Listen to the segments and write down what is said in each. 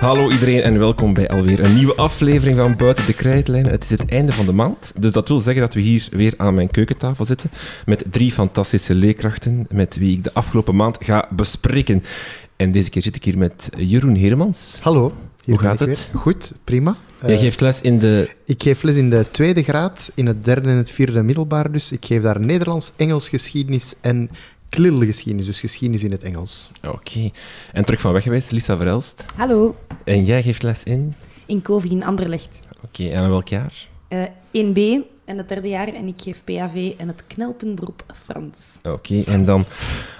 Hallo iedereen en welkom bij alweer een nieuwe aflevering van Buiten de Krijtlijnen. Het is het einde van de maand, dus dat wil zeggen dat we hier weer aan mijn keukentafel zitten met drie fantastische leerkrachten met wie ik de afgelopen maand ga bespreken. En deze keer zit ik hier met Jeroen Heremans. Hallo. Hoe gaat het? weer. Goed, prima. Jij Eh, geeft les in de... Ik geef les in de tweede graad, in het derde en het vierde middelbaar. Dus ik geef daar Nederlands, Engels, geschiedenis en klilgeschiedenis, dus geschiedenis in het Engels. Oké. En terug van weg geweest, Lisa Verelst. Hallo, En jij geeft les in... in Kovi in Anderlecht. Oké, en aan welk jaar? Eh 1B en het derde jaar en ik geef PAV en het knelpenberoep Frans. Oké, en dan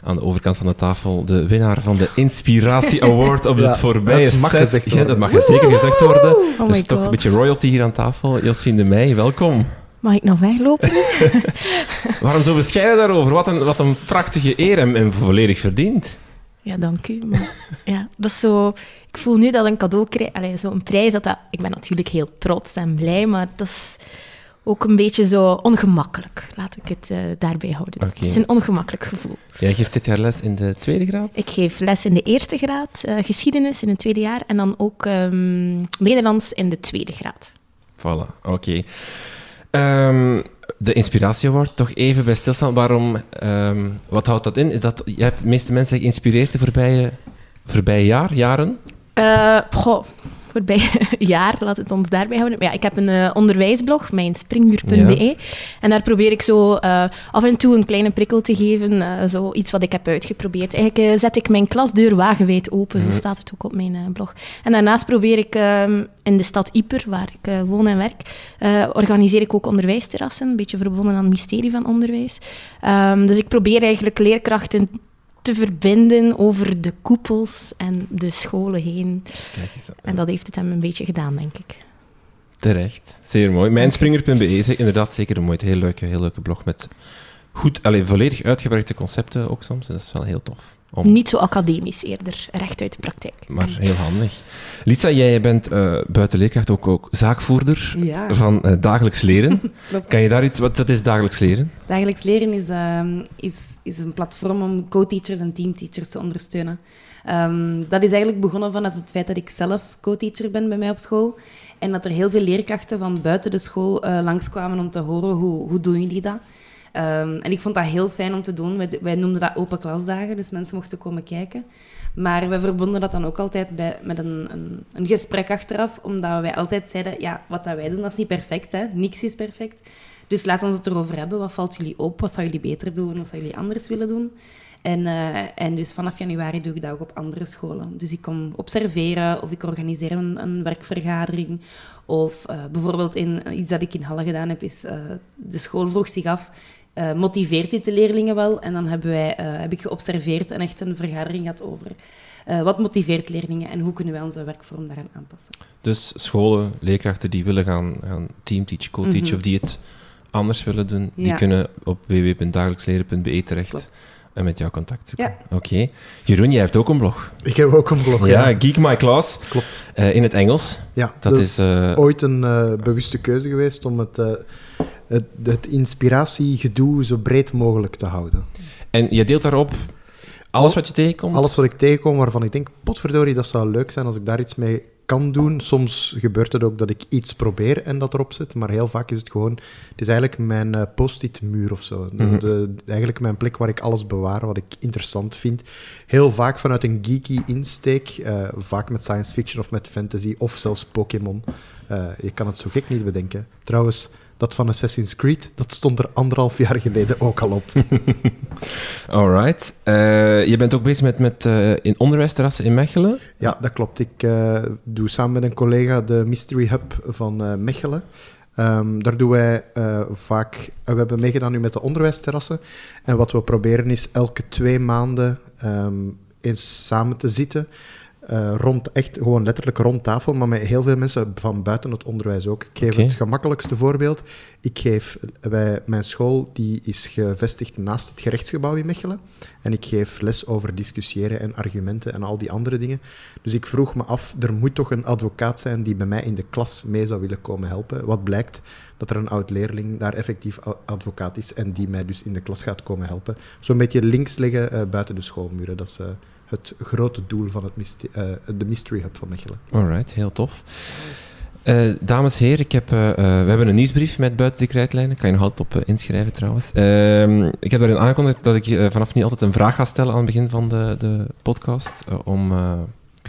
aan de overkant van de tafel de winnaar van de Inspiratie Award op Ja, het voorbije dat mag set. gezegd Ja, dat mag zeker gezegd worden. Oh is toch een beetje royalty hier aan tafel. Josephine de Meij, welkom. Mag ik nog weglopen? Waarom zo bescheiden daarover? Wat een, wat een prachtige eer en, en volledig verdiend. ja, dank u. Maar, ja, dat is zo... Ik voel nu dat een cadeau krijg... Zo'n prijs, dat dat... Ik ben natuurlijk heel trots en blij, maar dat is ook een beetje zo ongemakkelijk. Laat ik het eh, daarbij houden. Het is een ongemakkelijk gevoel. Jij geeft dit jaar les in de tweede graad? Ik geef les in de eerste graad, eh, geschiedenis in het tweede jaar en dan ook ehm, Nederlands in de tweede graad. Voilà, oké. Ehm, de Inspiratie Award, toch even bij stilstaan. Waarom, ehm, wat houdt dat in? Is dat, je hebt de meeste mensen geïnspireerd de voorbije, voorbije jaar, jaren? Eh goh, voorbij jaar, laat het ons daarbij houden. Maar ja, ik heb een eh, onderwijsblog, mijn springuur.be. En daar probeer ik zo eh, af en toe een kleine prikkel te geven. eh, zo iets wat ik heb uitgeprobeerd. Eigenlijk zet ik mijn klasdeur wagenwijd open, zo staat het ook op mijn blog. En daarnaast probeer ik ehm, in de stad Ieper, waar ik woon en werk, organiseer ik ook onderwijsterrassen. Een beetje verbonden aan het mysterie van onderwijs. Ehm, dus ik probeer eigenlijk leerkrachten te verbinden over de koepels en de scholen heen. Kijk eens. En dat heeft het hem een beetje gedaan, denk ik. Terecht. Zeer mooi. Mijnspringer.be is inderdaad zeker een mooi, heel leuke, heel leuke blog met goed, alleen volledig uitgewerkte concepten ook soms. En dat is wel heel tof. Om, Niet zo academisch, eerder recht uit de praktijk. Maar heel handig. Lisa, jij bent eh buiten leerkracht ook, ook zaakvoerder Ja, van eh, dagelijks leren. Kan je daar iets... Wat dat is dagelijks leren? Dagelijks leren is, ehm, is, is een platform om co-teachers en teamteachers te ondersteunen. Ehm, dat is eigenlijk begonnen vanuit het feit dat ik zelf co-teacher ben bij mij op school. En dat er heel veel leerkrachten van buiten de school eh, langskwamen om te horen hoe, hoe doen jullie dat. Ehm, en ik vond dat heel fijn om te doen. Wij, wij noemden dat open klasdagen, dus mensen mochten komen kijken. Maar we verbonden dat dan ook altijd bij, met een, een, een gesprek achteraf, omdat wij altijd zeiden, ja, wat dat wij doen, dat is niet perfect, hè. Niks is perfect. Dus laten we het erover hebben. Wat valt jullie op? Wat zouden jullie beter doen? Wat zouden jullie anders willen doen? En, eh, en dus vanaf januari doe ik dat ook op andere scholen. Dus ik kom observeren of ik organiseer een, een werkvergadering. Of eh, bijvoorbeeld in, iets dat ik in Halle gedaan heb, is eh, de school vroeg zich af, eh, motiveert dit de leerlingen wel? En dan hebben wij, eh, heb ik geobserveerd en echt een vergadering gehad over eh, wat motiveert leerlingen en hoe kunnen wij onze werkvorm daaraan aanpassen. Dus scholen, leerkrachten die willen gaan, gaan teamteachen, co-teachen, Mhm. of die het anders willen doen, die kunnen op www.dagelijksleren.be terecht Klopt. en met jou contact zoeken. Ja. Oké. Jeroen, jij hebt ook een blog. Ik heb ook een blog. ja, Ja, Geek My Class, klopt. in het Engels. Ja, Dat is... eh, ooit een eh, bewuste keuze geweest om het, eh, het, het inspiratiegedoe zo breed mogelijk te houden. En je deelt daarop alles wat je tegenkomt? Alles wat ik tegenkom waarvan ik denk, potverdorie, dat zou leuk zijn als ik daar iets mee kan doen. Soms gebeurt het ook dat ik iets probeer en dat erop zet, maar heel vaak is het gewoon... Het is eigenlijk mijn eh, post-it muur of zo. De- Mhm. de, eigenlijk mijn plek waar ik alles bewaar, wat ik interessant vind. Heel vaak vanuit een geeky insteek, eh, vaak met science fiction of met fantasy, of zelfs Pokémon. Eh, je kan het zo gek niet bedenken. Trouwens, dat van Assassin's Creed, dat stond er anderhalf jaar geleden ook al op. Alright. Eh, je bent ook bezig met, met eh, in onderwijsterrassen in Mechelen. Ja, dat klopt. Ik eh, doe samen met een collega de Mystery Hub van Mechelen. Ehm, daar doen wij vaak... we hebben meegedaan nu met de onderwijsterrassen. En wat we proberen is elke twee maanden ehm, eens samen te zitten. Eh, rond, echt gewoon letterlijk rond tafel, maar met heel veel mensen van buiten het onderwijs ook. Ik geef het gemakkelijkste voorbeeld. Ik geef bij mijn school, die is gevestigd naast het gerechtsgebouw in Mechelen. En ik geef les over discussiëren en argumenten en al die andere dingen. Dus ik vroeg me af, er moet toch een advocaat zijn die bij mij in de klas mee zou willen komen helpen. Wat blijkt? Dat er een oud-leerling daar effectief advocaat is en die mij dus in de klas gaat komen helpen. Zo'n beetje links liggen eh, buiten de schoolmuren. Dat is eh, het grote doel van het myste- eh, de Mystery Hub van Mechelen. Alright, heel tof. Eh, dames en heren, ik heb, eh, we hebben een nieuwsbrief met buiten de krijtlijnen. Kan je nog altijd op inschrijven trouwens. Ehm, ik heb daarin aangekondigd dat ik vanaf nu altijd een vraag ga stellen aan het begin van de, de podcast. om,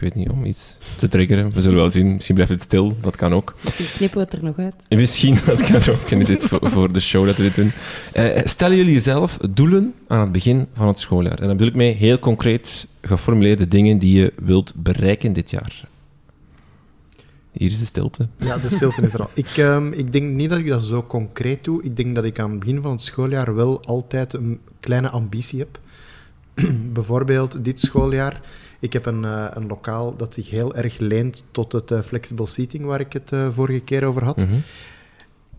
weet niet, om iets te triggeren. We zullen wel zien. Misschien blijft het stil, dat kan ook. Misschien knippen we het er nog uit. En Misschien, dat kan ook. En is dit voor, voor de show dat we dit doen. Eh, stellen jullie jezelf doelen aan het begin van het schooljaar? En dan bedoel ik mee heel concreet geformuleerde dingen die je wilt bereiken dit jaar. Hier is de stilte. Ja, de stilte is er al. Ik, ehm, ik denk niet dat ik dat zo concreet doe. Ik denk dat ik aan het begin van het schooljaar wel altijd een kleine ambitie heb. Bijvoorbeeld dit schooljaar. Ik heb een, eh, een lokaal dat zich heel erg leent tot het eh, flexible seating waar ik het eh, vorige keer over had. Mhm.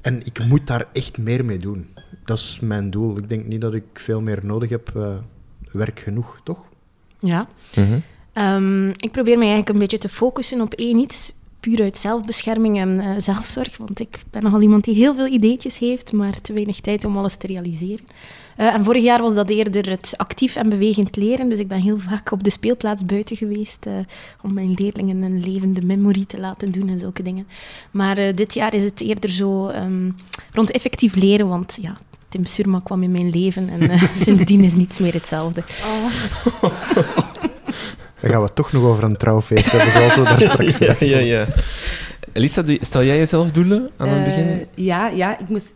En ik moet daar echt meer mee doen. Dat is mijn doel. Ik denk niet dat ik veel meer nodig heb. eh, werk genoeg, toch? Ja. Mhm. Ehm, ik probeer mij eigenlijk een beetje te focussen op één iets, puur uit zelfbescherming en eh, zelfzorg. Want ik ben nogal iemand die heel veel ideetjes heeft, maar te weinig tijd om alles te realiseren. Eh, en vorig jaar was dat eerder het actief en bewegend leren. Dus ik ben heel vaak op de speelplaats buiten geweest eh, om mijn leerlingen een levende memory te laten doen en zulke dingen. Maar eh, dit jaar is het eerder zo ehm, rond effectief leren, want ja, Tim Surma kwam in mijn leven en eh, sindsdien is niets meer hetzelfde. Dan gaan we toch nog over een trouwfeest hebben, zoals we daar straks ja, ja, ja. Elisa, stel jij jezelf doelen aan het Eh, begin? ja, ja, ik moest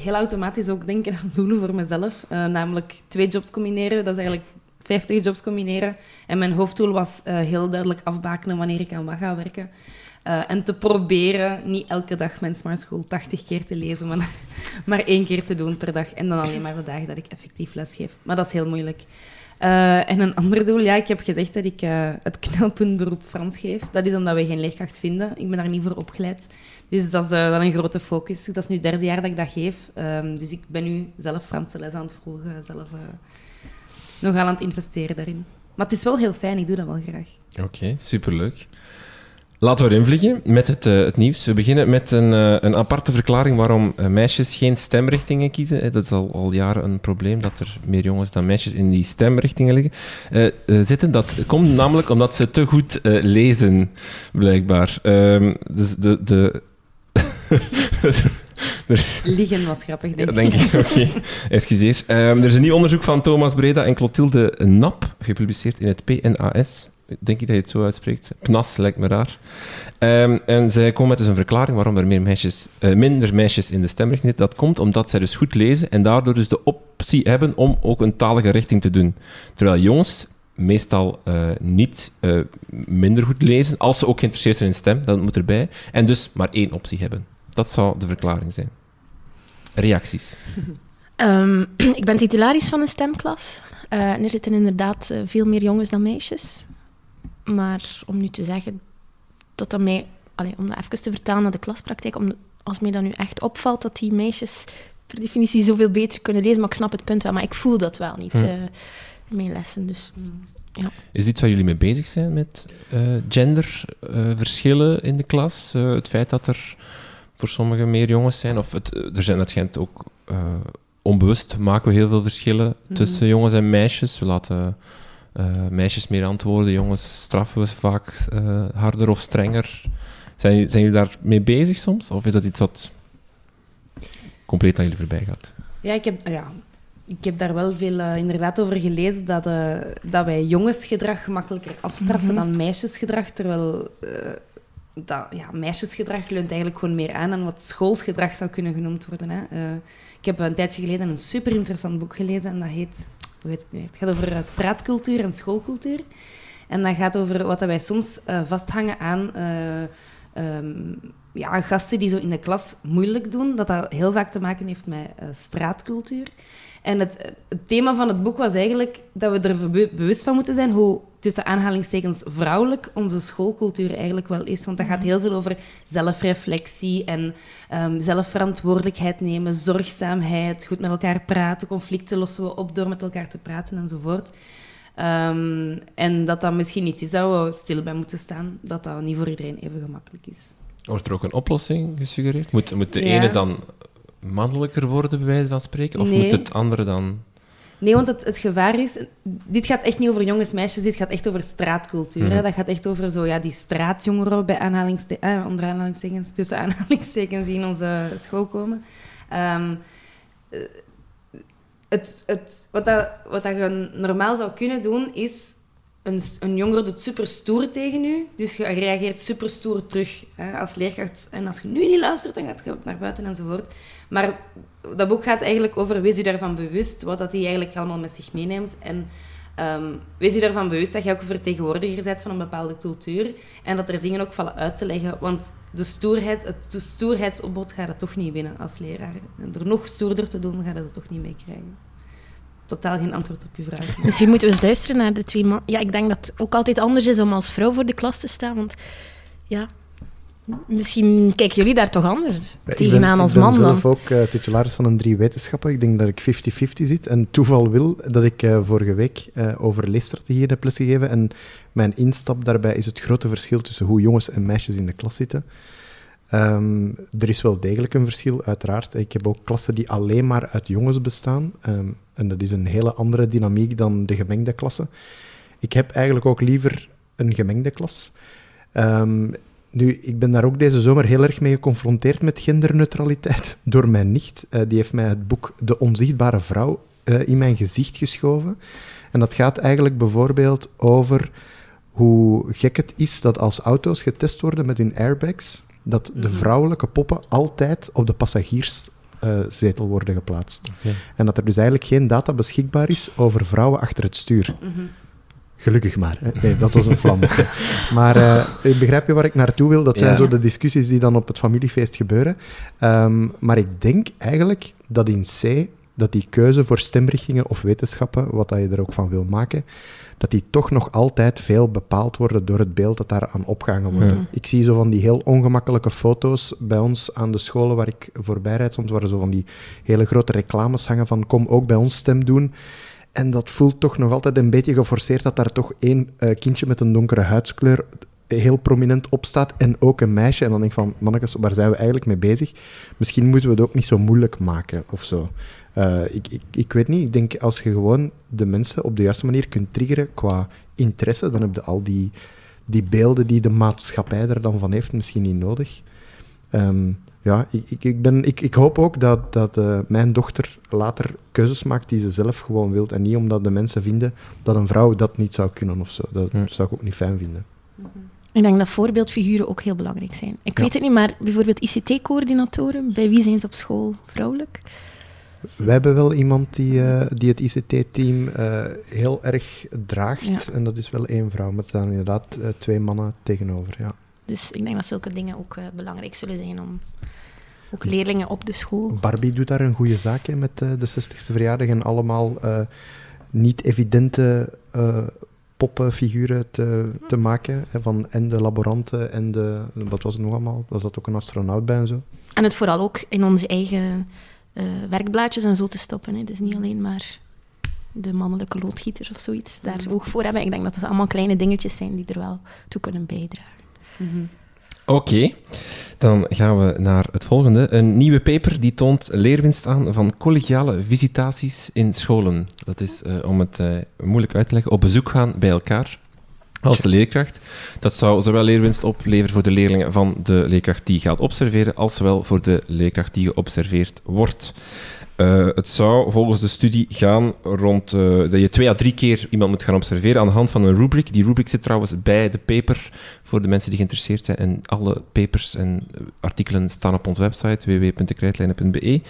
heel automatisch ook denken aan doelen voor mezelf. Eh, namelijk twee jobs combineren, dat is eigenlijk 50 jobs combineren. En mijn hoofddoel was eh, heel duidelijk afbakenen wanneer ik aan wat ga werken. Eh, en te proberen niet elke dag mijn Smart School 80 keer te lezen, maar, maar één keer te doen per dag. En dan alleen maar de dagen dat ik effectief lesgeef. Maar dat is heel moeilijk. Eh, en een ander doel, ja, ik heb gezegd dat ik eh, het knelpuntberoep Frans geef. Dat is omdat we geen leerkracht vinden. Ik ben daar niet voor opgeleid. Dus dat is eh, wel een grote focus. Dat is nu het derde jaar dat ik dat geef. Ehm, dus ik ben nu zelf Franse les aan het volgen, zelf uh, nogal aan het investeren daarin. Maar het is wel heel fijn, ik doe dat wel graag. Oké, superleuk. Laten we erin vliegen met het, uh, het nieuws. We beginnen met een, uh, een aparte verklaring waarom uh, meisjes geen stemrichtingen kiezen. Dat is al, al jaren een probleem, dat er meer jongens dan meisjes in die stemrichtingen liggen, zitten. Dat komt namelijk omdat ze te goed lezen, blijkbaar. Um, dus de... de was grappig, denk ik. Ja, denk ik, oké. Okay. Excuseer. Um, er is een nieuw onderzoek van Thomas Breda en Clotilde Nap, gepubliceerd in het PNAS. Denk ik dat je het zo uitspreekt. PNAS lijkt me raar. Um, en zij komen met dus een verklaring waarom er meer meisjes, uh, minder meisjes in de stemrichting zitten. Dat komt omdat zij dus goed lezen en daardoor dus de optie hebben om ook een talige richting te doen. Terwijl jongens meestal uh, niet uh, minder goed lezen, als ze ook geïnteresseerd zijn in stem, dat moet erbij. En dus maar één optie hebben. Dat zou de verklaring zijn. Reacties? Um, ik ben titularis van een stemklas. En er zitten inderdaad veel meer jongens dan meisjes. Maar om nu te zeggen dat dat mij... Allez, om dat even te vertalen naar de klaspraktijk, om, als mij dat nu echt opvalt dat die meisjes per definitie zoveel beter kunnen lezen, maar ik snap het punt wel, maar ik voel dat wel niet hm. uh, in mijn lessen. Dus, ja. Is dit waar jullie mee bezig zijn met uh, genderverschillen in de klas? Het feit dat er voor sommigen meer jongens zijn, of het, er zijn het ook onbewust maken we heel veel verschillen mm. tussen jongens en meisjes. We laten meisjes meer antwoorden, jongens straffen we vaak uh, harder of strenger. Zijn, zijn jullie daar mee bezig soms? Of is dat iets wat compleet aan jullie voorbij gaat? Ja, ik heb, ja, ik heb daar wel veel uh, inderdaad over gelezen dat, uh, dat wij jongensgedrag gemakkelijker afstraffen mm -hmm. dan meisjesgedrag. Terwijl uh, dat, ja, meisjesgedrag leunt eigenlijk gewoon meer aan dan wat schoolsgedrag zou kunnen genoemd worden. Hè. ik heb een tijdje geleden een super interessant boek gelezen en dat heet, hoe heet het? Het gaat over uh, straatcultuur en schoolcultuur. En dat gaat over wat wij soms uh, vasthangen aan uh, um, ja, gasten die zo in de klas moeilijk doen. Dat dat heel vaak te maken heeft met straatcultuur. En het, het, thema van het boek was eigenlijk dat we er be bewust van moeten zijn hoe tussen aanhalingstekens vrouwelijk onze schoolcultuur eigenlijk wel is. Want dat gaat heel veel over zelfreflectie en um, zelfverantwoordelijkheid nemen, zorgzaamheid, goed met elkaar praten, conflicten lossen we op door met elkaar te praten enzovoort. Um, en dat dat misschien niet is dat we stil bij moeten staan, dat dat niet voor iedereen even gemakkelijk is. Wordt er ook een oplossing gesuggereerd? Moet, moet de ja. ene dan mannelijker worden, bij wijze van spreken? Of nee. moet het andere dan Nee, want het, het gevaar is... Dit gaat echt niet over jongens, meisjes. Dit gaat echt over straatcultuur. hè. Mhm. Dat gaat echt over zo, ja, die straatjongeren, bij aanhalingste eh, onder aanhalingstekens, tussen aanhalingstekens, die in onze school komen. Ehm, eh, het, het, wat, dat, wat dat je normaal zou kunnen doen, is... Een, een jongere doet super stoer tegen u, dus je reageert super stoer terug hè, als leerkracht. En als je nu niet luistert, dan gaat je naar buiten enzovoort. Maar dat boek gaat eigenlijk over wees u daarvan bewust wat dat hij eigenlijk allemaal met zich meeneemt. En ehm, wees u daarvan bewust dat je ook vertegenwoordiger bent van een bepaalde cultuur. En dat er dingen ook vallen uit te leggen. Want de stoerheid, het stoerheidsopbod gaat het toch niet winnen als leraar. En door nog stoerder te doen, gaat het toch niet mee krijgen. Totaal geen antwoord op uw vraag. Misschien moeten we eens luisteren naar de twee man. Ja, ik denk dat het ook altijd anders is om als vrouw voor de klas te staan. Want ja, misschien kijken jullie daar toch anders Ik tegenaan ben, als ik ben man dan. zelf ook eh, titularis van een drie wetenschappen. Ik denk dat ik 50-50 zit. En toeval wil dat ik eh, vorige week eh, over leesstrategieën heb lesgegeven. En mijn instap daarbij is het grote verschil tussen hoe jongens en meisjes in de klas zitten. Ehm, er is wel degelijk een verschil, uiteraard. Ik heb ook klassen die alleen maar uit jongens bestaan. Ehm, en dat is een hele andere dynamiek dan de gemengde klassen. Ik heb eigenlijk ook liever een gemengde klas. Ehm, nu, ik ben daar ook deze zomer heel erg mee geconfronteerd met genderneutraliteit door mijn nicht. Eh, die heeft mij het boek De Onzichtbare Vrouw eh, in mijn gezicht geschoven. En dat gaat eigenlijk bijvoorbeeld over hoe gek het is dat als auto's getest worden met hun airbags, dat de Mhm. vrouwelijke poppen altijd op de passagierszetel worden geplaatst. En dat er dus eigenlijk geen data beschikbaar is over vrouwen achter het stuur. Mhm. Gelukkig maar. Hè. Nee, dat was een vlam. maar eh, begrijp je waar ik naartoe wil? Dat zijn Ja. zo de discussies die dan op het familiefeest gebeuren. Ehm, maar ik denk eigenlijk dat in C, dat die keuze voor stemrichtingen of wetenschappen, wat dat je er ook van wil maken, dat die toch nog altijd veel bepaald worden door het beeld dat daar aan opgehangen wordt. Ja. Ik zie zo van die heel ongemakkelijke foto's bij ons aan de scholen waar ik voorbij rijd. Soms waren zo van die hele grote reclames hangen van kom ook bij ons stem doen. En dat voelt toch nog altijd een beetje geforceerd dat daar toch één eh, kindje met een donkere huidskleur heel prominent op staat en ook een meisje. En dan denk ik van, mannetjes, waar zijn we eigenlijk mee bezig? Misschien moeten we het ook niet zo moeilijk maken of zo. Eh, ik, ik, ik weet niet, ik denk als je gewoon de mensen op de juiste manier kunt triggeren qua interesse, dan heb je al die, die beelden die de maatschappij er dan van heeft misschien niet nodig. Ehm, ja, ik, ik, ik, ben, ik, ik hoop ook dat, dat eh, mijn dochter later keuzes maakt die ze zelf gewoon wilt. En niet omdat de mensen vinden dat een vrouw dat niet zou kunnen of zo. Dat zou ik ook niet fijn vinden. Ik denk dat voorbeeldfiguren ook heel belangrijk zijn. Ik Ja. weet het niet, maar bijvoorbeeld ICT-coördinatoren, bij wie zijn ze op school vrouwelijk? Wij hebben wel iemand die, eh, die het ICT-team eh, heel erg draagt. Ja. En dat is wel één vrouw. Maar er staan inderdaad twee mannen tegenover. Ja. Dus ik denk dat zulke dingen ook belangrijk zullen zijn om ook leerlingen op de school. Barbie doet daar een goede zaak in met eh, de 60ste verjaardag. En allemaal eh, niet evidente eh, poppenfiguren te, te maken. Hè, van en de laboranten en de... Wat was het nog allemaal? Was dat ook een astronaut bij en zo? En het vooral ook in onze eigen eh, werkblaadjes en zo te stoppen. Hè. Dus niet alleen maar de mannelijke loodgieter of zoiets daar oog voor hebben. Ik denk dat het allemaal kleine dingetjes zijn die er wel toe kunnen bijdragen. Mhm. Oké, dan gaan we naar het volgende. Een nieuwe paper die toont leerwinst aan van collegiale visitaties in scholen. Dat is, eh, om het eh, moeilijk uit te leggen, op bezoek gaan bij elkaar als de leerkracht. Dat zou zowel leerwinst opleveren voor de leerlingen van de leerkracht die gaat observeren, als wel voor de leerkracht die geobserveerd wordt. Eh, het zou volgens de studie gaan rond dat je twee à drie keer iemand moet gaan observeren aan de hand van een rubric. Die rubric zit trouwens bij de paper voor de mensen die geïnteresseerd zijn. En alle papers en eh, artikelen staan op onze website www.dekrijtlijnen.be.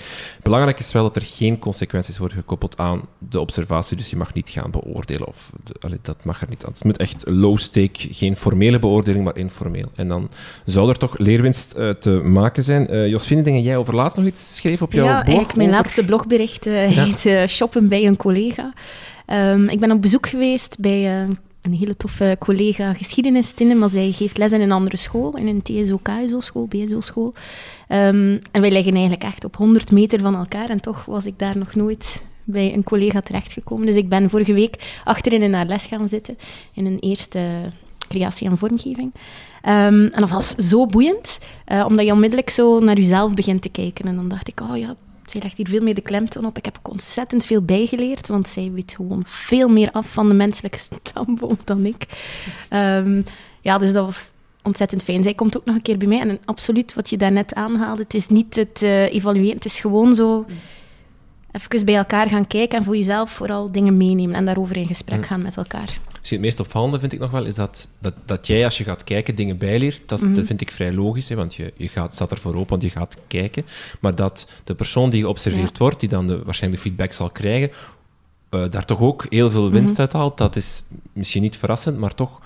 Belangrijk is wel dat er geen consequenties worden gekoppeld aan de observatie. Dus je mag niet gaan beoordelen. Of, de- allee, dat mag er niet aan. Het moet echt low stake, geen formele beoordeling, maar informeel. En dan zou er toch leerwinst eh, te maken zijn. Eh Josfine, denk dat jij over laatst nog iets schreef op jouw ja, blog? eigenlijk mijn over- laatste blogbericht eh, Ja. heet eh, Shoppen bij een collega. Ehm, ik ben op bezoek geweest bij eh, een hele toffe collega geschiedenis, Tinne, maar zij geeft les in een andere school, in een TSO-KSO-school, BSO-school. Ehm, en wij liggen eigenlijk echt op 100 meter van elkaar en toch was ik daar nog nooit bij een collega terechtgekomen. Dus ik ben vorige week achterin in haar les gaan zitten, in een eerste creatie en vormgeving. Ehm, en dat was zo boeiend, eh, omdat je onmiddellijk zo naar jezelf begint te kijken. En dan dacht ik, oh ja, zij legt hier veel meer de klemtoon op. Ik heb ook ontzettend veel bijgeleerd, want zij weet gewoon veel meer af van de menselijke stamboom dan ik. Um, ja, dus dat was ontzettend fijn. Zij komt ook nog een keer bij mij. En absoluut, wat je daarnet aanhaalde, het is niet het uh, evalueren, het is gewoon zo even bij elkaar gaan kijken en voor jezelf vooral dingen meenemen en daarover in gesprek gaan met elkaar. Het meest opvallende vind ik nog wel, is dat, dat, dat jij als je gaat kijken dingen bijleert. Dat, mm vind ik vrij logisch, hè, want je, je gaat, staat ervoor open, want je gaat kijken. Maar dat de persoon die geobserveerd wordt, die dan de, waarschijnlijk de feedback zal krijgen, uh, daar toch ook heel veel winst mm uit haalt. Dat is misschien niet verrassend, maar toch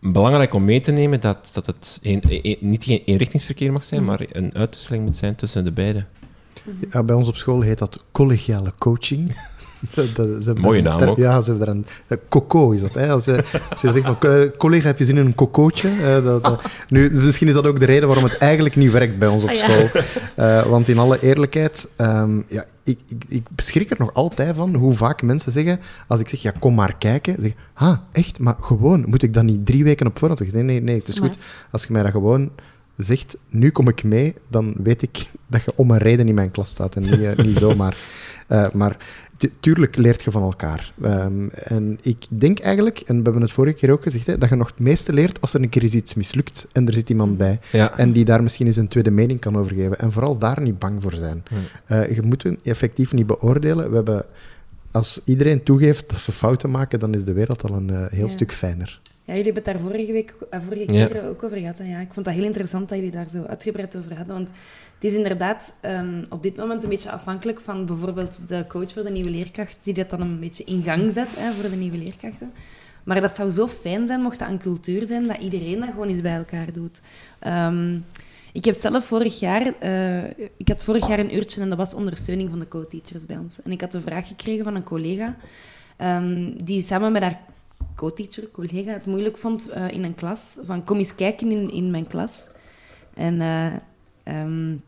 belangrijk om mee te nemen dat, dat het een, een, niet geen eenrichtingsverkeer mag zijn, mm maar een uitwisseling moet zijn tussen de beide. Ja, bij ons op school heet dat collegiale coaching. dat, Mooie naam ook. Ja, ze hebben daar een... Uh, coco is dat, hè. Als, je, als je zegt van, collega, heb je zin in een cocootje? Uh, dat, nu, misschien is dat ook de reden waarom het eigenlijk niet werkt bij ons op ah, school. Uh, want in alle eerlijkheid, um, ja, ik, ik, ik, beschrik er nog altijd van hoe vaak mensen zeggen, als ik zeg, ja, kom maar kijken, zeg ah, echt, maar gewoon, moet ik dat niet drie weken op voorhand zeggen? Nee, nee, nee, het is goed. Als je mij dat gewoon zegt, nu kom ik mee, dan weet ik dat je om een reden in mijn klas staat en niet, niet zomaar. Uh, maar tuurlijk leert je van elkaar. Um, en ik denk eigenlijk, en we hebben het vorige keer ook gezegd, hè, dat je nog het meeste leert als er een keer iets mislukt en er zit iemand bij. En die daar misschien eens een tweede mening kan over geven. En vooral daar niet bang voor zijn. Uh, je moet hun effectief niet beoordelen. We hebben, als iedereen toegeeft dat ze fouten maken, dan is de wereld al een uh, heel stuk fijner. Ja, jullie hebben het daar vorige, week, uh, vorige keer ook over gehad. Hè? Ja, ik vond dat heel interessant dat jullie daar zo uitgebreid over hadden. Want het is inderdaad um, op dit moment een beetje afhankelijk van bijvoorbeeld de coach voor de nieuwe leerkracht, die dat dan een beetje in gang zet hè, voor de nieuwe leerkrachten. Maar dat zou zo fijn zijn mocht dat een cultuur zijn dat iedereen dat gewoon eens bij elkaar doet. Um, ik heb zelf vorig jaar, uh, ik had vorig jaar een uurtje en dat was ondersteuning van de co-teachers bij ons. En ik had de vraag gekregen van een collega um, die samen met haar co-teacher, collega, het moeilijk vond uh, in een klas. Van kom eens kijken in, in mijn klas. En uh, um,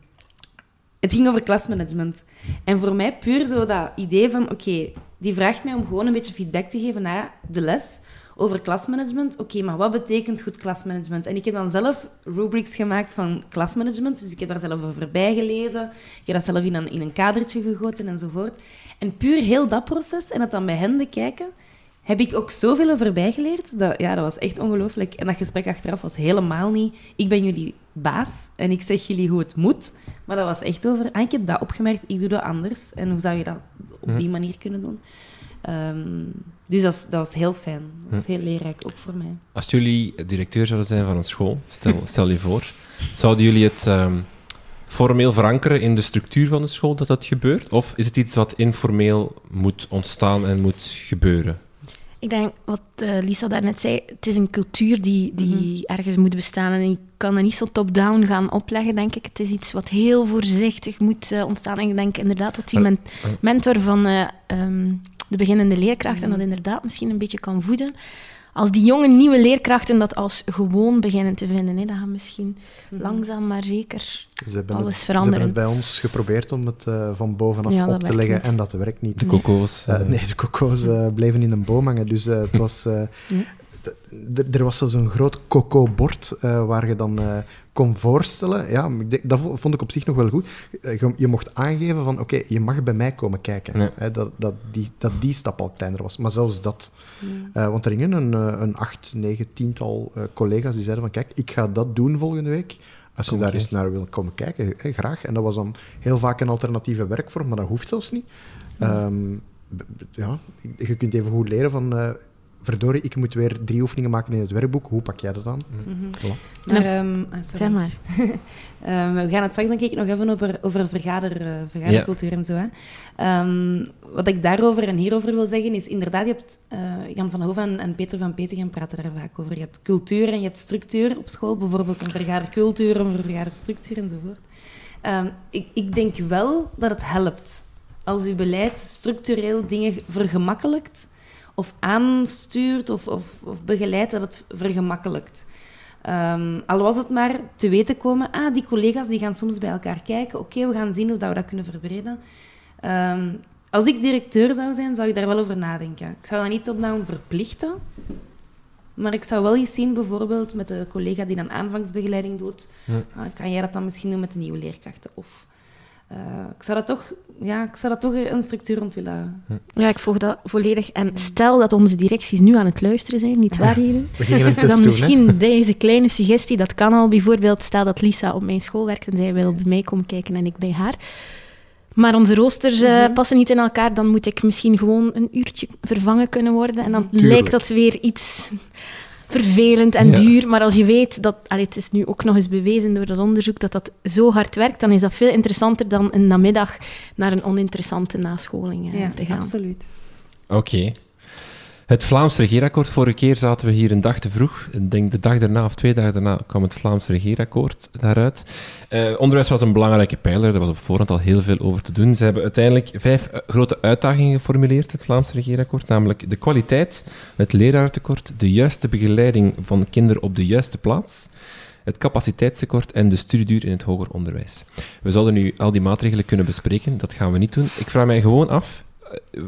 het ging over klasmanagement. En voor mij puur zo dat idee van, oké, die vraagt mij om gewoon een beetje feedback te geven na de les over klasmanagement. Oké, maar wat betekent goed klasmanagement? En ik heb dan zelf rubrics gemaakt van klasmanagement, dus ik heb daar zelf over bijgelezen. Ik heb dat zelf in een, in een kadertje gegoten enzovoort. En puur heel dat proces en het dan bij hen bekijken, heb ik ook zoveel over bijgeleerd. Dat, ja, dat was echt ongelooflijk. En dat gesprek achteraf was helemaal niet... Ik ben jullie baas en ik zeg jullie hoe het moet. Maar dat was echt over... Ah, ik heb dat opgemerkt, ik doe dat anders. En hoe zou je dat op die manier kunnen doen? Um, dus dat was, dat was, heel fijn. Dat was heel leerrijk, ook voor mij. Als jullie directeur zouden zijn van een school, stel, stel je voor, zouden jullie het um, formeel verankeren in de structuur van de school dat dat gebeurt? Of is het iets wat informeel moet ontstaan en moet gebeuren? Ik denk wat uh, Lisa daarnet zei, het is een cultuur die, die mhm. ergens moet bestaan. En je kan er niet zo top-down gaan opleggen, denk ik. Het is iets wat heel voorzichtig moet uh, ontstaan. En ik denk inderdaad dat die mentor van uh, um, de beginnende leerkracht en dat inderdaad misschien een beetje kan voeden als die jonge nieuwe leerkrachten dat als gewoon beginnen te vinden, hè, dan gaan misschien mhm. langzaam maar zeker alles veranderen. Ze hebben het bij ons geprobeerd om het uh, van bovenaf op te leggen en dat werkt niet. De coco's. Uh, nee, de coco's uh, bleven in een boom hangen. Dus het was er was zelfs een groot coco-bord uh, waar je dan uh, kon voorstellen. Ja, dat vond ik op zich nog wel goed. Eh, je, je mocht aangeven van, oké, je mag bij mij komen kijken. Hè, dat, dat, die, dat die stap al kleiner was. Maar zelfs dat. want er gingen een, een acht, negen, tiental collega's die zeiden van, kijk, ik ga dat doen volgende week. Als je daar eens naar wil komen kijken, hè, graag. En dat was dan heel vaak een alternatieve werkvorm, maar dat hoeft zelfs niet. Um, ja, je kunt even goed leren van verdorie, ik moet weer drie oefeningen maken in het werkboek. Hoe pak jij dat dan? Mm -hmm. Maar, um, sorry. maar. um, we gaan het straks denk ik nog even over, over vergader, uh, vergadercultuur en zo. Hè. Um, wat ik daarover en hierover wil zeggen is, inderdaad, je hebt uh, Jan van Hoven en, en, Peter van Petegem praten daar vaak over. Je hebt cultuur en je hebt structuur op school, bijvoorbeeld een vergadercultuur een vergaderstructuur enzovoort. ik, ik denk wel dat het helpt als uw beleid structureel dingen vergemakkelijkt of aanstuurt of, of, of begeleidt, dat het vergemakkelijkt. Um, al was het maar te weten komen, ah, die collega's die gaan soms bij elkaar kijken, oké, we gaan zien hoe dat we dat kunnen verbreden. Um, als ik directeur zou zijn, zou ik daar wel over nadenken. Ik zou dat niet top-down verplichten, maar ik zou wel eens zien, bijvoorbeeld met de collega die dan aanvangsbegeleiding doet, ja. uh, kan jij dat dan misschien doen met de nieuwe leerkrachten? Of eh, ik, zou dat toch, ja, ik zou dat toch een structuur rond willen. Ja, ik volg dat volledig. En stel dat onze directies nu aan het luisteren zijn, niet waar, Jeroen? We gingen een test Dan doen, misschien deze kleine suggestie, dat kan al bijvoorbeeld, stel dat Lisa op mijn school werkt en zij wil bij mij komen kijken en ik bij haar. Maar onze roosters eh, Mhm. passen niet in elkaar, dan moet ik misschien gewoon een uurtje vervangen kunnen worden. En dan Tuurlijk. lijkt dat weer iets vervelend en Ja. duur. Maar als je weet dat, allee, het is nu ook nog eens bewezen door dat onderzoek, dat dat zo hard werkt, dan is dat veel interessanter dan een namiddag naar een oninteressante nascholing eh, Ja, te gaan. absoluut. Oké. Het Vlaams regeerakkoord. Vorige keer zaten we hier een dag te vroeg. Ik denk de dag daarna of twee dagen daarna kwam het Vlaams regeerakkoord daaruit. Eh, onderwijs was een belangrijke pijler. Er was op voorhand al heel veel over te doen. Ze hebben uiteindelijk vijf eh, grote uitdagingen geformuleerd, het Vlaams regeerakkoord. Namelijk de kwaliteit, het leraartekort, de juiste begeleiding van kinderen op de juiste plaats, het capaciteitstekort en de studieduur in het hoger onderwijs. We zouden nu al die maatregelen kunnen bespreken. Dat gaan we niet doen. Ik vraag mij gewoon af,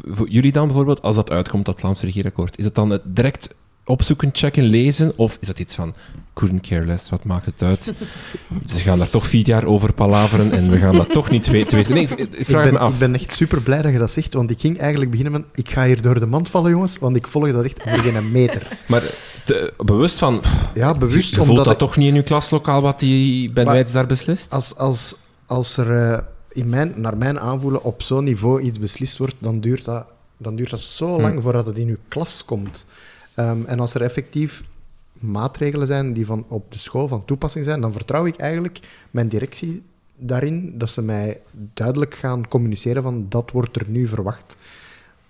voor jullie dan bijvoorbeeld, als dat uitkomt, dat Vlaams regeerakkoord, is het dan het direct opzoeken, checken, lezen? Of is dat iets van, couldn't care less, wat maakt het uit? Ze gaan daar toch vier jaar over palaveren en we gaan dat toch niet weten. weten. Nee, ik, ik Ik vraag ben, me af. ik ben echt super blij dat je dat zegt, want ik ging eigenlijk beginnen met ik ga hier door de mand vallen, jongens, want ik volg dat echt voor geen meter. Maar te- bewust van, Ja, bewust, je voelt omdat dat ik- toch niet in uw klaslokaal wat die Ben Maar- daar beslist? als, als, als er eh, in mijn, naar mijn aanvoelen op zo'n niveau iets beslist wordt, dan duurt dat, dan duurt dat zo Hm. lang voordat het in uw klas komt. Ehm, en als er effectief maatregelen zijn die van op de school van toepassing zijn, dan vertrouw ik eigenlijk mijn directie daarin dat ze mij duidelijk gaan communiceren van dat wordt er nu verwacht.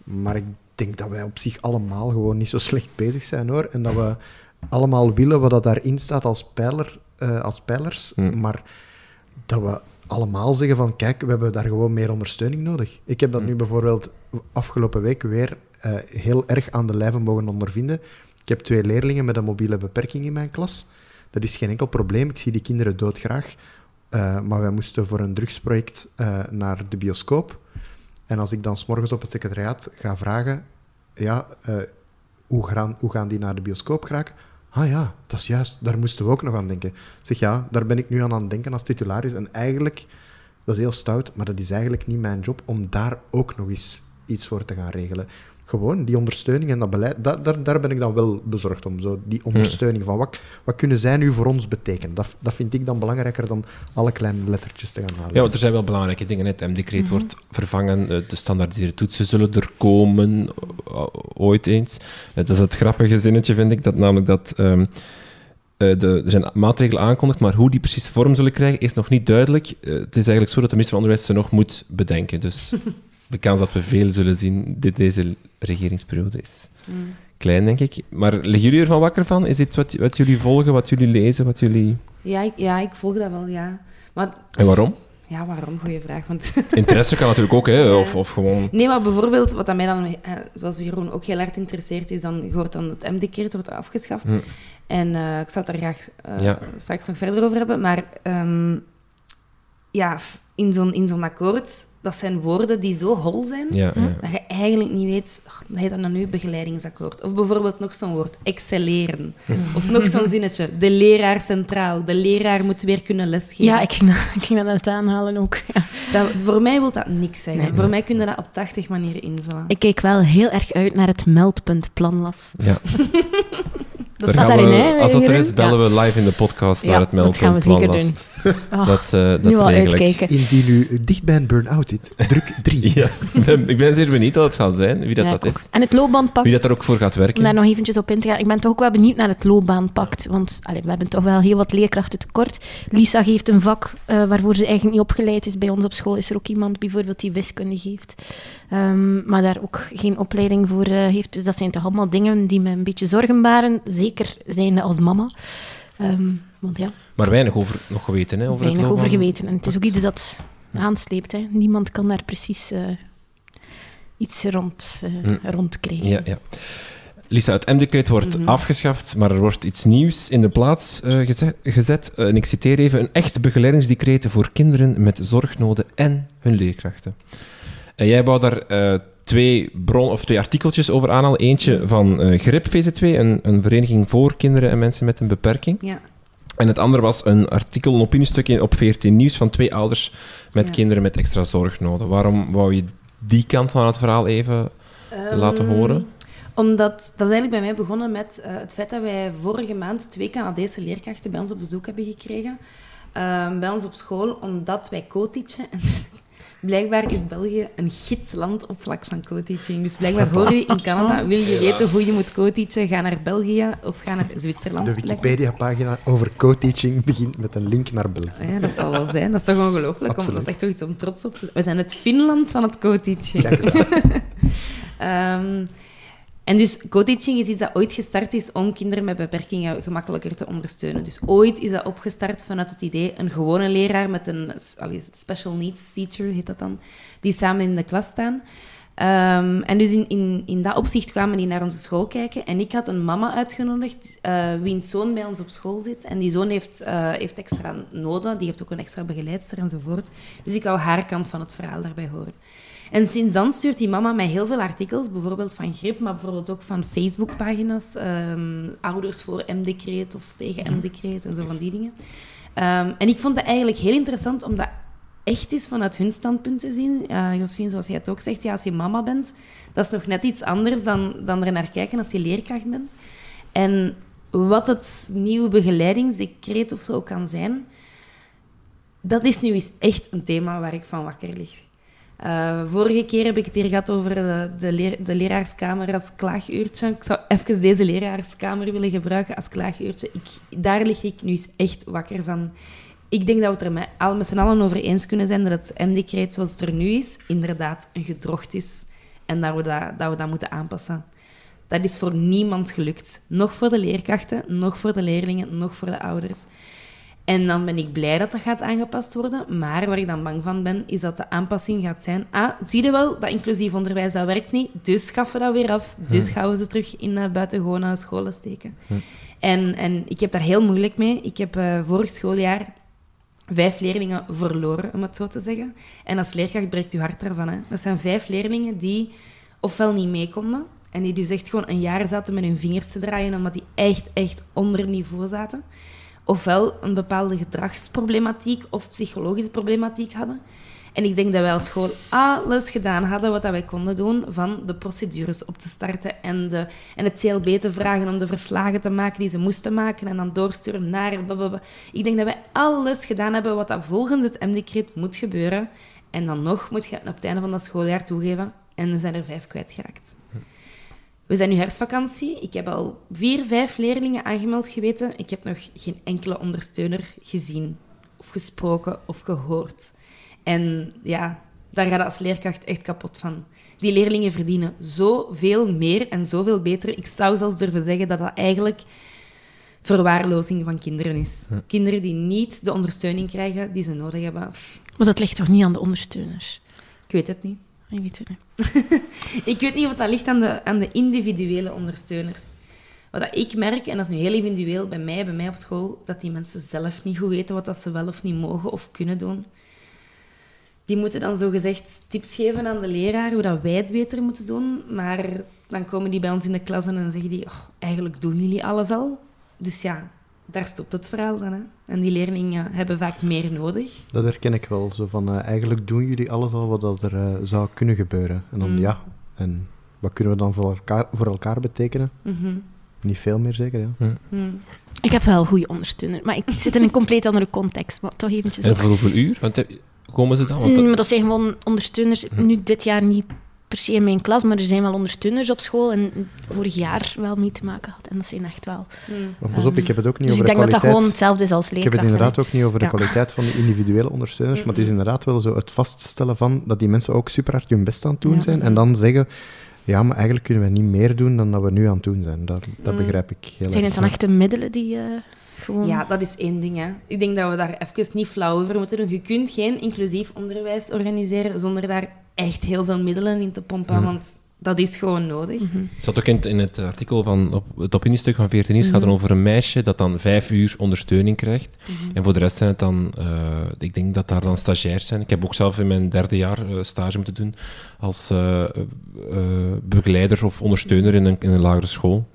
Maar ik denk dat wij op zich allemaal gewoon niet zo slecht bezig zijn hoor. En dat we allemaal willen wat dat daarin staat als, pijler, eh, als pijlers. Hm. Maar dat we allemaal zeggen van kijk, we hebben daar gewoon meer ondersteuning nodig. Ik heb dat Hm. nu bijvoorbeeld afgelopen week weer eh, heel erg aan de lijve mogen ondervinden. Ik heb twee leerlingen met een mobiele beperking in mijn klas. Dat is geen enkel probleem. Ik zie die kinderen doodgraag. Eh, maar wij moesten voor een drugsproject eh, naar de bioscoop. En als ik dan s'morgens op het secretariaat ga vragen... Ja, hoe, gaan, hoe gaan die naar de bioscoop geraken? Ah ja, dat is juist. Daar moesten we ook nog aan denken. Zeg ja, daar ben ik nu aan aan het denken als titularis. En eigenlijk, dat is heel stout, maar dat is eigenlijk niet mijn job om daar ook nog eens iets voor te gaan regelen. Gewoon die ondersteuning en dat beleid, dat, daar, daar ben ik dan wel bezorgd om. Zo, die ondersteuning van wat, wat kunnen zij nu voor ons betekenen? Dat, dat vind ik dan belangrijker dan alle kleine lettertjes te gaan halen. Ja, want er zijn wel belangrijke dingen. Het M-decreet wordt vervangen, eh, de standaardiseerde toetsen zullen er komen, eh, ooit eens. Eh, Dat is het grappige zinnetje, vind ik, dat namelijk dat... ehm, eh, de, er zijn maatregelen aangekondigd, maar hoe die precies vorm zullen krijgen is nog niet duidelijk. Het is eigenlijk zo dat de minister van Onderwijs ze nog moet bedenken. Dus de kans dat we veel zullen zien dit deze regeringsperiode is Mm. klein, denk ik. Maar liggen jullie ervan wakker van? Is dit wat, wat jullie volgen, wat jullie lezen, wat jullie... Ja, ik, ja, ik volg dat wel, ja. Maar En waarom? ja, waarom? Goeie vraag. Want Interesse kan natuurlijk ook, hè? Of, of gewoon... Nee, maar bijvoorbeeld, wat mij dan, eh, zoals Jeroen ook heel erg interesseert, is dan, je hoort dan het M-decreet wordt afgeschaft. Hm. En eh, ik zou het daar graag eh, Ja. straks nog verder over hebben. Maar ehm, ja, in zo'n, in zo'n akkoord, dat zijn woorden die zo hol zijn, Ja, ja. dat je eigenlijk niet weet, oh, dat heet dat dan nu begeleidingsakkoord. Of bijvoorbeeld nog zo'n woord, excelleren. Of nog zo'n zinnetje, de leraar centraal. De leraar moet weer kunnen lesgeven. Ja, ik ging, dat, ik ging dat aanhalen ook. Ja. Dat, voor mij wil dat niks zeggen. Nee. Voor mij kun je dat op 80 manieren invullen. Ik keek wel heel erg uit naar het meldpunt planlast. ja. Dat Daar staat daarin, we- hè? Als dat er is, bellen we live in de podcast Ja, naar het dat meldpunt. gaan we zeker Planlast. Oh, Dat, eh, dat nu al uitkijken. Indien u dicht bij een burn-out zit, druk 3. Ja, ik ben, ik ben zeer benieuwd wat het gaat zijn, wie dat, Ja, dat ook. is. En het loopbaanpact, Wie dat er ook voor gaat werken. om daar nog eventjes op in te gaan. Ik ben toch ook wel benieuwd naar het loopbaanpact. Want allee, we hebben toch wel heel wat leerkrachten tekort. Lisa geeft een vak eh, waarvoor ze eigenlijk niet opgeleid is. Bij ons op school is er ook iemand bijvoorbeeld die wiskunde geeft. Ehm, maar daar ook geen opleiding voor eh, heeft. Dus dat zijn toch allemaal dingen die me een beetje zorgen baren. Zeker zijnde als mama. Ehm, want ja, Maar weinig over nog geweten, hè? Over weinig het over geweten. En het is ook iets dat aansleept. Hè. Niemand kan daar precies eh, iets rond, Hm. rond krijgen. Ja, ja. Lisa, het M-decreet wordt Mhm. afgeschaft, maar er wordt iets nieuws in de plaats eh, geze- gezet. En ik citeer even, een echt begeleidingsdecreet voor kinderen met zorgnoden en hun leerkrachten. En jij wou daar twee, bron, of twee artikeltjes over aanhalen. Eentje van eh, Grip VZ2, een, een vereniging voor kinderen en mensen met een beperking. Ja. En het andere was een artikel, een opiniestukje op 14 Nieuws van twee ouders met Ja. kinderen met extra zorgnoden. Waarom wou je die kant van het verhaal even laten Ehm, horen? Omdat, dat is eigenlijk bij mij begonnen met eh, het feit dat wij vorige maand twee Canadese leerkrachten bij ons op bezoek hebben gekregen. ehm, bij ons op school, omdat wij co-teachen. En blijkbaar is België een gidsland op vlak van co-teaching. Dus blijkbaar hoor je in Canada, wil je weten hoe je moet co-teachen, ga naar België of ga naar Zwitserland. De. Wikipedia-pagina over co-teaching begint met een link naar België. Ja, dat zal wel zijn. Dat is toch ongelooflijk. Dat is echt toch iets om trots op te zijn. We zijn het Finland van het co-teaching. Ehm, en dus co-teaching is iets dat ooit gestart is om kinderen met beperkingen gemakkelijker te ondersteunen. Dus ooit is dat opgestart vanuit het idee een gewone leraar met een special needs teacher, heet dat dan, die samen in de klas staan. Ehm, en dus in, in, in dat opzicht kwamen die naar onze school kijken. En ik had een mama uitgenodigd, eh wiens zoon bij ons op school zit. En die zoon heeft, eh, heeft extra noden, die heeft ook een extra begeleidster enzovoort. Dus ik wou haar kant van het verhaal daarbij horen. En sinds dan stuurt die mama mij heel veel artikels, bijvoorbeeld van Grip, maar bijvoorbeeld ook van Facebookpagina's, ehm, ouders voor M-decreet of tegen M-decreet en zo van die dingen. Ehm, en ik vond dat eigenlijk heel interessant om dat echt eens vanuit hun standpunt te zien. Uh, Josephine, zoals jij het ook zegt, ja, als je mama bent, dat is nog net iets anders dan, dan er naar kijken als je leerkracht bent. En wat het nieuwe begeleidingsdecreet of zo kan zijn, dat is nu eens echt een thema waar ik van wakker lig. Uh, vorige keer heb ik het hier gehad over de, de, leraarskamer als klaaguurtje. Ik zou even deze leraarskamer willen gebruiken als klaaguurtje. Ik, daar lig ik nu eens echt wakker van. Ik denk dat we het er met, al met z'n allen over eens kunnen zijn dat het M-decreet zoals het er nu is, inderdaad een gedrocht is. En dat we dat, dat we dat moeten aanpassen. Dat is voor niemand gelukt. Nog voor de leerkrachten, nog voor de leerlingen, nog voor de ouders. En dan ben ik blij dat dat gaat aangepast worden. Maar waar ik dan bang van ben, is dat de aanpassing gaat zijn... Ah, zie je wel, dat inclusief onderwijs, dat werkt niet. Dus schaffen we dat weer af. Dus gaan we ze terug in uh, buitengewone scholen steken. Hm. En, en ik heb daar heel moeilijk mee. Ik heb uh, vorig schooljaar vijf leerlingen verloren, om het zo te zeggen. En als leerkracht breekt je hart ervan. Hè. Dat zijn vijf leerlingen die ofwel niet mee konden... En die dus echt gewoon een jaar zaten met hun vingers te draaien, omdat die echt, echt onder niveau zaten ofwel een bepaalde gedragsproblematiek of psychologische problematiek hadden. En ik denk dat wij als school alles gedaan hadden wat wij konden doen van de procedures op te starten en, de, en het CLB te vragen om de verslagen te maken die ze moesten maken en dan doorsturen naar... Blablabla. Ik denk dat wij alles gedaan hebben wat dat volgens het M-decreet moet gebeuren. En dan nog moet je op het einde van dat schooljaar toegeven en we zijn er vijf kwijtgeraakt. We zijn nu herfstvakantie. Ik heb al vier, vijf leerlingen aangemeld geweten. Ik heb nog geen enkele ondersteuner gezien, of gesproken, of gehoord. En ja, daar gaat het als leerkracht echt kapot van. Die leerlingen verdienen zoveel meer en zoveel beter. Ik zou zelfs durven zeggen dat dat eigenlijk verwaarlozing van kinderen is. Ja. Kinderen die niet de ondersteuning krijgen die ze nodig hebben. Maar dat ligt toch niet aan de ondersteuners? Ik weet het niet. Ik weet niet. Ik weet niet of dat ligt aan de, aan de individuele ondersteuners. Wat ik merk, en dat is nu heel individueel bij mij, bij mij op school, dat die mensen zelf niet goed weten wat dat ze wel of niet mogen of kunnen doen. Die moeten dan zogezegd tips geven aan de leraar hoe dat wij het beter moeten doen. Maar dan komen die bij ons in de klas en dan zeggen die, oh, eigenlijk doen jullie alles al. Dus ja, daar stopt het verhaal dan. Hè. En die leerlingen hebben vaak meer nodig. Dat herken ik wel. Zo van, uh, eigenlijk doen jullie alles al wat dat er uh, zou kunnen gebeuren. En dan, Mm. ja, en wat kunnen we dan voor elkaar, voor elkaar betekenen? Mm -hmm. Niet veel meer zeker, ja. Mm. Ik heb wel goede ondersteuner, maar ik zit in een compleet andere context. Maar toch eventjes... En voor hoeveel uur? Want heb, komen ze dan? Want dat... Mm, dat zijn gewoon ondersteuners, hm. nu dit jaar niet per se in mijn klas, maar er zijn wel ondersteuners op school en vorig jaar wel mee te maken had. En dat zijn echt wel... Mm. Maar pas op, ik heb het ook niet dus over ik de denk kwaliteit. dat dat gewoon hetzelfde is als Ik heb het inderdaad ook niet over de Ja. kwaliteit van de individuele ondersteuners, maar het is inderdaad wel zo het vaststellen van dat die mensen ook super hard hun best aan het doen Ja. zijn en dan zeggen, ja, maar eigenlijk kunnen we niet meer doen dan dat we nu aan het doen zijn. Dat, dat Mm. begrijp ik heel Zijn het dan echt de middelen die eh, gewoon... Ja, dat is één ding. Hè. Ik denk dat we daar even niet flauw over moeten doen. Je kunt geen inclusief onderwijs organiseren zonder daar echt heel veel middelen in te pompen, Ja. want dat is gewoon nodig. Mhm. Het zat ook in, het- in het artikel van op, het opiniestuk van 14 Nieuws. Het gaat Mhm. dan over een meisje dat dan vijf uur ondersteuning krijgt. Mhm. En voor de rest zijn het dan, eh, ik denk dat daar dan stagiairs zijn. Ik heb ook zelf in mijn derde jaar eh, stage moeten doen als eh, begeleider of ondersteuner in een, in een lagere school.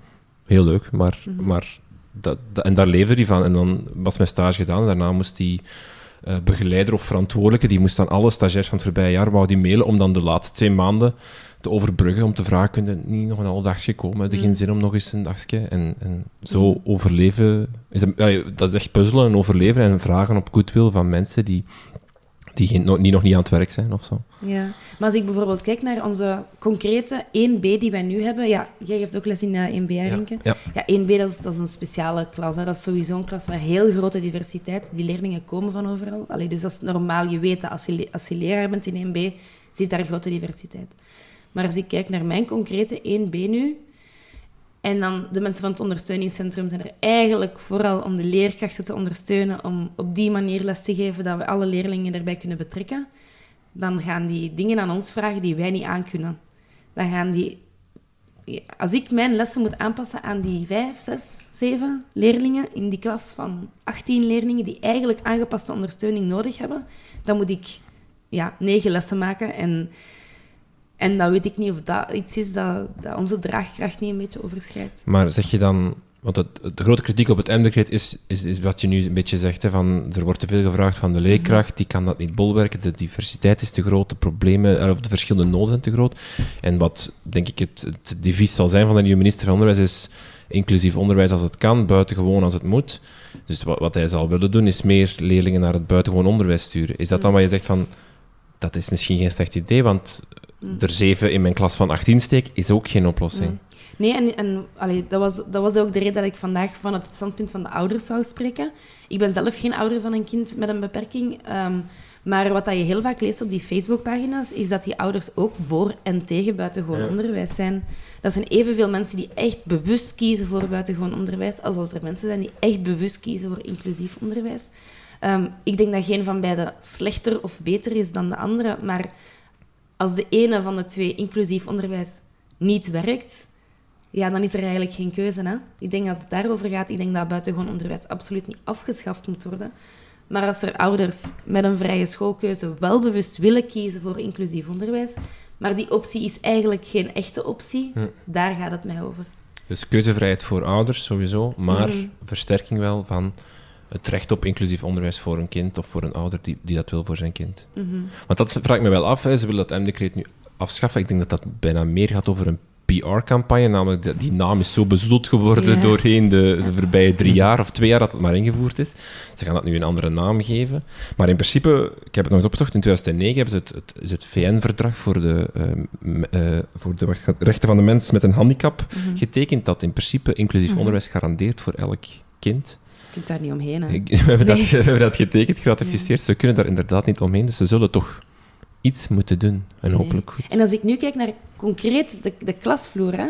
Heel leuk, maar, Mhm. maar dat, dat- en daar leefde hij van. En dan was mijn stage gedaan. En daarna moest die eh, begeleider of verantwoordelijke, die moest dan alle stagiairs van het voorbije jaar wou die mailen om dan de laatste twee maanden te overbruggen. Om te vragen, kun je niet nog een half dagje komen? Heb je geen Mm. zin om nog eens een dagje? En, en zo Mm. overleven... Is dat, ja, dat is echt puzzelen en overleven en vragen op goodwill van mensen die, die, nog, die nog niet aan het werk zijn of zo. Ja, maar als ik bijvoorbeeld kijk naar onze concrete 1B die wij nu hebben, ja, jij geeft ook les in eh, 1B, hè, Renke? ja. Ja, 1B dat is, dat is een speciale klas. Hè. Dat is sowieso een klas met heel grote diversiteit. Die leerlingen komen van overal. Allee, dus dat is normaal. Je weet dat als je, als je leraar bent in 1B, zit daar grote diversiteit. Maar als ik kijk naar mijn concrete 1B nu, en dan de mensen van het ondersteuningscentrum zijn er eigenlijk vooral om de leerkrachten te ondersteunen, om op die manier les te geven dat we alle leerlingen erbij kunnen betrekken. Dan gaan die dingen aan ons vragen die wij niet aankunnen. Dan gaan die als ik mijn lessen moet aanpassen aan die vijf, zes, zeven leerlingen in die klas van 18 leerlingen die eigenlijk aangepaste ondersteuning nodig hebben, dan moet ik ja, negen lessen maken. En, en dan weet ik niet of dat iets is dat, dat onze draagkracht niet een beetje overschrijdt. Maar zeg je dan... Want het, de grote kritiek op het M-decreet is, is, is wat je nu een beetje zegt. Hè, van, er wordt te veel gevraagd van de leerkracht, die kan dat niet bolwerken. De diversiteit is te groot, de problemen, eh, of de verschillende noden zijn te groot. En wat, denk ik, het, het devies zal zijn van de nieuwe minister van Onderwijs is inclusief onderwijs als het kan, buitengewoon als het moet. Dus wat, wat hij zal willen doen, is meer leerlingen naar het buitengewoon onderwijs sturen. Is dat dan wat je zegt van... Dat is misschien geen slecht idee, want er zeven in mijn klas van 18 steek is ook geen oplossing. Mm. Nee, en, en allee, dat, was, dat was ook de reden dat ik vandaag vanuit het standpunt van de ouders zou spreken. Ik ben zelf geen ouder van een kind met een beperking. ehm, maar wat dat je heel vaak leest op die Facebookpagina's, is dat die ouders ook voor en tegen buitengewoon Ja. onderwijs zijn. Dat zijn evenveel mensen die echt bewust kiezen voor buitengewoon onderwijs, als als er mensen zijn die echt bewust kiezen voor inclusief onderwijs. Ehm, ik denk dat geen van beide slechter of beter is dan de andere, maar als de ene van de twee inclusief onderwijs niet werkt, ja, dan is er eigenlijk geen keuze. Hè? Ik denk dat het daarover gaat. Ik denk dat buitengewoon onderwijs absoluut niet afgeschaft moet worden. Maar als er ouders met een vrije schoolkeuze wel bewust willen kiezen voor inclusief onderwijs, maar die optie is eigenlijk geen echte optie, Hm. daar gaat het mij over. Dus keuzevrijheid voor ouders sowieso, maar Mhm. versterking wel van het recht op inclusief onderwijs voor een kind of voor een ouder die, die dat wil voor zijn kind. Mhm. Want dat vraag ik me wel af. Hè. Ze willen dat M-decreet nu afschaffen. Ik denk dat dat bijna meer gaat over een PR-campagne. Namelijk, dat die naam is zo bezoedeld geworden doorheen de, de voorbije drie jaar of twee jaar dat het maar ingevoerd is. Ze gaan dat nu een andere naam geven. Maar in principe, ik heb het nog eens opgezocht, in 2009 hebben ze het, het, is het VN-verdrag voor de, eh, m- eh, voor de rechten van de mens met een handicap Mhm. getekend, dat in principe inclusief Mhm. onderwijs garandeert voor elk kind. Je kunt daar niet omheen. Hè? We hebben, dat, we hebben dat getekend, geratificeerd. We kunnen daar inderdaad niet omheen. Dus ze zullen toch iets moeten doen. En hopelijk goed. En als ik nu kijk naar concreet de, de klasvloer, hè,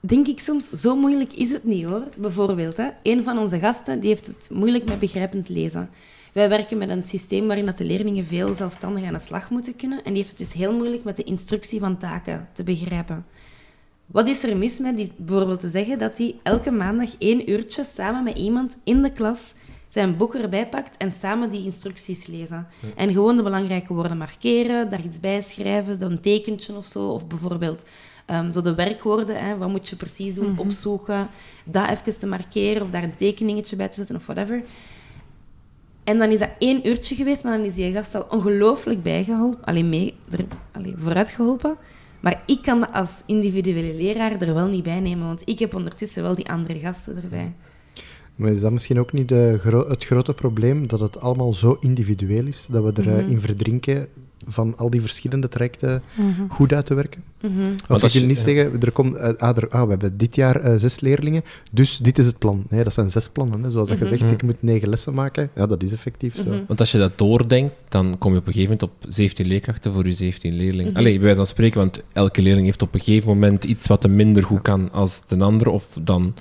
denk ik soms, zo moeilijk is het niet hoor. Bijvoorbeeld, hè, een van onze gasten die heeft het moeilijk met begrijpend lezen. Wij werken met een systeem waarin dat de leerlingen veel zelfstandig aan de slag moeten kunnen. En die heeft het dus heel moeilijk met de instructie van taken te begrijpen. Wat is er mis met die, bijvoorbeeld te zeggen dat hij elke maandag één uurtje samen met iemand in de klas zijn boek erbij pakt en samen die instructies lezen. En gewoon de belangrijke woorden markeren, daar iets bij schrijven, dan een tekentje of zo. Of bijvoorbeeld ehm, zo de werkwoorden, hè, wat moet je precies doen, opzoeken. Dat even te markeren of daar een tekeningetje bij te zetten of whatever. En dan is dat één uurtje geweest, maar dan is die gast al ongelooflijk bijgeholpen, alleen mee, er, allee, vooruit geholpen. Maar ik kan als individuele leraar er wel niet bij nemen, want ik heb ondertussen wel die andere gasten erbij. Maar is dat misschien ook niet de gro- het grote probleem, dat het allemaal zo individueel is, dat we erin in verdrinken van al die verschillende trajecten goed uit te werken? Mhm. Want als je niet zeggen, er komt, eh, ah, er- ah, we hebben dit jaar eh, zes leerlingen, dus dit is het plan. Nee, dat zijn zes plannen. Hè. Zoals dat je zegt, ik moet negen lessen maken. Ja, dat is effectief zo. Mhm. Want als je dat doordenkt, dan kom je op een gegeven moment op 17 leerkrachten voor je 17 leerlingen. Allee, bij wijze van spreken, want elke leerling heeft op een gegeven moment iets wat hem minder goed kan als de ander. Of dan,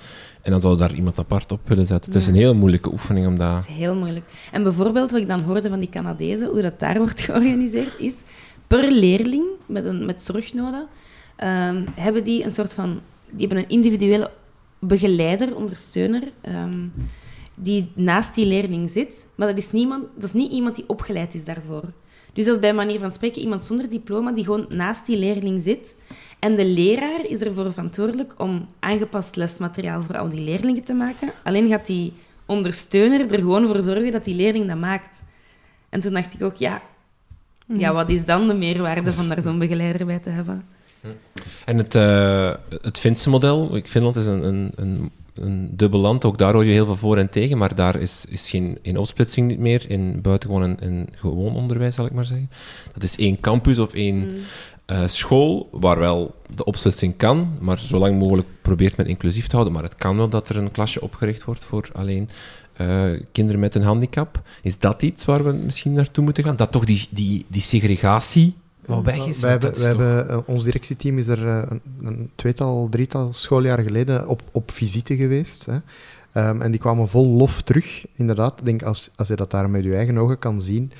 en dan zou daar iemand apart op willen zetten. Het is een hele moeilijke oefening om Dat dat... is heel moeilijk. En bijvoorbeeld, wat ik dan hoorde van die Canadezen, hoe dat daar wordt georganiseerd, is per leerling met, een, met zorgnoden, ehm, hebben die een soort van... Die hebben een individuele begeleider, ondersteuner, ehm, die naast die leerling zit. Maar dat is, niemand, dat is niet iemand die opgeleid is daarvoor. Dus dat is bij manier van spreken iemand zonder diploma die gewoon naast die leerling zit. En de leraar is ervoor verantwoordelijk om aangepast lesmateriaal voor al die leerlingen te maken. Alleen gaat die ondersteuner er gewoon voor zorgen dat die leerling dat maakt. En toen dacht ik ook, ja, ja wat is dan de meerwaarde van daar zo'n begeleider bij te hebben? En het, uh, het Finse model, Finland is een, een, een, een dubbel land, ook daar hoor je heel veel voor en tegen, maar daar is, is geen, geen opsplitsing niet meer in buitengewoon en, en gewoon onderwijs, zal ik maar zeggen. Dat is één campus of één mm. uh, school, waar wel de opsplitsing kan, maar zo lang mogelijk probeert men inclusief te houden. Maar het kan wel dat er een klasje opgericht wordt voor alleen uh, kinderen met een handicap. Is dat iets waar we misschien naartoe moeten gaan? Dat toch die, die, die segregatie wat weg is? Wij hebben, ons directieteam is er uh, een, een, tweetal, drietal schooljaren geleden op, op visite geweest. Hè. Um, en die kwamen vol lof terug. Inderdaad, ik denk als, als je dat daar met je eigen ogen kan zien,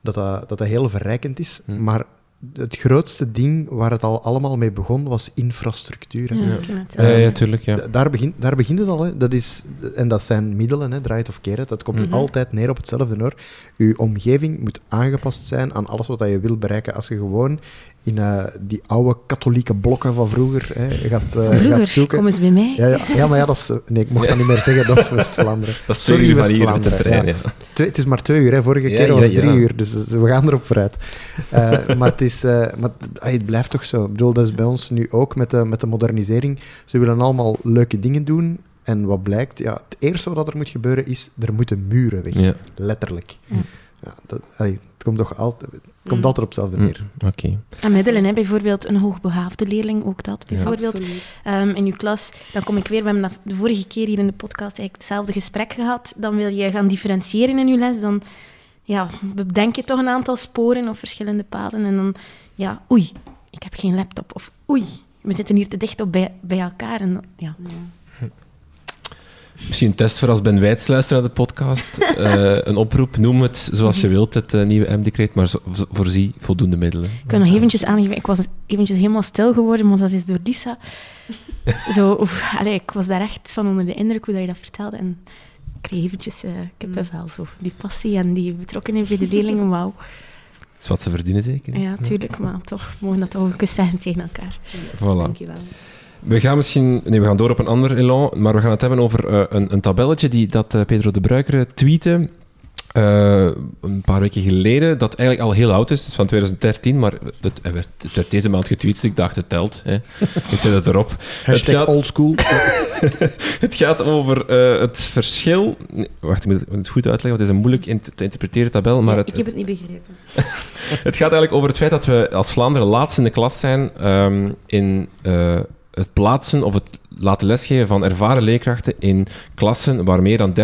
dat dat, dat, dat heel verrijkend is. Hm. Maar het grootste ding waar het al allemaal mee begon, was infrastructuur. Ja, ja. ja, tuurlijk. Ja. Daar, begint, daar begint het al. Hè. Dat is, en dat zijn middelen, hè, draai het of keer het. Dat komt mm -hmm. altijd neer op hetzelfde hoor. Je omgeving moet aangepast zijn aan alles wat je wil bereiken. Als je gewoon in uh, die oude katholieke blokken van vroeger hè, gaat, uh, vroeger, gaat zoeken. kom eens bij mij. Ja, ja, ja maar ja, dat is... Nee, ik mocht dat niet meer zeggen, dat is West-Vlaanderen. Dat is Sorry. Ja. Twee, het is maar twee uur, hè. vorige keer was het drie uur, dus we gaan erop vooruit. Uh, maar het, is, maar het blijft toch zo. Ik bedoel, dat is bij ons nu ook met de, met de modernisering. Ze willen allemaal leuke dingen doen, en wat blijkt, ja, het eerste wat er moet gebeuren is, er moeten muren weg. Ja. Letterlijk. Ja. Ja, dat, allee, komt toch altijd, het komt mm. altijd op hetzelfde neer. Mm. Oké. Okay. En middelen, hè, bijvoorbeeld een hoogbegaafde leerling, ook dat. Bijvoorbeeld ja, um, in uw klas, dan kom ik weer, we hebben de vorige keer hier in de podcast eigenlijk hetzelfde gesprek gehad. Dan wil je gaan differentiëren in je les, dan ja, bedenk je toch een aantal sporen of verschillende paden. En dan, ja, oei, ik heb geen laptop. Of oei, we zitten hier te dicht op bij, bij elkaar. En, ja. ja. Misschien een test voor als Ben Wijts luistert naar de podcast. Uh, een oproep, noem het zoals je wilt, het uh, nieuwe M-decreet, maar voorzie voldoende middelen. Ik kan nog eventjes aangeven, ik was eventjes helemaal stil geworden, maar dat is door Lisa. Zo, oef, allez, ik was daar echt van onder de indruk hoe dat je dat vertelde. En ik kreeg eventjes uh, kippenvel, zo. Die passie en die betrokkenheid bij de leerlingen, wauw. Dat is wat ze verdienen, zeker? Ja, tuurlijk, maar toch mogen dat toch ook eens zeggen tegen elkaar. Voilà. Dankjewel. We gaan misschien... Nee, we gaan door op een ander elan, maar we gaan het hebben over uh, een, een, tabelletje die, dat uh, Pedro de Bruikere tweette uh, een paar weken geleden, dat eigenlijk al heel oud is, dus van 2013, maar het, het, werd, het werd deze maand getweet, dus ik dacht het telt. Hè. ik zet het erop. Hashtag het gaat, oldschool. het gaat over uh, het verschil... Nee, wacht, ik moet het goed uitleggen, want het is een moeilijk in te interpreteren tabel. Maar ja, het, ik heb het niet begrepen. het gaat eigenlijk over het feit dat we als Vlaanderen laatst in de klas zijn um, in... Uh, het plaatsen of het laten lesgeven van ervaren leerkrachten in klassen waar meer dan 30%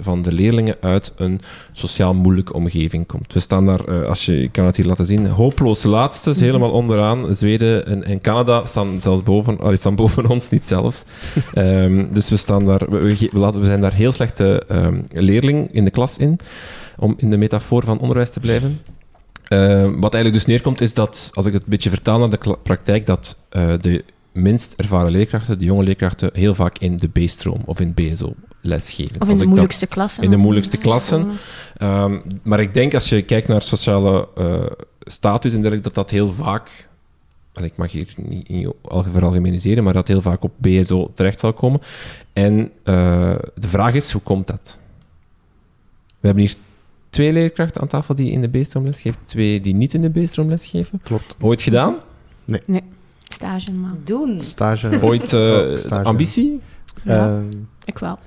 van de leerlingen uit een sociaal moeilijke omgeving komt. We staan daar, eh, als je, ik kan het hier laten zien, hopeloos laatste, mhm. helemaal onderaan. Zweden en, en, Canada staan zelfs boven, allee, staan boven ons, niet zelfs. um, dus we, staan daar, we, we, we zijn daar heel slechte um, leerling in de klas in, om in de metafoor van onderwijs te blijven. Uh, wat eigenlijk dus neerkomt, is dat, als ik het een beetje vertaal naar de praktijk, dat uh, de minst ervaren leerkrachten, de jonge leerkrachten, heel vaak in de B-stroom of in BSO lesgeven. Of in de moeilijkste klassen. In de moeilijkste klassen. Um, maar ik denk als je kijkt naar sociale uh, status en dergelijke, dat dat heel vaak, ik mag hier niet in veralgemeniseren, maar dat heel vaak op BSO terecht zal komen. En uh, de vraag is, hoe komt dat? We hebben hier twee leerkrachten aan tafel die in de B-stroom lesgeven, twee die niet in de B-stroom lesgeven. Klopt. Ooit gedaan? Nee. nee. Stage, maar... Doen. Stage. Ooit uh, oh, stage. ambitie? Ja, uh, ik wel.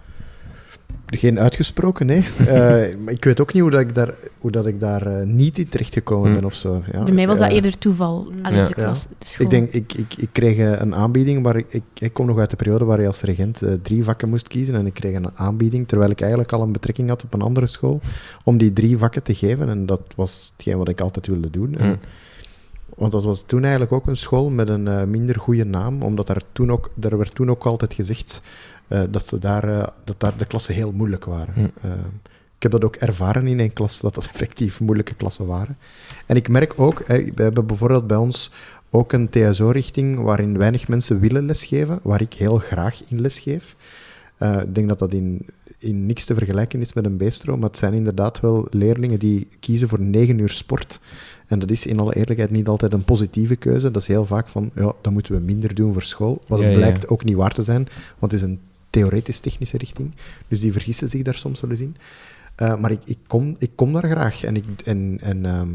Geen uitgesproken, nee. uh, maar ik weet ook niet hoe dat ik daar, hoe dat ik daar uh, niet in terechtgekomen hmm. ben of zo. Ja. Bij mij was dat eerder toeval. Aan ja. de klas, de ik denk, ik, ik, ik kreeg een aanbieding waar ik, ik, ik kom nog uit de periode waar je als regent drie vakken moest kiezen en ik kreeg een aanbieding, terwijl ik eigenlijk al een betrekking had op een andere school, om die drie vakken te geven en dat was hetgeen wat ik altijd wilde doen. En. Want dat was toen eigenlijk ook een school met een uh, minder goede naam, omdat er, toen ook, er werd toen ook altijd gezegd uh, dat, ze daar, uh, dat daar de klassen heel moeilijk waren. Hm. ik heb dat ook ervaren in een klas, dat dat effectief moeilijke klassen waren. En ik merk ook, we hebben bijvoorbeeld bij ons ook een TSO-richting waarin weinig mensen willen lesgeven, waar ik heel graag in lesgeef. ik denk dat dat in in niks te vergelijken is met een B-stroom, maar het zijn inderdaad wel leerlingen die kiezen voor negen uur sport. En dat is in alle eerlijkheid niet altijd een positieve keuze. Dat is heel vaak van, ja, dan moeten we minder doen voor school. Wat Ja, ja. blijkt ook niet waar te zijn, want het is een theoretisch-technische richting. Dus die vergissen zich daar soms wel eens in. Eh, maar ik, ik, kom, ik kom daar graag. En, ik, en, en, ehm,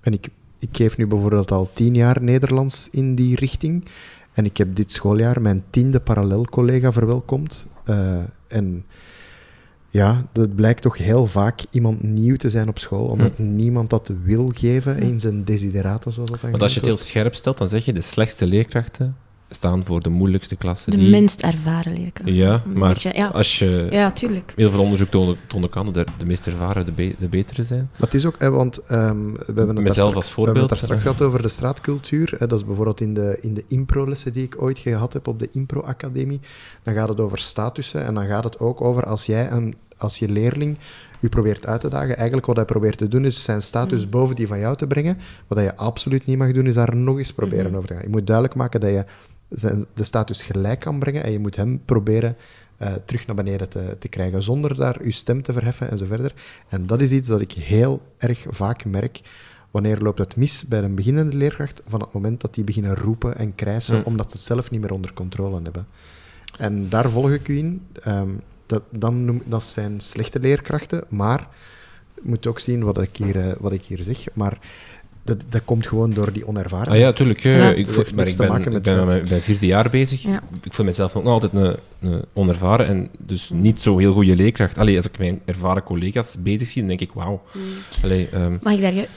en ik, ik geef nu bijvoorbeeld al tien jaar Nederlands in die richting. En ik heb dit schooljaar mijn tiende parallelcollega verwelkomd. Eh, en ja, dat blijkt toch heel vaak iemand nieuw te zijn op school, omdat niemand dat wil geven in zijn desiderata, zoals dat dan Want als je het heel scherp stelt, dan zeg je de slechtste leerkrachten staan voor de moeilijkste klassen. De die... minst ervaren leerkrachten. Ja, maar beetje, ja. als je... ja, tuurlijk. Heel veel onderzoek toonde, toonde aan dat de, meest ervaren de, be- de betere zijn. Dat is ook, hè, want ehm, we hebben het Mezelf daar straks, we daar straks hè. gehad over de straatcultuur. Hè, dat is bijvoorbeeld in de, in de impro-lessen die ik ooit gehad heb op de Impro-academie. Dan gaat het over statussen en dan gaat het ook over als jij een, als je leerling u probeert uit te dagen. Eigenlijk wat hij probeert te doen is zijn status boven die van jou te brengen. Wat je absoluut niet mag doen is daar nog eens proberen over te gaan. Je moet duidelijk maken dat je zijn, de status gelijk kan brengen en je moet hem proberen eh, terug naar beneden te, te krijgen, zonder daar uw stem te verheffen en zo verder. En dat is iets dat ik heel erg vaak merk. Wanneer loopt het mis bij een beginnende leerkracht? Van het moment dat die beginnen roepen en krijsen, Mm. omdat ze het zelf niet meer onder controle hebben. En daar volg ik u in. Ehm, dat, dan noem, dat zijn slechte leerkrachten, maar je moet ook zien wat ik hier, eh, wat ik hier zeg. Maar dat, dat komt gewoon door die onervarenheid. Ah ja, tuurlijk. Ja. Ik, voel, maar ik ben, ik ben mijn, vierde jaar bezig. Ja. Ik voel mezelf ook nog altijd een, een onervaren en dus niet zo heel goede leerkracht. Allee, als ik mijn ervaren collega's bezig zie, dan denk ik, wauw. Allee, ehm, Mag ik daar... je-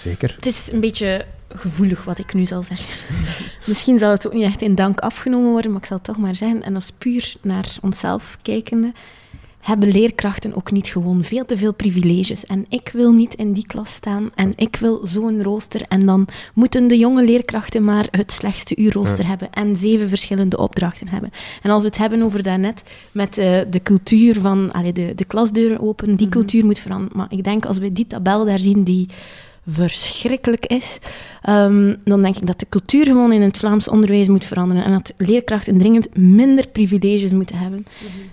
Zeker. Het is een beetje gevoelig wat ik nu zal zeggen. Misschien zal het ook niet echt in dank afgenomen worden, maar ik zal het toch maar zeggen. En als puur naar onszelf kijkende, hebben leerkrachten ook niet gewoon veel te veel privileges. En ik wil niet in die klas staan en ik wil zo'n rooster. En dan moeten de jonge leerkrachten maar het slechtste uurrooster hebben en zeven verschillende opdrachten hebben. En als we het hebben over daarnet, met eh, de cultuur van allee, de, de klasdeuren open, die cultuur moet veranderen. Maar ik denk als we die tabel daar zien, die verschrikkelijk is, ehm, dan denk ik dat de cultuur gewoon in het Vlaams onderwijs moet veranderen en dat leerkrachten dringend minder privileges moeten hebben.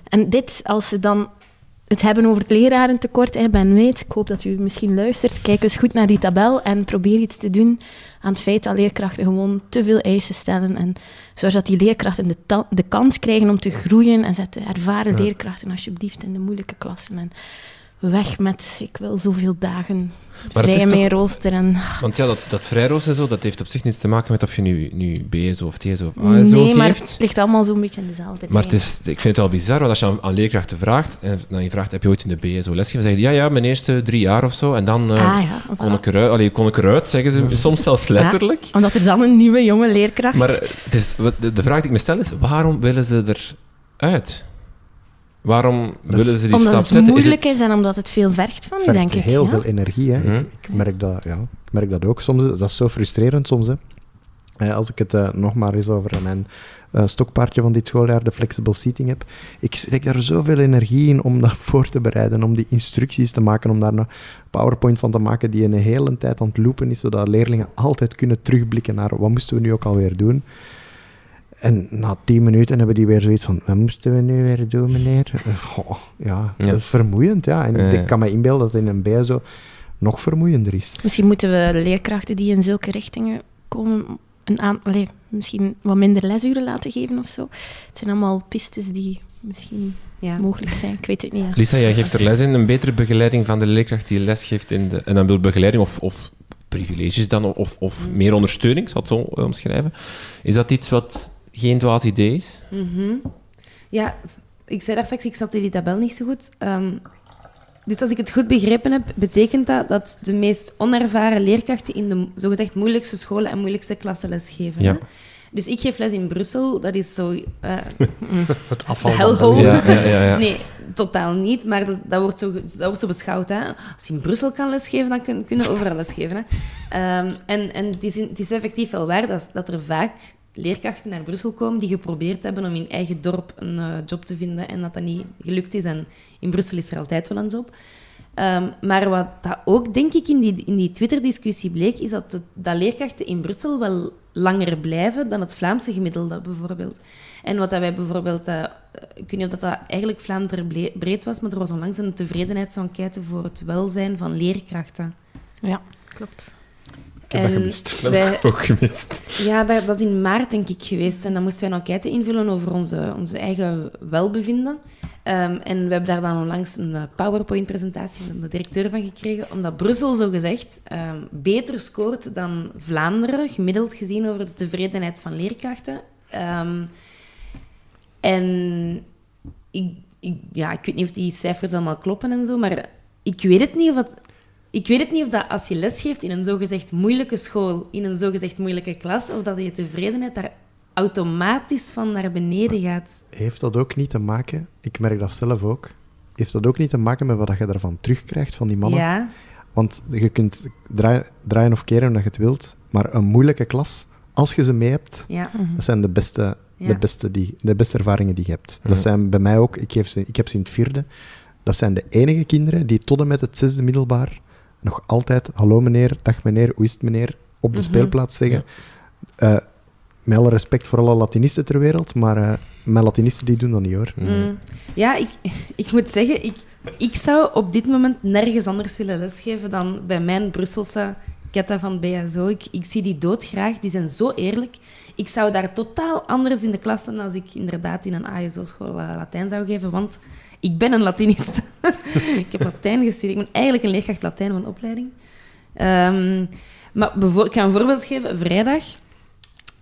En dit, als ze dan het hebben over het lerarentekort, hè, Ben weet, ik hoop dat u misschien luistert, kijk eens goed naar die tabel en probeer iets te doen aan het feit dat leerkrachten gewoon te veel eisen stellen en zodat die leerkrachten de, de kans krijgen om te groeien en zet de ervaren leerkrachten alsjeblieft in de moeilijke klassen en weg met ik wil zoveel dagen Maar het vrij is in toch- mijn rooster en want ja, dat, dat vrijroos en zo, dat heeft op zich niets te maken met of je nu, nu BSO of TSO of ASO nee, maar geeft. het ligt allemaal zo'n beetje in dezelfde Maar het is, ik vind het wel bizar, want als je aan, aan leerkrachten vraagt, en dan je vraagt, heb je ooit in de BSO lesgegeven? Dan zeg je, ja, ja, mijn eerste drie jaar of zo. En dan eh, ah ja, kon, ik eruit, allee, kon ik eruit, zeggen ze soms zelfs letterlijk. omdat er dan een nieuwe jonge leerkracht Maar eh, het is, wat- de, de vraag die ik me stel is, waarom willen ze eruit? Waarom willen ze die omdat stap het zetten? moeilijk het- is, en omdat het veel vergt van vergt denk ik. heel ja. veel energie. Hè. Ik, ik, merk dat, ja, ik merk dat ook soms. Dat is zo frustrerend soms. Hè. Eh, als ik het eh, nog maar eens over mijn eh, stokpaardje van dit schooljaar, de flexible seating, heb. Ik steek daar zoveel energie in om dat voor te bereiden, om die instructies te maken, om daar een PowerPoint van te maken die een hele tijd aan het loopen is, zodat leerlingen altijd kunnen terugblikken naar wat moesten we nu ook alweer doen. En na tien minuten hebben die weer zoiets van, wat moesten we nu weer doen, meneer? Goh, ja, Ja. dat is vermoeiend, ja. En Ja, ja. ik kan me inbeelden dat het in een BSO nog vermoeiender is. Misschien moeten we de leerkrachten die in zulke richtingen komen, een aan, misschien wat minder lesuren laten geven of zo. Het zijn allemaal pistes die misschien Ja. mogelijk zijn. Ik weet het niet. Ja. Lisa, jij geeft er les in, een betere begeleiding van de leerkracht die les geeft in de... En dan wil begeleiding of, of privileges dan, of, of meer ondersteuning, ik zal het zo eh, omschrijven. Is dat iets wat geen dwaas idee is? Mhm. Ja, ik zei daar straks, ik snapte die tabel niet zo goed. Ehm, dus als ik het goed begrepen heb, betekent dat dat de meest onervaren leerkrachten in de zogezegd moeilijkste scholen en moeilijkste klassen lesgeven. Ja. hè? Dus ik geef les in Brussel, dat is zo... eh, Het afval. Ja, ja, ja. ja. Nee, totaal niet. Maar dat, dat, wordt, zo, dat wordt zo beschouwd. Hè. Als je in Brussel kan lesgeven, dan kun, kun je overal lesgeven. Hè. Ehm, en en het, is in- het is effectief wel waar dat, dat er vaak leerkrachten naar Brussel komen die geprobeerd hebben om in eigen dorp een eh, job te vinden en dat dat niet gelukt is. En in Brussel is er altijd wel een job. Ehm, maar wat dat ook, denk ik, in die, in die Twitter-discussie bleek, is dat, de, dat leerkrachten in Brussel wel langer blijven dan het Vlaamse gemiddelde, bijvoorbeeld. En wat dat wij bijvoorbeeld... eh, ik weet niet of dat, dat eigenlijk Vlaanderen breed was, maar er was onlangs een tevredenheidsenquête voor het welzijn van leerkrachten. Ja, klopt. Dat En gemist. Dat wij- heb ik ook gemist. ja, dat, dat is in maart, denk ik, geweest. En dan moesten wij een enquête invullen over onze, onze eigen welbevinden. Ehm, en we hebben daar dan onlangs een eh, PowerPoint-presentatie van de directeur van gekregen, omdat Brussel, zogezegd, ehm beter scoort dan Vlaanderen, gemiddeld gezien over de tevredenheid van leerkrachten. Ehm, en ik, ik, ja, ik weet niet of die cijfers allemaal kloppen en zo, maar ik weet het niet of dat ik weet het niet of dat als je lesgeeft in een zogezegd moeilijke school, in een zogezegd moeilijke klas, of dat je tevredenheid daar automatisch van naar beneden gaat. Heeft dat ook niet te maken, ik merk dat zelf ook, heeft dat ook niet te maken met wat je daarvan terugkrijgt van die mannen? Ja, Want je kunt draaien, draaien of keren omdat je het wilt, maar een moeilijke klas, als je ze mee hebt, ja, dat zijn de beste, Ja. de beste, die, de beste ervaringen die je hebt. Ja. Dat zijn bij mij ook, ik, geef ze, ik heb ze in het vierde, dat zijn de enige kinderen die tot en met het zesde middelbaar nog altijd hallo meneer, dag meneer, hoe is het meneer, op de Mhm. speelplaats zeggen. Eh, met alle respect voor alle Latinisten ter wereld, maar eh mijn Latinisten die doen dat niet hoor. Mm. ja ik, ik moet zeggen, ik, ik zou op dit moment nergens anders willen lesgeven dan bij mijn Brusselse Ketta van BSO. Ik, ik zie die doodgraag, die zijn zo eerlijk. Ik zou daar totaal anders in de klas zijn als ik inderdaad in een ASO-school eh, Latijn zou geven, want ik ben een Latinist. ik heb Latijn gestudeerd. Ik ben eigenlijk een leerkracht Latijn van opleiding. Ehm, maar ik ga een voorbeeld geven. Vrijdag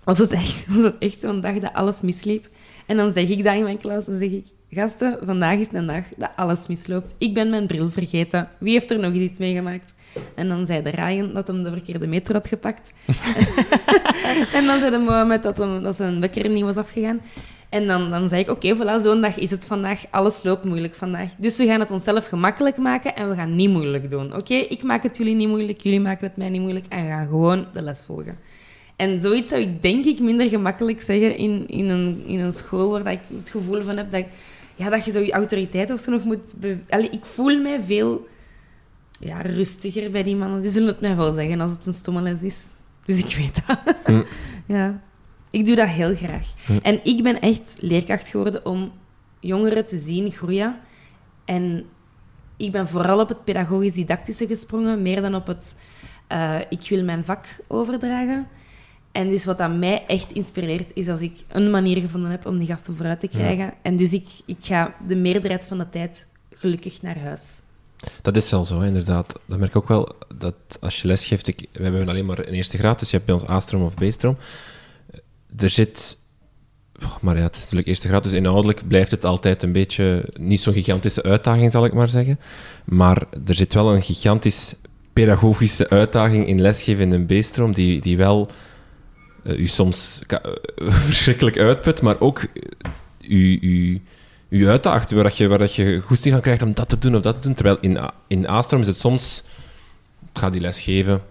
was het echt, echt zo'n dag dat alles misliep. En dan zeg ik dat in mijn klas. Dan zeg ik, gasten, vandaag is een dag dat alles misloopt. Ik ben mijn bril vergeten. Wie heeft er nog iets meegemaakt? En dan zei de Ryan dat hem de verkeerde metro had gepakt. en dan zei de Mohammed dat, dat zijn wekker niet was afgegaan. En dan, dan zei ik, oké, voilà, zo'n dag is het vandaag. Alles loopt moeilijk vandaag. Dus we gaan het onszelf gemakkelijk maken en we gaan niet moeilijk doen. Oké, ik maak het jullie niet moeilijk, jullie maken het mij niet moeilijk en we gaan gewoon de les volgen. En zoiets zou ik denk ik minder gemakkelijk zeggen in, in, een, in een school waar dat ik het gevoel van heb dat, ik, ja, dat je zo je autoriteit of zo nog moet... Allee, ik voel mij veel ja, rustiger bij die mannen. Die zullen het mij wel zeggen als het een stomme les is. Dus ik weet dat. Hm. ja. Ik doe dat heel graag. Hm. En ik ben echt leerkracht geworden om jongeren te zien groeien. En ik ben vooral op het pedagogisch-didactische gesprongen, meer dan op het eh, ik wil mijn vak overdragen. En dus wat dat mij echt inspireert, is als ik een manier gevonden heb om die gasten vooruit te krijgen. En dus ik, ik ga de meerderheid van de tijd gelukkig naar huis. Dat is wel zo, inderdaad. Dat merk ik ook wel, dat als je lesgeeft... Ik, we hebben alleen maar een eerste graad, dus je hebt bij ons A-stroom of B-stroom. Er zit... oh, Maar ja, het is natuurlijk eerste graad, dus inhoudelijk blijft het altijd een beetje... Niet zo'n gigantische uitdaging, zal ik maar zeggen. Maar er zit wel een gigantisch pedagogische uitdaging in lesgeven in een B-stroom, die, die wel eh, u soms verschrikkelijk uitput, maar ook eh, u... u u uitdaagt, waar, dat je, waar dat je goesting van krijgt om dat te doen of dat te doen. Terwijl in, in A-stroom is het soms, ik ga die les geven,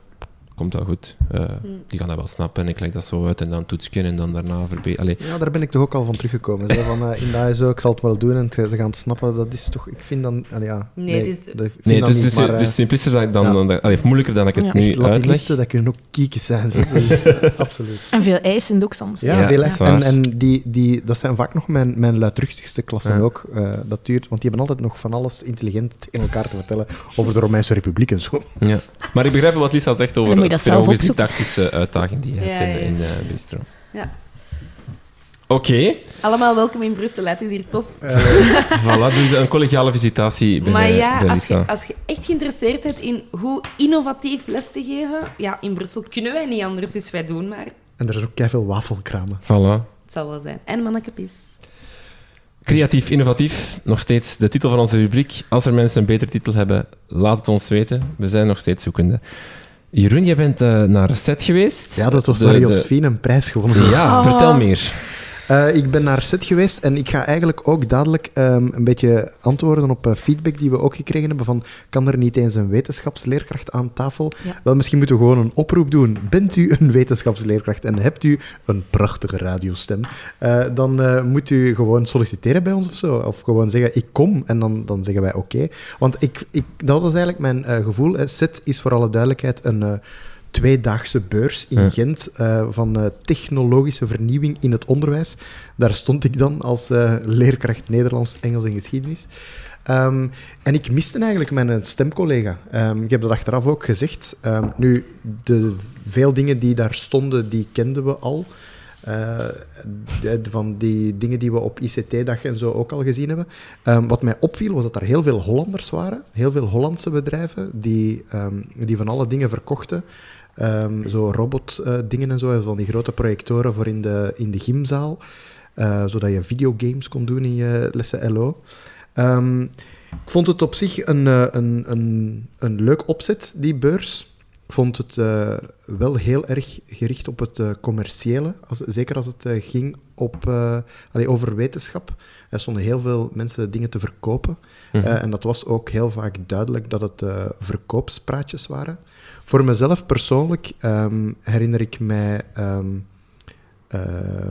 komt wel goed. Eh, Die gaan dat wel snappen en ik leg dat zo uit en dan toetsken en dan daarna verbeteren. Ja, daar ben ik toch ook al van teruggekomen. Zo, van, eh, in dat is zo, ik zal het wel doen en het- ze gaan het snappen. Dat is toch, ik vind dan, allee, ja, Nee, het is- dat- Nee, dat dus niet, het is, maar, het eh, is dan, dan, ja. dan allee, of moeilijker dan ik het Ja. nu echt uitleg. Latinisten, dat kunnen ook kiekjes zijn. Zo. Dat is, eh, absoluut. En veel eisend ook soms. Ja, Ja, veel dat is waar. En, en die, die, dat zijn vaak nog mijn, mijn luidruchtigste klassen Ja. ook. Eh, dat duurt, want die hebben altijd nog van alles intelligent in elkaar te vertellen over de Romeinse Republiek en zo. Ja. Maar ik begrijp wat Lisa zegt over Dat zelf pedagogisch-didactische uitdaging die je hebt in, ja. in de B-stroom. Ja. Oké, Allemaal welkom in Brussel, het is hier tof. voilà, dus een collegiale visitatie bij, maar bij ja, als je, als je echt geïnteresseerd bent in hoe innovatief les te geven, ja, in Brussel kunnen wij niet anders, dus wij doen maar. En er is ook veel wafelkramen. Voilà. Het zal wel zijn. En mannekepis. Creatief, innovatief, nog steeds de titel van onze rubriek. Als er mensen een betere titel hebben, laat het ons weten. We zijn nog steeds zoekende. Jeroen, jij bent eh, naar Set geweest. Ja, dat was De- waar de- Josephine een prijs gewonnen heeft. Ja, Oh. vertel meer. Eh, ik ben naar set geweest en ik ga eigenlijk ook dadelijk ehm, een beetje antwoorden op uh, feedback die we ook gekregen hebben van kan er niet eens een wetenschapsleerkracht aan tafel? Ja. Wel, misschien moeten we gewoon een oproep doen. Bent u een wetenschapsleerkracht en hebt u een prachtige radiostem? Uh, dan moet u gewoon solliciteren bij ons of zo. Of gewoon zeggen, ik kom. En dan, dan zeggen wij oké. Okay. Want ik, ik, dat was eigenlijk mijn gevoel. Set is voor alle duidelijkheid een tweedaagse beurs in Gent uh, van uh, technologische vernieuwing in het onderwijs. Daar stond ik dan als uh, leerkracht Nederlands, Engels en geschiedenis. Um, en ik miste eigenlijk mijn stemcollega. Um, ik heb dat achteraf ook gezegd. Um, nu, de veel dingen die daar stonden, die kenden we al. De, van die dingen die we op ICT-dag en zo ook al gezien hebben. Um, wat mij opviel was dat er heel veel Hollanders waren, heel veel Hollandse bedrijven die, um, die van alle dingen verkochten. Um, zo robotdingen uh, en zo, van die grote projectoren voor in de, in de gymzaal, uh, zodat je videogames kon doen in je lessen LO. Ik vond het op zich een, een, een, een leuk opzet, die beurs. Vond het uh, wel heel erg gericht op het uh, commerciële, als, zeker als het uh, ging op, allee, over wetenschap. Er stonden heel veel mensen dingen te verkopen. Mm -hmm. en dat was ook heel vaak duidelijk dat het verkoopspraatjes waren. Voor mezelf persoonlijk um, herinner ik mij. Um, uh,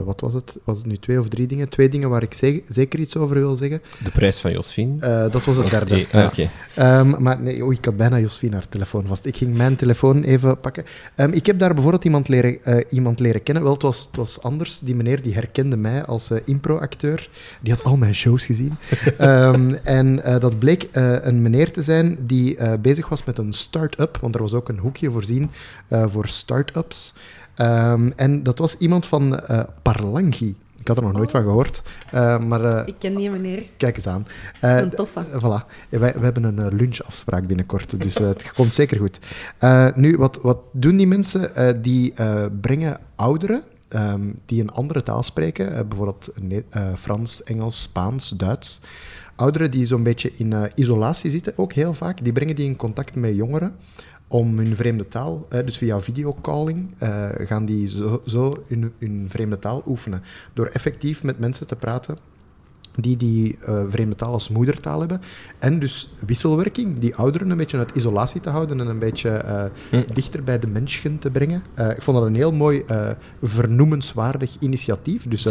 wat was het? Was het nu twee of drie dingen? Twee dingen waar ik zeker iets over wil zeggen. De prijs van Josephine? Uh, dat was het derde. E ah, okay. um, maar nee, oh, ik had bijna Josephine haar telefoon vast. Ik ging mijn telefoon even pakken. ik heb daar bijvoorbeeld iemand leren, uh, iemand leren kennen. Wel, het was, het was anders. Die meneer die herkende mij als impro-acteur. Die had al mijn shows gezien. en dat bleek een meneer te zijn die bezig was met een start-up. Want er was ook een hoekje voorzien voor start-ups. Um, en dat was iemand van uh, Parlangi. Ik had er nog nooit van gehoord. Uh, maar, uh, ik ken die meneer. Kijk eens aan. een toffe. Voilà. We hebben een lunchafspraak binnenkort, dus het komt zeker goed. nu, wat, wat doen die mensen? die brengen ouderen um, die een andere taal spreken, bijvoorbeeld Frans, Engels, Spaans, Duits. Ouderen die zo'n beetje in isolatie zitten, ook heel vaak, die brengen die in contact met jongeren om hun vreemde taal, dus via videocalling, uh, gaan die zo, zo hun, hun, vreemde taal oefenen. Door effectief met mensen te praten die die uh, vreemde taal als moedertaal hebben. En dus wisselwerking, die ouderen een beetje uit isolatie te houden en een beetje uh, hm. dichter bij de mensen te brengen. ik vond dat een heel mooi vernoemenswaardig initiatief. Dus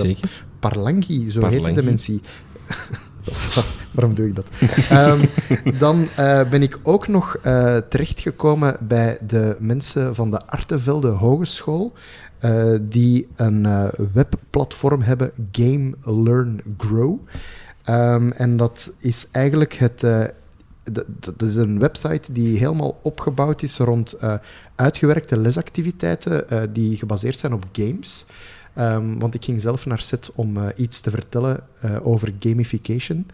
Parlangi, zo Parlangi. heet de mensen. Waarom doe ik dat? um, dan uh, ben ik ook nog uh, terechtgekomen bij de mensen van de Artevelde Hogeschool, uh, die een webplatform hebben, Game Learn Grow. Um, en dat is eigenlijk het. Dat is een website die helemaal opgebouwd is rond uitgewerkte lesactiviteiten die gebaseerd zijn op games. Um, want ik ging zelf naar set om uh, iets te vertellen uh, over gamification.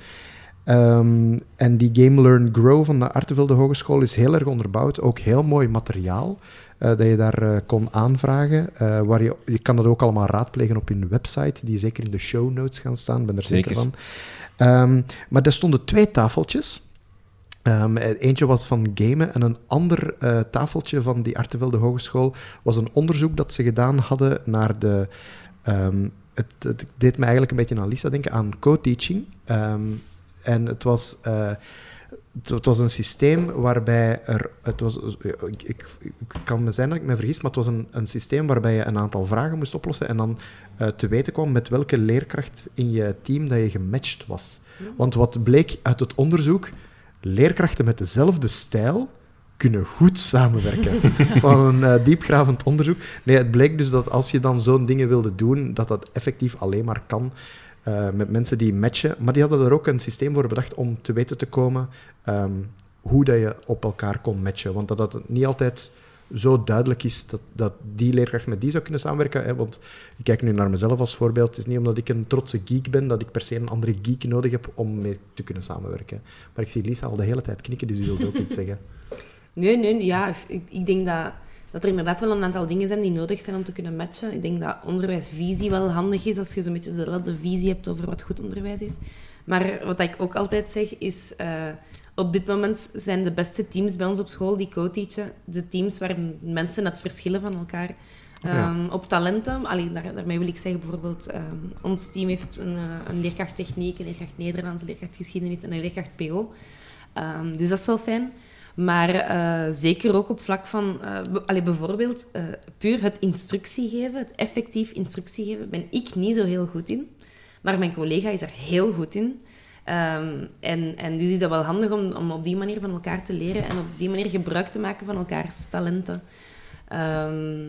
Um, en die Game Learn Grow van de Artevelde Hogeschool is heel erg onderbouwd. Ook heel mooi materiaal uh, dat je daar kon aanvragen. waar je, je kan dat ook allemaal raadplegen op hun website, die zeker in de show notes gaan staan, ben er zeker, zeker van. Um, maar er stonden twee tafeltjes. Um, eentje was van gamen en een ander uh, tafeltje van die Artevelde Hogeschool was een onderzoek dat ze gedaan hadden naar de... Um, het, het, deed me eigenlijk een beetje aan Lisa denken, aan co-teaching. Um, en het was... Uh, het, het, was een systeem waarbij er... Het was, ik, ik, ik, kan me zijn dat ik me vergis, maar het was een, een systeem waarbij je een aantal vragen moest oplossen en dan uh, te weten kwam met welke leerkracht in je team dat je gematcht was. Want wat bleek uit het onderzoek leerkrachten met dezelfde stijl kunnen goed samenwerken. Van een uh, diepgravend onderzoek. Nee, het bleek dus dat als je dan zo'n dingen wilde doen, dat dat effectief alleen maar kan uh, met mensen die matchen. Maar die hadden er ook een systeem voor bedacht om te weten te komen um, hoe dat je op elkaar kon matchen. Want dat dat niet altijd zo duidelijk is dat, dat die leerkracht met die zou kunnen samenwerken. Hè? Want ik kijk nu naar mezelf als voorbeeld. Het is niet omdat ik een trotse geek ben dat ik per se een andere geek nodig heb om mee te kunnen samenwerken. Maar ik zie Lisa al de hele tijd knikken, dus u wilt ook iets zeggen. Nee, nee, ja. Ik, ik denk dat, dat er inderdaad wel een aantal dingen zijn die nodig zijn om te kunnen matchen. Ik denk dat onderwijsvisie wel handig is als je zo'n beetje dezelfde visie hebt over wat goed onderwijs is. Maar wat ik ook altijd zeg is... Uh, op dit moment zijn de beste teams bij ons op school die co-teachen de teams waar mensen het verschillen van elkaar Ja. Ehm, Op talenten, allee, daar, daarmee wil ik zeggen bijvoorbeeld, ehm, ons team heeft een, eh, een leerkracht techniek, een leerkracht Nederlands, een leerkracht geschiedenis en een leerkracht PO. Ehm, dus dat is wel fijn. Maar eh, zeker ook op vlak van, allee, bijvoorbeeld, puur het instructie geven, het effectief instructie geven, ben ik niet zo heel goed in. Maar mijn collega is er heel goed in. Ehm, en, en dus is dat wel handig om, om op die manier van elkaar te leren en op die manier gebruik te maken van elkaars talenten. Ehm,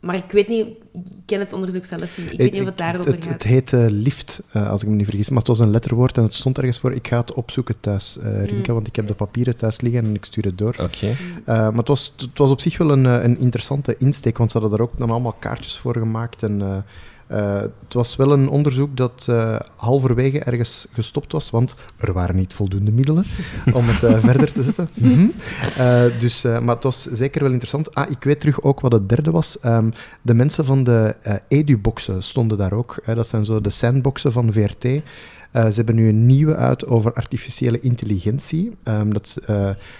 maar ik weet niet, ik ken het onderzoek zelf niet. Ik weet niet of het daarover het, gaat. het heet eh, lift, eh, als ik me niet vergis, maar het was een letterwoord en het stond ergens voor. Ik ga het opzoeken thuis, eh Rinke, Mm. want ik heb de papieren thuis liggen en ik stuur het door. Oké. Eh, maar het was, het was op zich wel een, eh, een interessante insteek, want ze hadden daar ook dan allemaal kaartjes voor gemaakt. En, eh, het was wel een onderzoek dat eh, halverwege ergens gestopt was, want er waren niet voldoende middelen om het eh, verder te zetten. Mhm. Dus, maar het was zeker wel interessant. Ah, ik weet terug ook wat het derde was. Ehm, de mensen van de edu-boxen stonden daar ook. hè. dat zijn zo de sandboxen van VRT. Ze hebben nu een nieuwe uit over artificiële intelligentie. Ehm, dat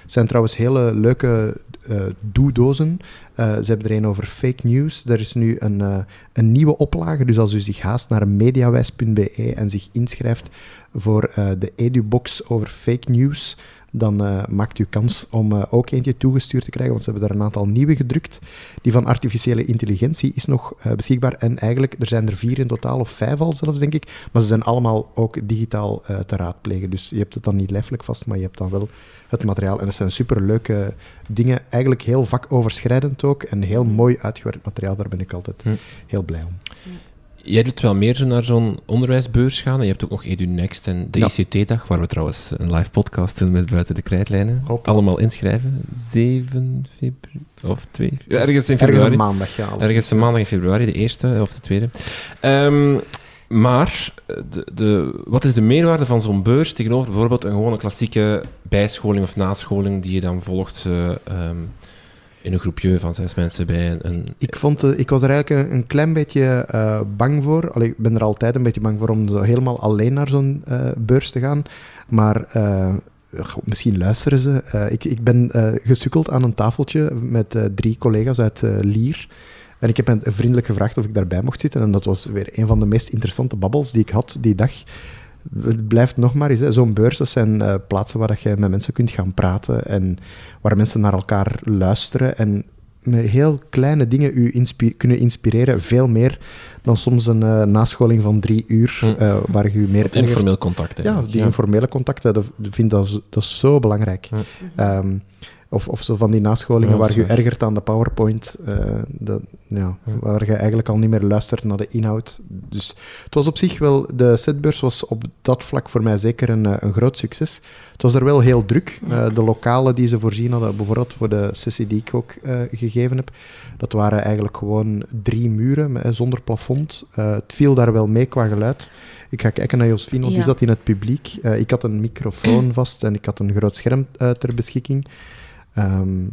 zijn trouwens hele leuke eh doedozen. Eh, ze hebben er een over fake news. Er is nu een, eh, een nieuwe oplage. Dus als u zich haast naar mediawijs.be en zich inschrijft voor eh, de EduBox over fake news, dan maakt u kans om ook eentje toegestuurd te krijgen, want ze hebben daar een aantal nieuwe gedrukt. Die van artificiële intelligentie is nog beschikbaar. En eigenlijk, er zijn er vier in totaal, of vijf al zelfs, denk ik. Maar ze zijn allemaal ook digitaal te raadplegen. Dus je hebt het dan niet lijfelijk vast, maar je hebt dan wel het materiaal. En dat zijn superleuke dingen. Eigenlijk heel vakoverschrijdend ook. En heel mooi uitgewerkt materiaal. Daar ben ik altijd Hm. heel blij om. Jij doet wel meer zo naar zo'n onderwijsbeurs gaan. En je hebt ook nog EduNext en de Ja. ICT-dag, waar we trouwens een live podcast doen met Buiten de Krijtlijnen. Allemaal inschrijven. 7 februari of 2? Ja, ergens in Ergens februari. een maandag, ja. alles. Ergens een maandag in februari, de eerste of de tweede. Ehm, maar eh, de, de, wat is de meerwaarde van zo'n beurs tegenover bijvoorbeeld een gewone klassieke bijscholing of nascholing die je dan volgt eh, ehm, in een groepje van zes mensen bij een... Ik, vond, eh, ik was er eigenlijk een, klein beetje bang voor. Allee, ik ben er altijd een beetje bang voor om zo helemaal alleen naar zo'n beurs te gaan. Maar misschien luisteren ze. Ik, ik ben gesukkeld aan een tafeltje met drie collega's uit Lier. En ik heb hen vriendelijk gevraagd of ik daarbij mocht zitten. En dat was weer een van de meest interessante babbels die ik had die dag. Het blijft nog maar eens, hè, zo'n beurs, dat zijn eh, plaatsen waar dat je met mensen kunt gaan praten en waar mensen naar elkaar luisteren en met heel kleine dingen u inspi- kunnen inspireren, veel meer dan soms een eh, nascholing van drie uur, Hm. eh, waar je u meer informeel contact. Ja, eigenlijk. die informele contacten, dat, vind dat, dat is zo belangrijk. Ja. Ehm, of, of zo van die nascholingen Ja, waar je is ergert aan de PowerPoint, eh, dat, ja, Ja. waar je eigenlijk al niet meer luistert naar de inhoud. Dus het was op zich wel, de setbeurs was op dat vlak voor mij zeker een, eh, een groot succes. Het was er wel heel druk. Eh, de lokalen die ze voorzien hadden, bijvoorbeeld voor de sessie die ik ook eh, gegeven heb, dat waren eigenlijk gewoon drie muren met, zonder plafond. Eh, het viel daar wel mee qua geluid. Ik ga kijken naar Josephine, want die Ja. zat in het publiek. Eh, ik had een microfoon vast en ik had een groot scherm ter beschikking. Ehm,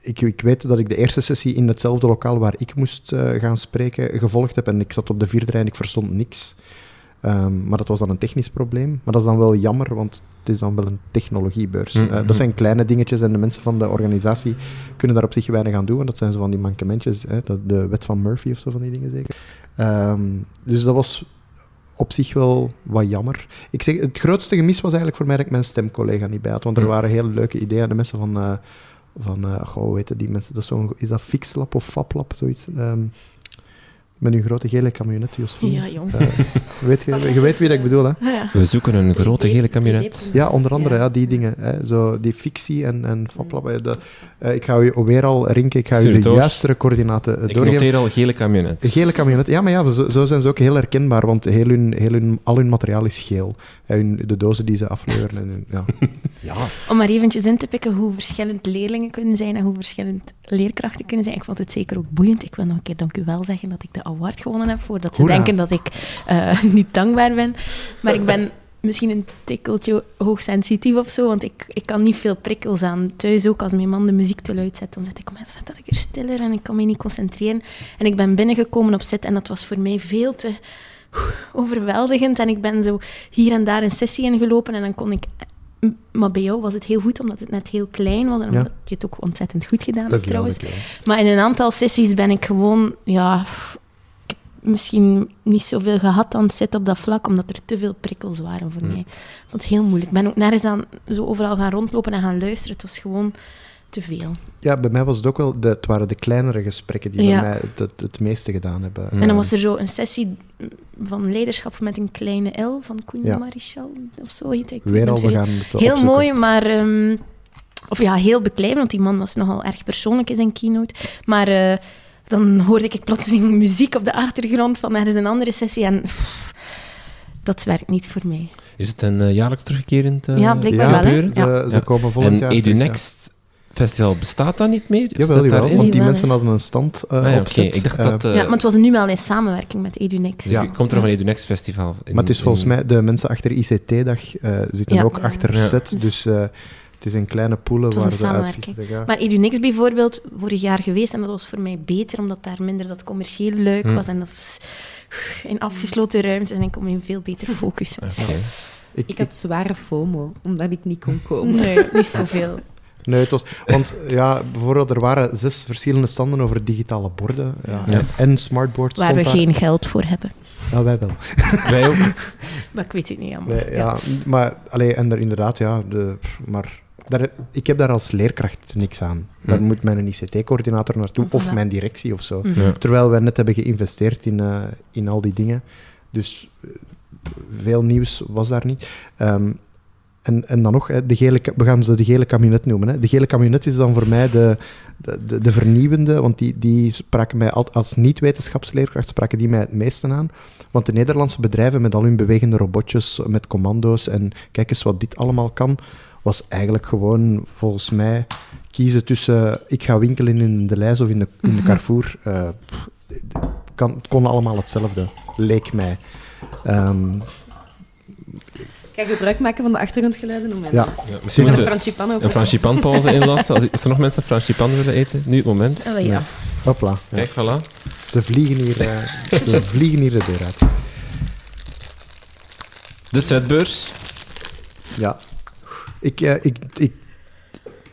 ik, ik weet dat ik de eerste sessie in hetzelfde lokaal waar ik moest eh, gaan spreken gevolgd heb en ik zat op de vierde rij en ik verstond niks. Ehm, maar dat was dan een technisch probleem. Maar dat is dan wel jammer, want het is dan wel een technologiebeurs. Mhm. Eh, dat zijn kleine dingetjes en de mensen van de organisatie kunnen daar op zich weinig aan doen, want dat zijn zo van die mankementjes, hè, dat- de wet van Murphy of zo van die dingen zeker. Ehm, dus dat was op zich wel wat jammer. Ik zeg, het grootste gemis was eigenlijk voor mij dat ik mijn stemcollega niet bij had, want er Hm. waren hele leuke ideeën. De mensen van, eh van eh, goh, hoe heten die mensen? Dat is, zo'n- is dat Fixlab of Fablab, zoiets? Ehm, met uw grote gele camionet. Ja, jong. Eh, weet je, je weet wie dat ik bedoel, hè? Ah, ja. We zoeken een grote gele camionet. Ja, onder andere, Ja. ja, die dingen. Hè, zo, die fictie en, en dat- eh, ik ga u weer al, Rinke, ik ga u de door. juiste coördinaten eh, Ik doorgeven. noteer al gele camionet. Gele camionet. Ja, maar ja, zo, zo zijn ze ook heel herkenbaar, want heel hun, heel hun, al hun materiaal is geel. Hun, de dozen die ze afleuren. En, hun- ja. ja. Om maar eventjes in te pikken hoe verschillend leerlingen kunnen zijn en hoe verschillend leerkrachten kunnen zijn. Ik vond het zeker ook boeiend. Ik wil nog een keer dank u wel zeggen dat ik de award gewonnen heb, voordat ze Hoera. denken dat ik eh, niet dankbaar ben. Maar ik ben misschien een tikkeltje hoogsensitief of zo, want ik, ik kan niet veel prikkels aan. Thuis ook, als mijn man de muziek te luid zet, dan zet ik om en zet dat ik er stiller en ik kan me niet concentreren. En ik ben binnengekomen op zit en dat was voor mij veel te overweldigend. En ik ben zo hier en daar een sessie ingelopen en dan kon ik M- Maar bij jou was het heel goed, omdat het net heel klein was. En Ja. omdat je het ook ontzettend goed gedaan hebt, trouwens. Maar in een aantal sessies ben ik gewoon, ja, misschien niet zoveel gehad aan het zitten op dat vlak, omdat er te veel prikkels waren voor mij. Ik vond het heel moeilijk. Ik ben ook nergens aan zo overal gaan rondlopen en gaan luisteren. Het was gewoon te veel. Ja, bij mij was het ook wel... De, het waren de kleinere gesprekken die Ja. bij mij het, het, het meeste gedaan hebben. En dan was er zo een sessie van leiderschap met een kleine L van Koen Ja. Marichal of zo heet hij. Ik Weer al, we gaan het Heel opzoeken. mooi, maar... ehm, of ja, heel beklijvend, want die man was nogal erg persoonlijk in zijn keynote. Maar eh, dan hoorde ik plotseling muziek op de achtergrond van ergens een andere sessie en... pff, dat werkt niet voor mij. Is het een eh, jaarlijks terugkerend eh, Ja, blijkbaar Ja, wel, gebeuren? Ze, ze Ja. komen volgend En jaar Edu terug, ja. Next Festival bestaat dat niet meer? Is Jawel, dat jawel, want die mensen hadden een stand eh Ah ja. Ik dacht dat... ja, maar het was nu wel in samenwerking met EduNext. Ja. Komt er nog een Edu Next Festival? in- maar het is volgens in- mij, de mensen achter ICT-dag eh, zitten Ja. ook achter Ja. set, dus eh, het is een kleine poelen waar samenwerking. uitvissen. Ja. Maar EduNext bijvoorbeeld, vorig jaar geweest, en dat was voor mij beter, omdat daar minder dat commerciële leuk Hm. was. En dat was in afgesloten ruimtes en ik kon me veel beter focussen. Ik, Ik had zware FOMO, omdat ik niet kon komen. Nee, niet zoveel. Nee, het was... Want ja, bijvoorbeeld, er waren zes verschillende standen over digitale borden. Ja. Ja. En smartboard Waar we daar. geen geld voor hebben. Ja, wij wel. Wij ook. Maar ik weet het niet allemaal. Nee, ja. Maar, allee, en er inderdaad, ja... De, maar daar, ik heb daar als leerkracht niks aan. Daar moet mijn ICT-coördinator naartoe, of mijn directie of zo. Mhm. Ja. Terwijl wij net hebben geïnvesteerd in, eh, in al die dingen. Dus eh, veel nieuws was daar niet. Ehm, en, en dan nog, hè, de gele, we gaan ze de gele kabinet noemen. Hè. De gele kabinet is dan voor mij de, de, de, de vernieuwende, want die, die spraken mij al- als niet-wetenschapsleerkracht spraken die mij het meeste aan. Want de Nederlandse bedrijven met al hun bewegende robotjes, met commando's en kijk eens wat dit allemaal kan, was eigenlijk gewoon volgens mij kiezen tussen ik ga winkelen in de Leijs of in de, in de Carrefour. Eh, het kan, het kon allemaal hetzelfde, leek mij. Ehm, Ik ga gebruik maken van de achtergrondgeluiden om mijn ja, Ja, misschien een franchipan een over. franchipanpauze inlassen. Als, als er nog mensen franchipan willen eten, nu het moment. Oh, ja. hopla. Ja. Kijk, voilà. Ze, vliegen hier, eh, ze vliegen hier de deur uit. De setbeurs. Ja. Ik, eh, ik, ik,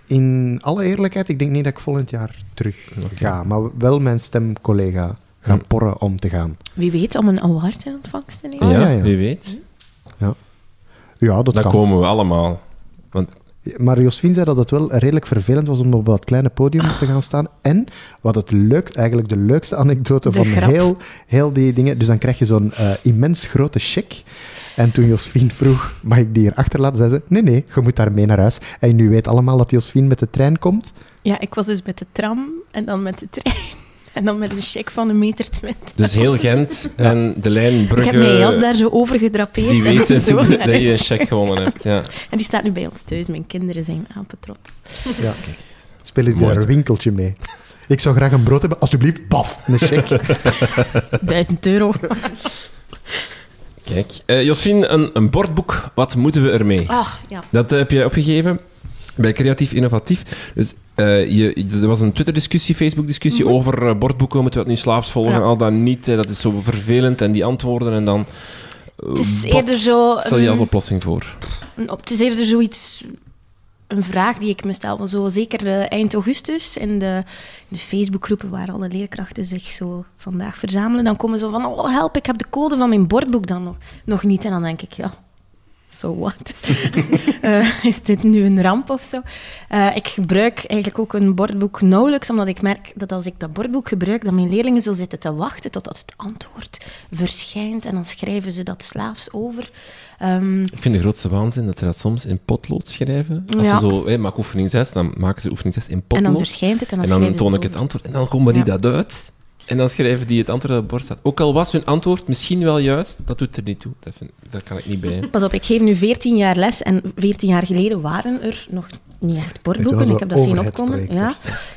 in alle eerlijkheid, ik denk niet dat ik volgend jaar terug ga. Maar wel mijn stemcollega ga Hm. porren om te gaan. Wie weet om een award in ontvangst te nemen. Ah, ja, ja, ja. wie weet. Ja, dat Dan kan. komen we allemaal. Maar Josfien zei dat het wel redelijk vervelend was om op dat kleine podium te gaan staan. En wat het leuk, eigenlijk de leukste anekdote De van grap. heel, heel die dingen. Dus dan krijg je zo'n eh, immens grote cheque. En toen Josfien vroeg, mag ik die hier achterlaten? Zei ze, nee, nee, je moet daar mee naar huis. En nu weet allemaal dat Josfien met de trein komt. Ja, ik was dus met de tram en dan met de trein. En dan met een cheque van een meter twintig. Dus heel Gent Ja. en de lijn Ik Brugge... heb mijn jas daar zo over gedrapeerd. Die en weten zo dat je een check gewonnen hebt. Ja. En die staat nu bij ons thuis. Mijn kinderen zijn apetrots. Ja. Kijk eens. Speel ik daar een winkeltje mee. Ik zou graag een brood hebben. Alsjeblieft, paf, een cheque. Duizend euro. Kijk. Eh Josfien, een, een bordboek. Wat moeten we ermee? Ah, ja. Dat heb je opgegeven bij Creatief Innovatief. Dus eh, je, er was een Twitter-discussie, Facebook-discussie Mhm. over eh, bordboeken. Moeten we dat nu slaafs volgen? Ja. Al dan niet. eh, dat is zo vervelend. En die antwoorden en dan... eh, Het is eerder zo, stel je als oplossing voor? Het is eerder zoiets... Een vraag die ik me stel. Zo, zeker eh, eind augustus in de, in de Facebookgroepen waar alle leerkrachten zich zo vandaag verzamelen. Dan komen ze van, oh help, ik heb de code van mijn bordboek dan nog, nog niet. En dan denk ik, ja, so what? Eh, is dit nu een ramp of zo? Eh, ik gebruik eigenlijk ook een bordboek nauwelijks, omdat ik merk dat als ik dat bordboek gebruik, dat mijn leerlingen zo zitten te wachten totdat het antwoord verschijnt. En dan schrijven ze dat slaafs over. Ehm, Ik vind de grootste waanzin dat ze dat soms in potlood schrijven. Als Ja. ze zo, hé, maak oefening 6, dan maken ze oefening 6 in en potlood. dan verschijnt het en dan, En dan toon ik het antwoord en dan komen die Ja. dat uit. En dan schrijven die het antwoord op het bord staat. Ook al was hun antwoord misschien wel juist, dat doet er niet toe. Dat, vind, dat kan ik niet bij. Pas op, ik geef nu 14 jaar les en 14 jaar geleden waren er nog niet echt bordboeken. Ik heb dat zien opkomen. Ja,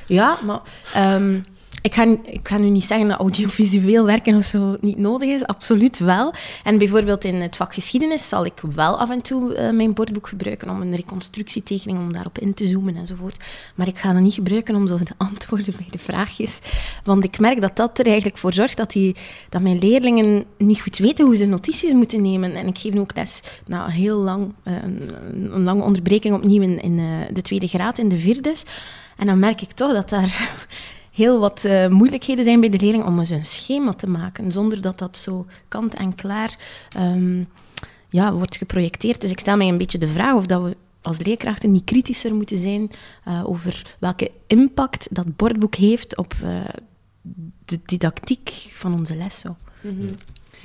ja maar ehm, ik ga, ik nu niet zeggen dat audiovisueel werken of zo niet nodig is, absoluut wel. En bijvoorbeeld in het vak geschiedenis zal ik wel af en toe uh, mijn bordboek gebruiken om een reconstructietekening, om daarop in te zoomen enzovoort. Maar ik ga dat niet gebruiken om zo de antwoorden bij de vraagjes. Want ik merk dat dat er eigenlijk voor zorgt dat, die, dat mijn leerlingen niet goed weten hoe ze notities moeten nemen. En ik geef nu ook les na heel lang, uh, een, een, lange onderbreking opnieuw in, uh, de tweede graad, in de vierde. En dan merk ik toch dat daar heel wat uh, moeilijkheden zijn bij de leerling om eens een schema te maken, zonder dat dat zo kant en klaar um, ja, wordt geprojecteerd. Dus ik stel mij een beetje de vraag of dat we als leerkrachten niet kritischer moeten zijn uh, over welke impact dat bordboek heeft op uh, de didactiek van onze les. Mm -hmm.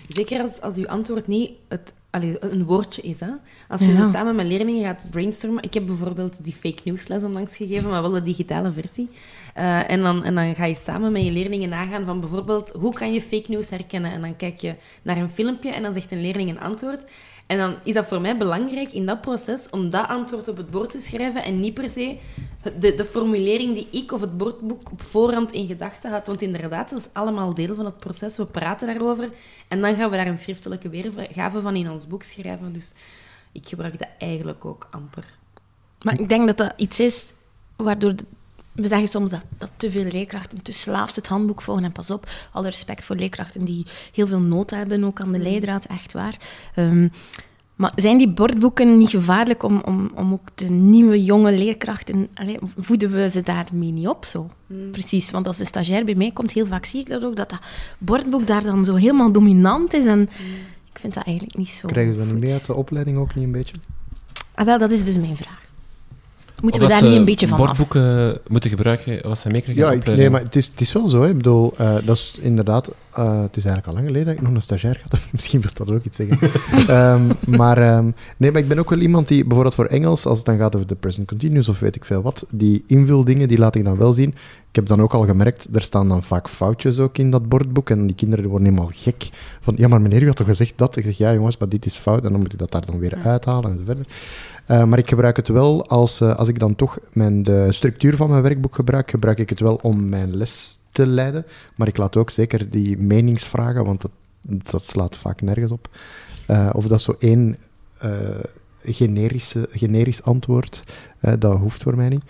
Zeker als, als uw antwoord nee het allee, een woordje is. Hè? Als je ja. zo samen met leerlingen gaat brainstormen... Ik heb bijvoorbeeld die fake news les onlangs gegeven, maar wel de digitale versie. Uh, en, dan, en dan ga je samen met je leerlingen nagaan van bijvoorbeeld... Hoe kan je fake news herkennen? En dan kijk je naar een filmpje en dan zegt een leerling een antwoord. En dan is dat voor mij belangrijk in dat proces om dat antwoord op het bord te schrijven en niet per se de, de formulering die ik of het bordboek op voorhand in gedachten had. Want inderdaad, dat is allemaal deel van het proces. We praten daarover en dan gaan we daar een schriftelijke weergave van in ons boek schrijven. Dus ik gebruik dat eigenlijk ook amper. Maar ik denk dat dat iets is waardoor... We zeggen soms dat, dat te veel leerkrachten te slaafs het handboek volgen. En pas op, alle respect voor leerkrachten die heel veel nood hebben, ook aan de leidraad, echt waar. Um, maar zijn die bordboeken niet gevaarlijk om, om, om ook de nieuwe jonge leerkrachten... Allez, voeden we ze daarmee niet op zo? Mm. Precies, want als de stagiair bij mij komt, heel vaak zie ik dat ook, dat dat bordboek daar dan zo helemaal dominant is. En mm. ik vind dat eigenlijk niet zo Krijgen ze dat niet mee uit de opleiding ook niet een beetje? Ah, wel, dat is dus mijn vraag. Moeten we daar niet een beetje van bordboeken af? moeten gebruiken, wat ze meekrijgen? Ja, ik, nee, maar het is, het is wel zo. Hè. Ik bedoel, uh, dat is inderdaad... Uh, het is eigenlijk al lang geleden dat ik nog een stagiair had. Misschien wil dat ook iets zeggen. um, maar, um, nee, maar ik ben ook wel iemand die, bijvoorbeeld voor Engels, als het dan gaat over de present continuous of weet ik veel wat, die invuldingen, die laat ik dan wel zien. Ik heb dan ook al gemerkt, er staan dan vaak foutjes ook in dat bordboek. En die kinderen worden helemaal gek. Van, ja, maar meneer, u had toch gezegd dat? Ik zeg, ja jongens, maar dit is fout. En dan moet ik dat daar dan weer uithalen en zo verder. Uh, maar ik gebruik het wel als, uh, als ik dan toch mijn, de structuur van mijn werkboek gebruik, gebruik ik het wel om mijn les te leiden. Maar ik laat ook zeker die meningsvragen, want dat, slaat vaak nergens op. Uh, of dat zo één generische, generisch antwoord, dat hoeft voor mij niet.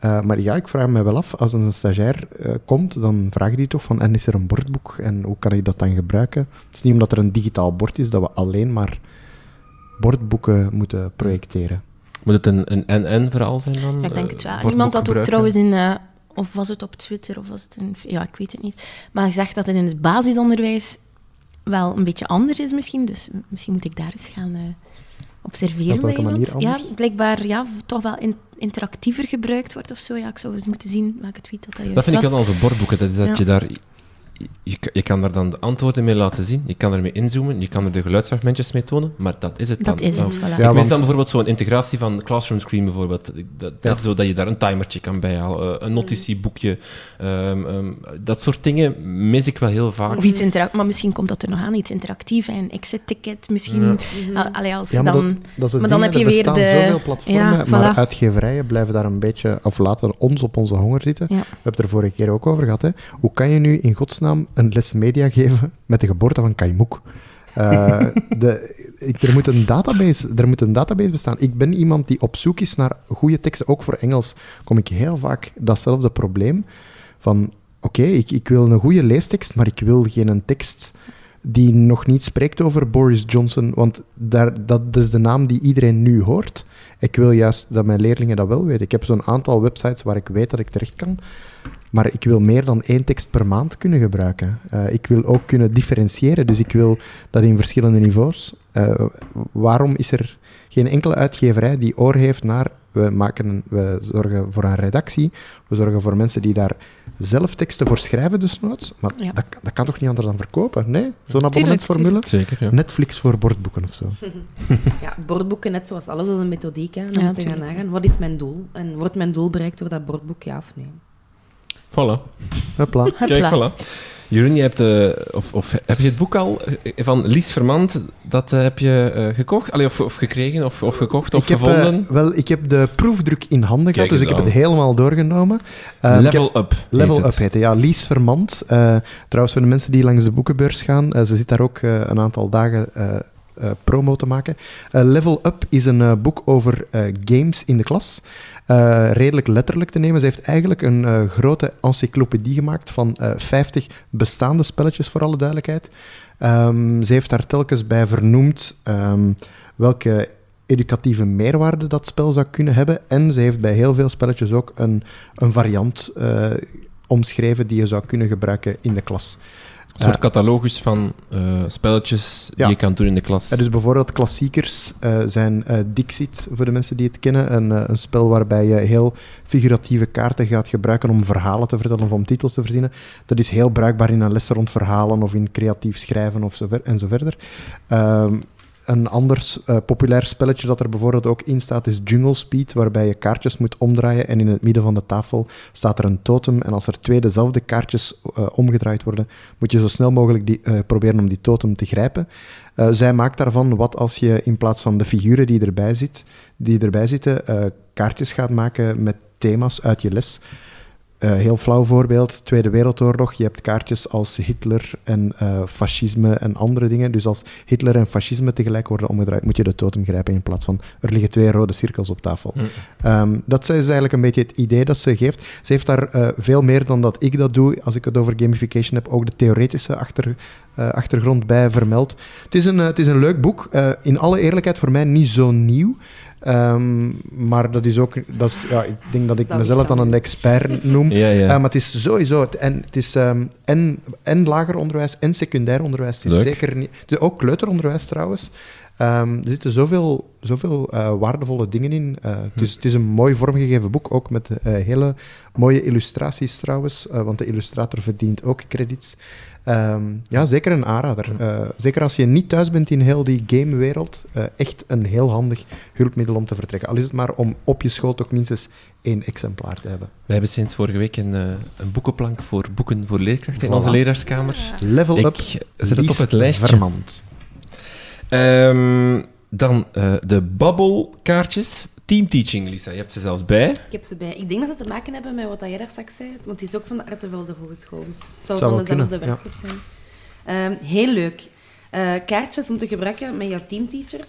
Maar ja, ik vraag me wel af, als een stagiair komt, dan vraag je die toch van, en is er een bordboek en hoe kan ik dat dan gebruiken? Het is niet omdat er een digitaal bord is, dat we alleen maar bordboeken moeten projecteren. Moet het een NN-verhaal zijn dan? Ja, ik denk het wel. Iemand had ook trouwens in... Uh, of was het op Twitter, of was het in... Ja, ik weet het niet. Maar hij zegt dat het in het basisonderwijs wel een beetje anders is misschien. Dus misschien moet ik daar eens gaan uh, observeren Op welke manier anders? Ja, blijkbaar ja, toch wel in, interactiever gebruikt wordt of zo. Ja, ik zou eens moeten zien welke tweet dat, dat juist Dat vind ik wel als een bordboeken, dat is dat ja. je daar je, je, kan daar dan de antwoorden mee laten zien, je kan ermee inzoomen, je kan er de geluidsfragmentjes mee tonen, maar dat is het dat dan. Is het, dan, voilà. ja, ik mis dan bijvoorbeeld zo'n integratie van Classroom Screen bijvoorbeeld, dat, ja. dat, zodat je daar een timertje kan bijhalen, een notitieboekje, um, um, dat soort dingen mis ik wel heel vaak. Of iets interactief, maar misschien komt dat er nog aan, iets interactief, een exit-ticket, misschien. Ja. Allee, als ja, maar dan, dat, dat is het maar ding, dan heb je weer de... zoveel platformen, ja, maar uitgeverijen blijven daar een beetje, of laten ons op onze honger zitten. Ja. We hebben het er vorige keer ook over gehad. Hè. Hoe kan je nu in godsnaam een les media geven met de geboorte van Kaimoek. Uh, de, er, moet een database, er moet een database bestaan. Ik ben iemand die op zoek is naar goede teksten. Ook voor Engels kom ik heel vaak datzelfde probleem. Van, oké, ik, ik wil een goede leestekst, maar ik wil geen tekst die nog niet spreekt over Boris Johnson, want daar, dat is de naam die iedereen nu hoort. Ik wil juist dat mijn leerlingen dat wel weten. Ik heb zo'n aantal websites waar ik weet dat ik terecht kan. Maar ik wil meer dan één tekst per maand kunnen gebruiken. Uh, ik wil ook kunnen differentiëren, dus ik wil dat in verschillende niveaus. Uh, waarom is er geen enkele uitgeverij die oor heeft naar... We, maken, we zorgen voor een redactie, we zorgen voor mensen die daar zelf teksten voor schrijven, dus nooit. Maar ja. dat, dat, kan toch niet anders dan verkopen? Nee? Zo'n? Zeker, ja. Netflix voor bordboeken of zo. ja, bordboeken, net zoals alles, is een methodiek. Hè, om ja, te gaan nagaan. Wat is mijn doel? En wordt mijn doel bereikt door dat bordboek, ja of nee? Voilà. Hopla. Kijk, voilà. Jeroen, je hebt, eh, of, of heb je het boek al eh, van Lies Vermand, dat eh, heb je eh, gekocht? Allee, of, of gekregen, of, of gekocht, of ik heb, gevonden? wel, ik heb de proefdruk in handen gehad, dus ik heb het helemaal doorgenomen. Eh, Level Up. heet Level het. Up heette, ja. Lies Vermand. Eh, trouwens, voor de mensen die langs de boekenbeurs gaan, ze zit daar ook een aantal dagen eh, eh, promo te maken. Eh, Level Up is een boek over eh, games in de klas. Eh, redelijk letterlijk te nemen. Ze heeft eigenlijk een eh, grote encyclopedie gemaakt van eh 50 bestaande spelletjes, voor alle duidelijkheid. Ehm, ze heeft daar telkens bij vernoemd ehm, welke educatieve meerwaarde dat spel zou kunnen hebben. En ze heeft bij heel veel spelletjes ook een, een variant eh, omschreven die je zou kunnen gebruiken in de klas. Een soort catalogus van eh, spelletjes die je kan doen in de klas. Dus bijvoorbeeld klassiekers eh, zijn eh, Dixit, voor de mensen die het kennen. Een, een spel waarbij je heel figuratieve kaarten gaat gebruiken om verhalen te vertellen of om titels te verzinnen. Dat is heel bruikbaar in een les rond verhalen of in creatief schrijven of zo ver, en zo verder. Ehm, een ander eh, populair spelletje dat er bijvoorbeeld ook in staat is Jungle Speed, waarbij je kaartjes moet omdraaien en in het midden van de tafel staat er een totem. En als er twee dezelfde kaartjes eh, omgedraaid worden, moet je zo snel mogelijk die, eh, proberen om die totem te grijpen. Zij maakt daarvan wat als je in plaats van de figuren die erbij, zit, die erbij zitten, kaartjes gaat maken met thema's uit je les. Eh, heel flauw voorbeeld, Tweede Wereldoorlog. Je hebt kaartjes als Hitler en eh, fascisme en andere dingen. Dus als Hitler en fascisme tegelijk worden omgedraaid, moet je de totem grijpen in plaats van er liggen twee rode cirkels op tafel. Mm. Ehm, dat is eigenlijk een beetje het idee dat ze geeft. Ze heeft daar eh, veel meer dan dat ik dat doe, als ik het over gamification heb, ook de theoretische achter, achtergrond bij vermeld. Het is een, het is een leuk boek. In alle eerlijkheid voor mij niet zo nieuw. Ehm, maar dat is ook, dat is, ja, ik denk dat ik Dat mezelf dan een expert noem. Ja, ja. Eh, maar het is sowieso, het, en, het is ehm, en, en lager onderwijs en secundair onderwijs. Het is Leuk. zeker niet, het is ook kleuteronderwijs trouwens. Ehm, er zitten zoveel, zoveel eh, waardevolle dingen in. Eh, dus het is een mooi vormgegeven boek, ook met eh, hele mooie illustraties trouwens, eh, want de illustrator verdient ook credits. Ehm, ja, zeker een aanrader. Eh, zeker als je niet thuis bent in heel die gamewereld, eh, echt een heel handig hulpmiddel om te vertrekken. Al is het maar om op je school toch minstens één exemplaar te hebben. We hebben sinds vorige week een, eh, een boekenplank voor boeken voor leerkrachten in onze leraarskamer. Level Ik up. zet het op het lijstje. Vermand. Ehm, dan eh, de babbelkaartjes. Teamteaching, Lisa. Je hebt ze zelfs bij. Ik heb ze bij. Ik denk dat ze te maken hebben met wat jij daar straks zei. Want het is ook van de Artevelde Hogeschool. Dus het zou, Zou van dezelfde ja. werkgroep zijn. Ehm, heel leuk. Eh, kaartjes om te gebruiken met jouw teamteachers.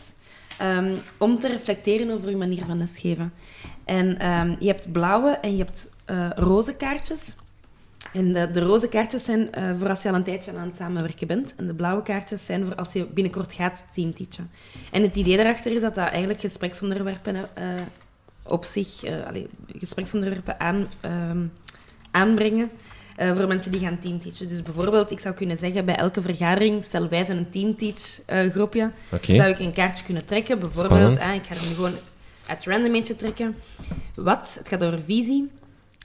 ehm, om te reflecteren over je manier van lesgeven. En ehm, je hebt blauwe en je hebt eh, roze kaartjes. En de, de roze kaartjes zijn eh, voor als je al een tijdje aan het samenwerken bent. En de blauwe kaartjes zijn voor als je binnenkort gaat teamteachen. En het idee daarachter is dat dat eigenlijk gespreksonderwerpen eh, op zich, eh, gespreksonderwerpen aan, ehm, aanbrengen eh, voor mensen die gaan teamteachen. Dus bijvoorbeeld, ik zou kunnen zeggen, bij elke vergadering, stel wij zijn een teamteach-groepje, Oké. zou ik een kaartje kunnen trekken. Bijvoorbeeld, ah, ik ga er nu gewoon uit random eentje trekken. Wat? Het gaat over visie.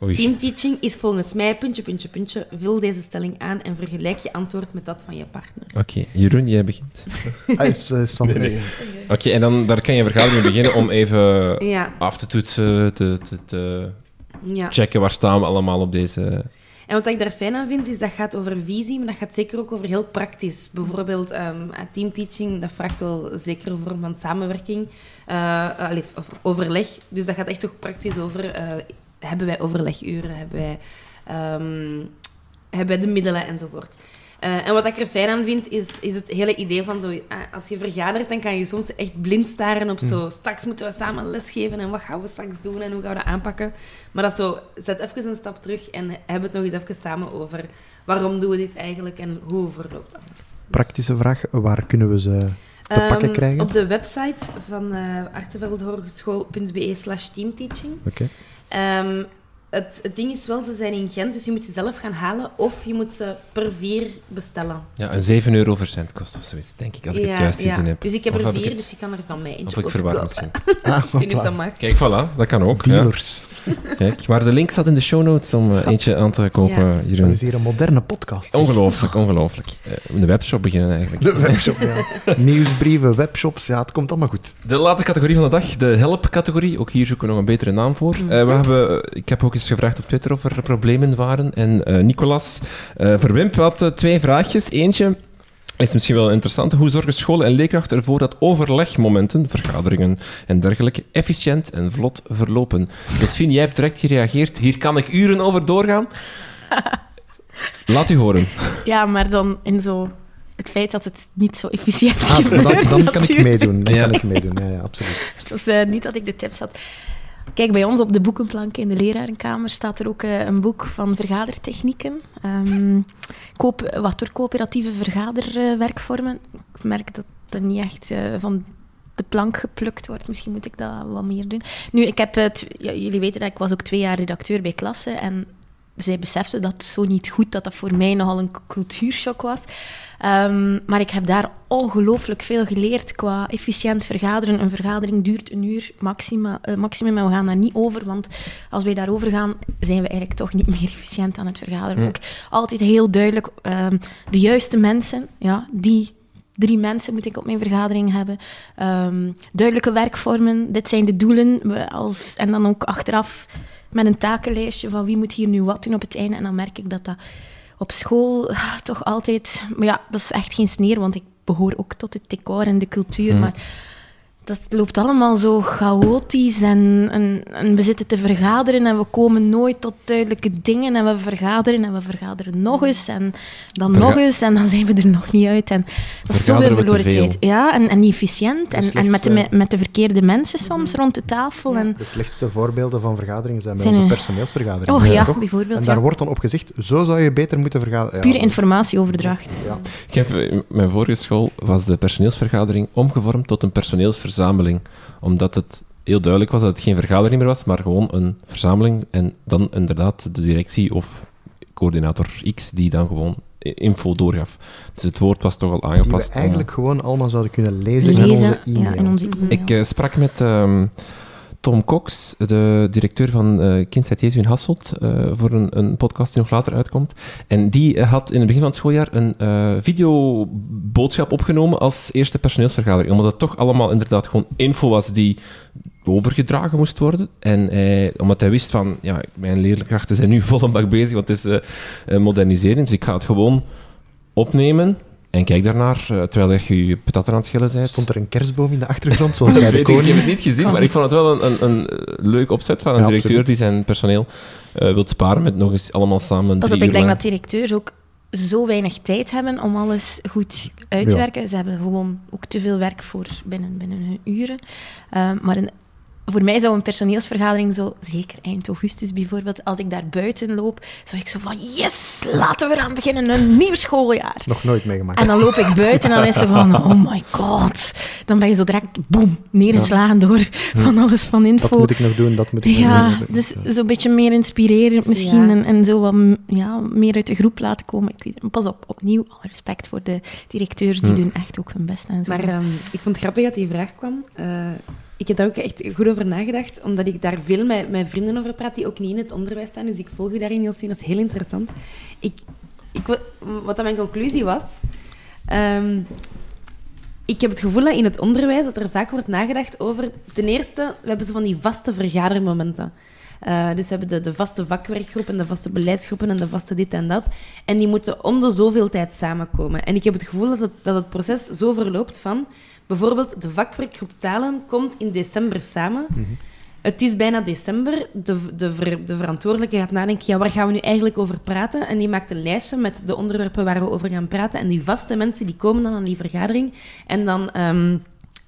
Oei. Teamteaching is volgens mij, puntje, puntje, puntje, vul deze stelling aan en vergelijk je antwoord met dat van je partner. Oké, Jeroen, jij begint. Ah, is, is van Oké, en dan daar kan je een vergadering mee beginnen om even Ja, af te toetsen, te, te, te ja. checken waar staan we allemaal op deze... En wat ik daar fijn aan vind, is dat gaat over visie, maar dat gaat zeker ook over heel praktisch. Bijvoorbeeld ehm, teamteaching, dat vraagt wel een zekere vorm van samenwerking, eh, allee, of overleg. Dus dat gaat echt toch praktisch over, eh, hebben wij overleguren, hebben wij, ehm, hebben wij de middelen enzovoort. Eh, en wat ik er fijn aan vind, is, is het hele idee van zo, ah, als je vergadert, dan kan je soms echt blind staren op zo, straks moeten we samen lesgeven en wat gaan we straks doen en hoe gaan we dat aanpakken. Maar dat zo, zet even een stap terug en hebben het nog eens even samen over waarom doen we dit eigenlijk en hoe verloopt alles. Dus, Praktische vraag, waar kunnen we ze te pakken ehm, krijgen? Op de website van uh, arteveldhogeschool.be slash teamteaching. Oké. Ehm, het, het ding is wel, ze zijn in Gent, dus je moet ze zelf gaan halen of je moet ze per vier bestellen. Ja, een 7 euro verzend kost of zoiets, denk ik, als ik het juist gezien heb. Dus ik heb Of er vier, het- dus je kan er van mij eentje Of ik kopen. misschien. Ah, Ik weet niet of dat voilà. mag. Kijk, voilà, dat kan ook. Ja. Dealers. Kijk, maar de link staat in de show notes om eh, eentje aan te kopen, Ja. Dat is hier een moderne podcast. Ongelooflijk, ongelooflijk. Eh, de webshop beginnen eigenlijk. De webshop, ja. Nieuwsbrieven, webshops, ja, het komt allemaal goed. De laatste categorie van de dag, de help-categorie. Ook hier zoeken we nog een betere naam voor. Eh, we hebben, ik heb ook eens eens gevraagd op Twitter of er problemen waren. En eh, Nicolas uh, Verwimp had uh, twee vraagjes. Eentje is misschien wel interessant. Hoe zorgen scholen en leerkrachten ervoor dat overlegmomenten, vergaderingen en dergelijke, efficiënt en vlot verlopen? Josephine, jij hebt direct gereageerd. Hier kan ik uren over doorgaan. Laat u horen. Ja, maar dan in zo het feit dat het niet zo efficiënt ah, gebeurt. Dan, dan kan ik meedoen. Dan ja. kan ik meedoen. Ja, ja, absoluut. Het was uh, niet dat ik de tips had. Kijk, bij ons op de boekenplank in de lerarenkamer staat er ook uh, een boek van vergadertechnieken. Koop, wat door coöperatieve vergaderwerkvormen. ik merk dat dat niet echt uh, van de plank geplukt wordt. Misschien moet ik dat wat meer doen. Nu, ik heb het, jullie weten dat ik was ook twee jaar redacteur bij Klasse en zij besefte dat zo niet goed, dat dat voor mij nogal een cultuurshock was. Um, maar ik heb daar ongelooflijk veel geleerd qua efficiënt vergaderen. Een vergadering duurt een uur maxima, uh, maximum en we gaan daar niet over, want als wij daarover gaan, zijn we eigenlijk toch niet meer efficiënt aan het vergaderen. Ook altijd heel duidelijk, um, de juiste mensen, ja, die drie mensen moet ik op mijn vergadering hebben. Um, duidelijke werkvormen, dit zijn de doelen. Als, en dan ook achteraf met een takenlijstje van wie moet hier nu wat doen op het einde. En dan merk ik dat dat op school ah, toch altijd... Maar ja, dat is echt geen sneer, want ik behoor ook tot het decor en de cultuur. Mhm. Maar dat loopt allemaal zo chaotisch en, en, en we zitten te vergaderen en we komen nooit tot duidelijke dingen en we vergaderen en we vergaderen nog eens en dan Verga- nog eens en dan zijn we er nog niet uit. En dat is zoveel verloren tijd. Ja, en, en efficiënt en, en met, de, met de verkeerde mensen soms rond de tafel. En, De slechtste voorbeelden van vergaderingen zijn bij Zijn onze er- personeelsvergaderingen. oh ja, toch? bijvoorbeeld. En daar Ja. wordt dan op gezegd, zo zou je beter moeten vergaderen. Ja, Pure informatieoverdracht. Ja. Ik heb, in mijn vorige school was de personeelsvergadering omgevormd tot een personeelsverzameling. Omdat het heel duidelijk was dat het geen vergadering meer was, maar gewoon een verzameling. En dan inderdaad de directie of coördinator X die dan gewoon info doorgaf. Dus het woord was toch al Die aangepast. we om- eigenlijk gewoon allemaal zouden kunnen lezen, in onze e-mail. ja, in onze e-mail. Ik eh, sprak met ehm, Tom Cox, de directeur van eh Kindheid Jezu in Hasselt, eh, voor een, een podcast die nog later uitkomt. En die eh, had in het begin van het schooljaar een videoboodschap opgenomen als eerste personeelsvergadering. Omdat het toch allemaal inderdaad gewoon info was die overgedragen moest worden. En omdat hij wist van, ja, mijn leerkrachten zijn nu vol een bak bezig, want het is modernisering. Dus ik ga het gewoon opnemen en kijk daarnaar, eh, terwijl je je patat aan het schillen bent. Stond er een kerstboom in de achtergrond, zoals Dat bij de weet ik, heb koning? het niet gezien, maar ik vond het wel een, een, een leuk opzet van een Ja, directeur absoluut. die zijn personeel eh wil sparen met nog eens allemaal samen Pas drie op, ik denk lang. dat directeurs ook zo weinig tijd hebben om alles goed uit te Ja. werken. Ze hebben gewoon ook te veel werk voor binnen, binnen hun uren. Ehm, maar een, voor mij zou een personeelsvergadering zo, zeker eind augustus bijvoorbeeld, als ik daar buiten loop, zou ik zo van, yes, laten we eraan beginnen, een nieuw schooljaar. Nog nooit meegemaakt. En dan loop ik buiten en dan is ze van, oh my god. Dan ben je zo direct, boem, neergeslagen door van alles van Dat info. moet ik nog doen, dat moet ik nog Ja, doen. dus zo'n beetje meer inspirerend misschien Ja. en, en zo wat ja, meer uit de groep laten komen. Ik weet, pas op, opnieuw, alle respect voor de directeurs, die Hm. doen echt ook hun best en zo. Maar ehm, ik vond het grappig dat die vraag kwam. Eh, ik heb daar ook echt goed over nagedacht, omdat ik daar veel met mijn vrienden over praat, die ook niet in het onderwijs staan. Dus ik volg u daarin, Joswin. Dat is heel interessant. Ik, ik, wat dan mijn conclusie was... ehm, ik heb het gevoel dat in het onderwijs dat er vaak wordt nagedacht over... Ten eerste, we hebben zo van die vaste vergadermomenten. Eh, dus we hebben de, vaste vakwerkgroep en de vaste beleidsgroepen en de vaste dit en dat. En die moeten om de zoveel tijd samenkomen. En ik heb het gevoel dat het, dat het proces zo verloopt van... Bijvoorbeeld, de vakwerkgroep talen komt in december samen. Het is bijna december. De, de, ver- de verantwoordelijke gaat nadenken, ja, waar gaan we nu eigenlijk over praten? En die maakt een lijstje met de onderwerpen waar we over gaan praten. En die vaste mensen die komen dan aan die vergadering. En dan, ehm,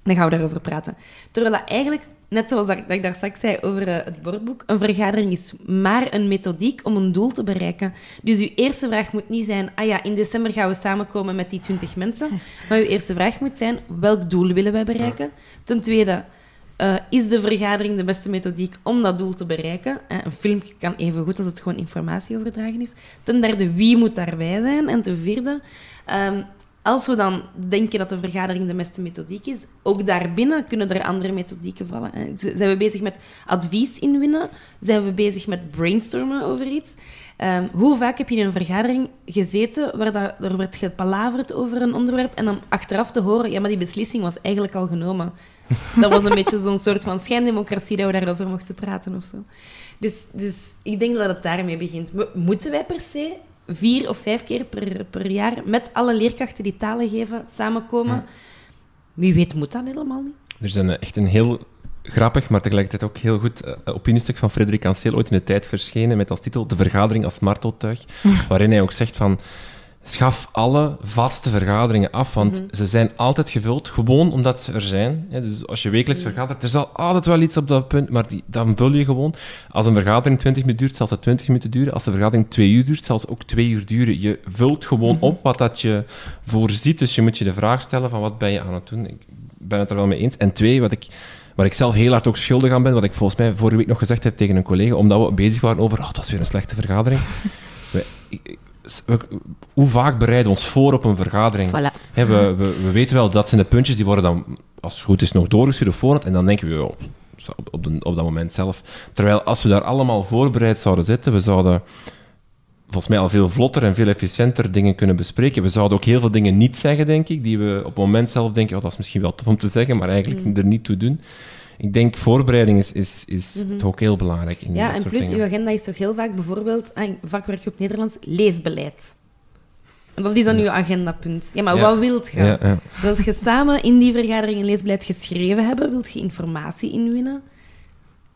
dan gaan we daarover praten. Terwijl dat eigenlijk, net zoals dat, dat ik daar straks zei over eh, het bordboek, een vergadering is maar een methodiek om een doel te bereiken. Dus uw eerste vraag moet niet zijn, ah ja, in december gaan we samenkomen met die twintig mensen. Maar uw eerste vraag moet zijn, welk doel willen wij bereiken? Ten tweede, eh, is de vergadering de beste methodiek om dat doel te bereiken? Eh, een film kan even goed als het gewoon informatie overdragen is. Ten derde, wie moet daarbij zijn? En ten vierde, ehm, als we dan denken dat de vergadering de beste methodiek is, ook daarbinnen kunnen er andere methodieken vallen. Zijn we bezig met advies inwinnen? Zijn we bezig met brainstormen over iets? Ehm, hoe vaak heb je in een vergadering gezeten waar dat, er werd gepalaverd over een onderwerp en dan achteraf te horen, ja, maar die beslissing was eigenlijk al genomen. Dat was een beetje zo'n soort van schijndemocratie dat we daarover mochten praten of zo. Dus, dus ik denk dat het daarmee begint. Mo- Moeten wij per se vier of vijf keer per, per jaar met alle leerkrachten die talen geven samenkomen? Wie weet moet dat helemaal niet. Er is een, echt een heel grappig, maar tegelijkertijd ook heel goed eh, opiniestuk van Frederik Ansel ooit in de tijd verschenen met als titel De vergadering als marteltuig, waarin hij ook zegt van schaf alle vaste vergaderingen af, want ze zijn altijd gevuld, gewoon omdat ze er zijn. Dus als je wekelijks vergadert, er zal altijd wel iets op dat punt, maar die, dan vul je gewoon. Als een vergadering 20 minuten duurt, zal ze 20 minuten duren. Als de vergadering 2 uur duurt, zal ze ook 2 uur duren. Je vult gewoon op wat dat je voorziet, dus je moet je de vraag stellen van wat ben je aan het doen. Ik ben het er wel mee eens. En twee, wat ik waar ik zelf heel hard ook schuldig aan ben, wat ik volgens mij vorige week nog gezegd heb tegen een collega, omdat we bezig waren over, oh, dat is weer een slechte vergadering. We- ik- we- hoe vaak bereiden we ons voor op een vergadering? Voilà. We, we, we weten wel, dat zijn de puntjes, die worden dan, als het goed is, nog doorgestuurd op voorhand, en dan denken we, op, op, de- op dat moment zelf. Terwijl, als we daar allemaal voorbereid zouden zitten, we zouden volgens mij al veel vlotter en veel efficiënter dingen kunnen bespreken. We zouden ook heel veel dingen niet zeggen, denk ik, die we op het moment zelf denken, oh, dat is misschien wel tof om te zeggen, maar eigenlijk er niet toe doen. Ik denk, voorbereiding is, is, is toch ook heel belangrijk in Ja, dat en soort plus, dingen. uw agenda is toch heel vaak bijvoorbeeld, ah, vakwerk op Nederlands, leesbeleid. En dat is dan uw agendapunt. Ja, maar Ja. wat wilt je? Ja, ja. Wilt je samen in die vergadering een leesbeleid geschreven hebben? Wilt je informatie inwinnen?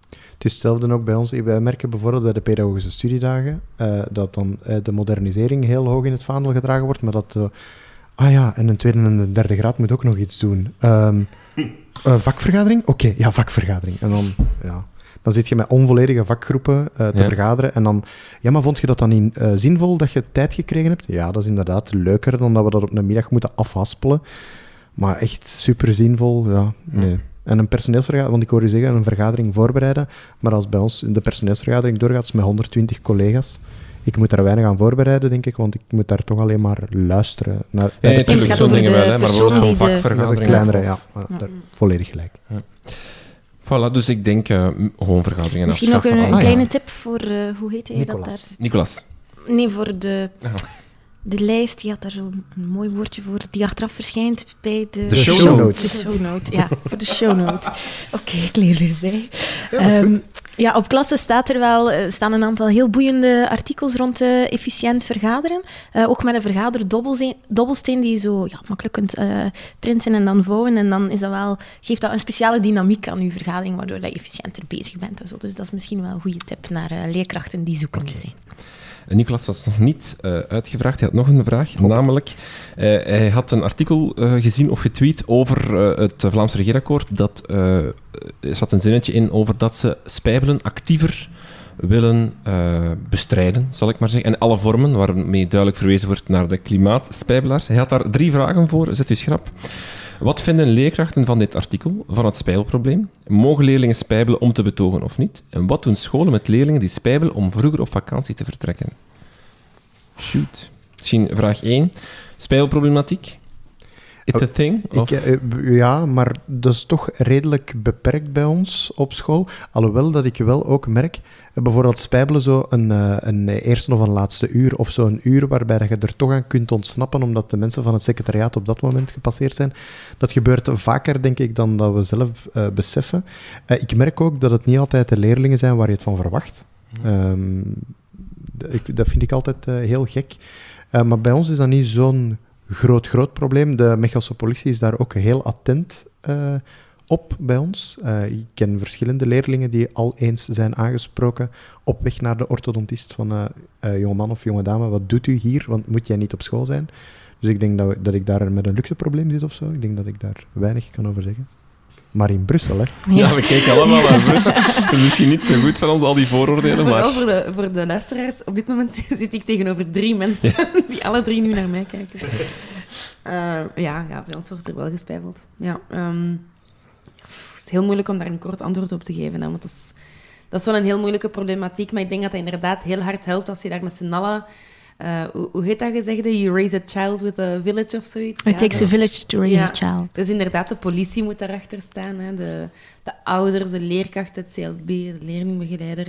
Het is hetzelfde ook bij ons. Wij merken bijvoorbeeld bij de pedagogische studiedagen eh, dat dan eh, de modernisering heel hoog in het vaandel gedragen wordt, maar dat... eh, ah ja, en een tweede en een derde graad moet ook nog iets doen. Ehm, eh, vakvergadering? Oké, ja, vakvergadering. En dan, ja, dan zit je met onvolledige vakgroepen eh, te Ja. vergaderen. En dan, ja, maar vond je dat dan niet eh, zinvol dat je tijd gekregen hebt? Ja, dat is inderdaad leuker dan dat we dat op een middag moeten afhaspelen. Maar echt super zinvol, ja, nee. En een personeelsvergadering, want ik hoor u zeggen, een vergadering voorbereiden. Maar als bij ons de personeelsvergadering doorgaat, is met 120 collega's. Ik moet daar weinig aan voorbereiden, denk ik, want ik moet daar toch alleen maar luisteren. Naar, Ja, ja, de, het zo'n dingen wel, hè, maar bijvoorbeeld zo'n vakvergadering. kleinere, ja. daar- volledig gelijk. Voilà, dus ik denk eh, m- gewoon vergaderingen Misschien nog een, een alles. Ah, kleine tip voor, eh, hoe heet hij dat daar? Nicolas. Nee, voor de, Aha. de lijst. Die had daar zo'n een mooi woordje voor, die achteraf verschijnt bij de... De show notes. De show note, ja, voor de show note. Oké, ik leer weer bij. Ja, dat is Ehm. Ja, op klasse staat er wel, eh, staan een aantal heel boeiende artikels rond eh, efficiënt vergaderen. Eh, ook met een vergaderdobbelsteen dobbelsteen die je zo ja, makkelijk kunt printen en dan vouwen. En dan is dat wel, geeft dat een speciale dynamiek aan je vergadering, waardoor dat je efficiënter bezig bent. En zo. Dus dat is misschien wel een goede tip naar leerkrachten die zoekende zijn. En Nicolas was nog niet eh, uitgevraagd. Hij had nog een vraag. Namelijk, eh, hij had een artikel eh, gezien of getweet over eh, het Vlaams regeerakkoord. Dat eh, er zat een zinnetje in over dat ze spijbelen actiever willen eh, bestrijden, zal ik maar zeggen. En alle vormen, waarmee duidelijk verwezen wordt naar de klimaatspijbelaars. Hij had daar drie vragen voor. Zet u schrap. Wat vinden leerkrachten van dit artikel, van het spijbelprobleem? Mogen leerlingen spijbelen om te betogen of niet? En wat doen scholen met leerlingen die spijbelen om vroeger op vakantie te vertrekken? Shoot. Misschien vraag 1. Spijbelproblematiek? It's a thing? Ik, Of- eh, ja, maar dat is toch redelijk beperkt bij ons op school. Alhoewel dat ik wel ook merk, eh, bijvoorbeeld spijbelen zo een, eh, een eerste of een laatste uur, of zo een uur waarbij dat je er toch aan kunt ontsnappen, omdat de mensen van het secretariaat op dat moment gepasseerd zijn. Dat gebeurt vaker, denk ik, dan dat we zelf beseffen. Ik merk ook dat het niet altijd de leerlingen zijn waar je het van verwacht. Ehm, d- ik, dat vind ik altijd heel gek. Maar bij ons is dat niet zo'n groot, groot probleem. De Mechelse politie is daar ook heel attent eh, op bij ons. Eh, ik ken verschillende leerlingen die al eens zijn aangesproken op weg naar de orthodontist van eh eh, jongeman of jonge dame, wat doet u hier? Want moet jij niet op school zijn? Dus ik denk dat, dat ik daar met een luxe probleem zit of zo. Ik denk dat ik daar weinig kan over zeggen. Maar in Brussel, hè. Ja, we kijken allemaal naar Brussel. Het is misschien niet zo goed van ons, al die vooroordelen, Vooral maar... voor de, voor de luisteraars. Op dit moment zit ik tegenover drie mensen die alle drie nu naar mij kijken. Eh, ja, ja, bij ons wordt er wel gespijbeld. Ja, ehm, het is heel moeilijk om daar een kort antwoord op te geven. Hè, want dat is, dat is wel een heel moeilijke problematiek. Maar ik denk dat dat inderdaad heel hard helpt als je daar met z'n allen... eh, hoe, hoe heet dat gezegde? You raise a child with a village of zoiets. It Ja, takes a village to raise Ja. a child. dus inderdaad, de politie moet daarachter staan. Hè. De, de ouders, de leerkrachten, het CLB, de leerlingbegeleider.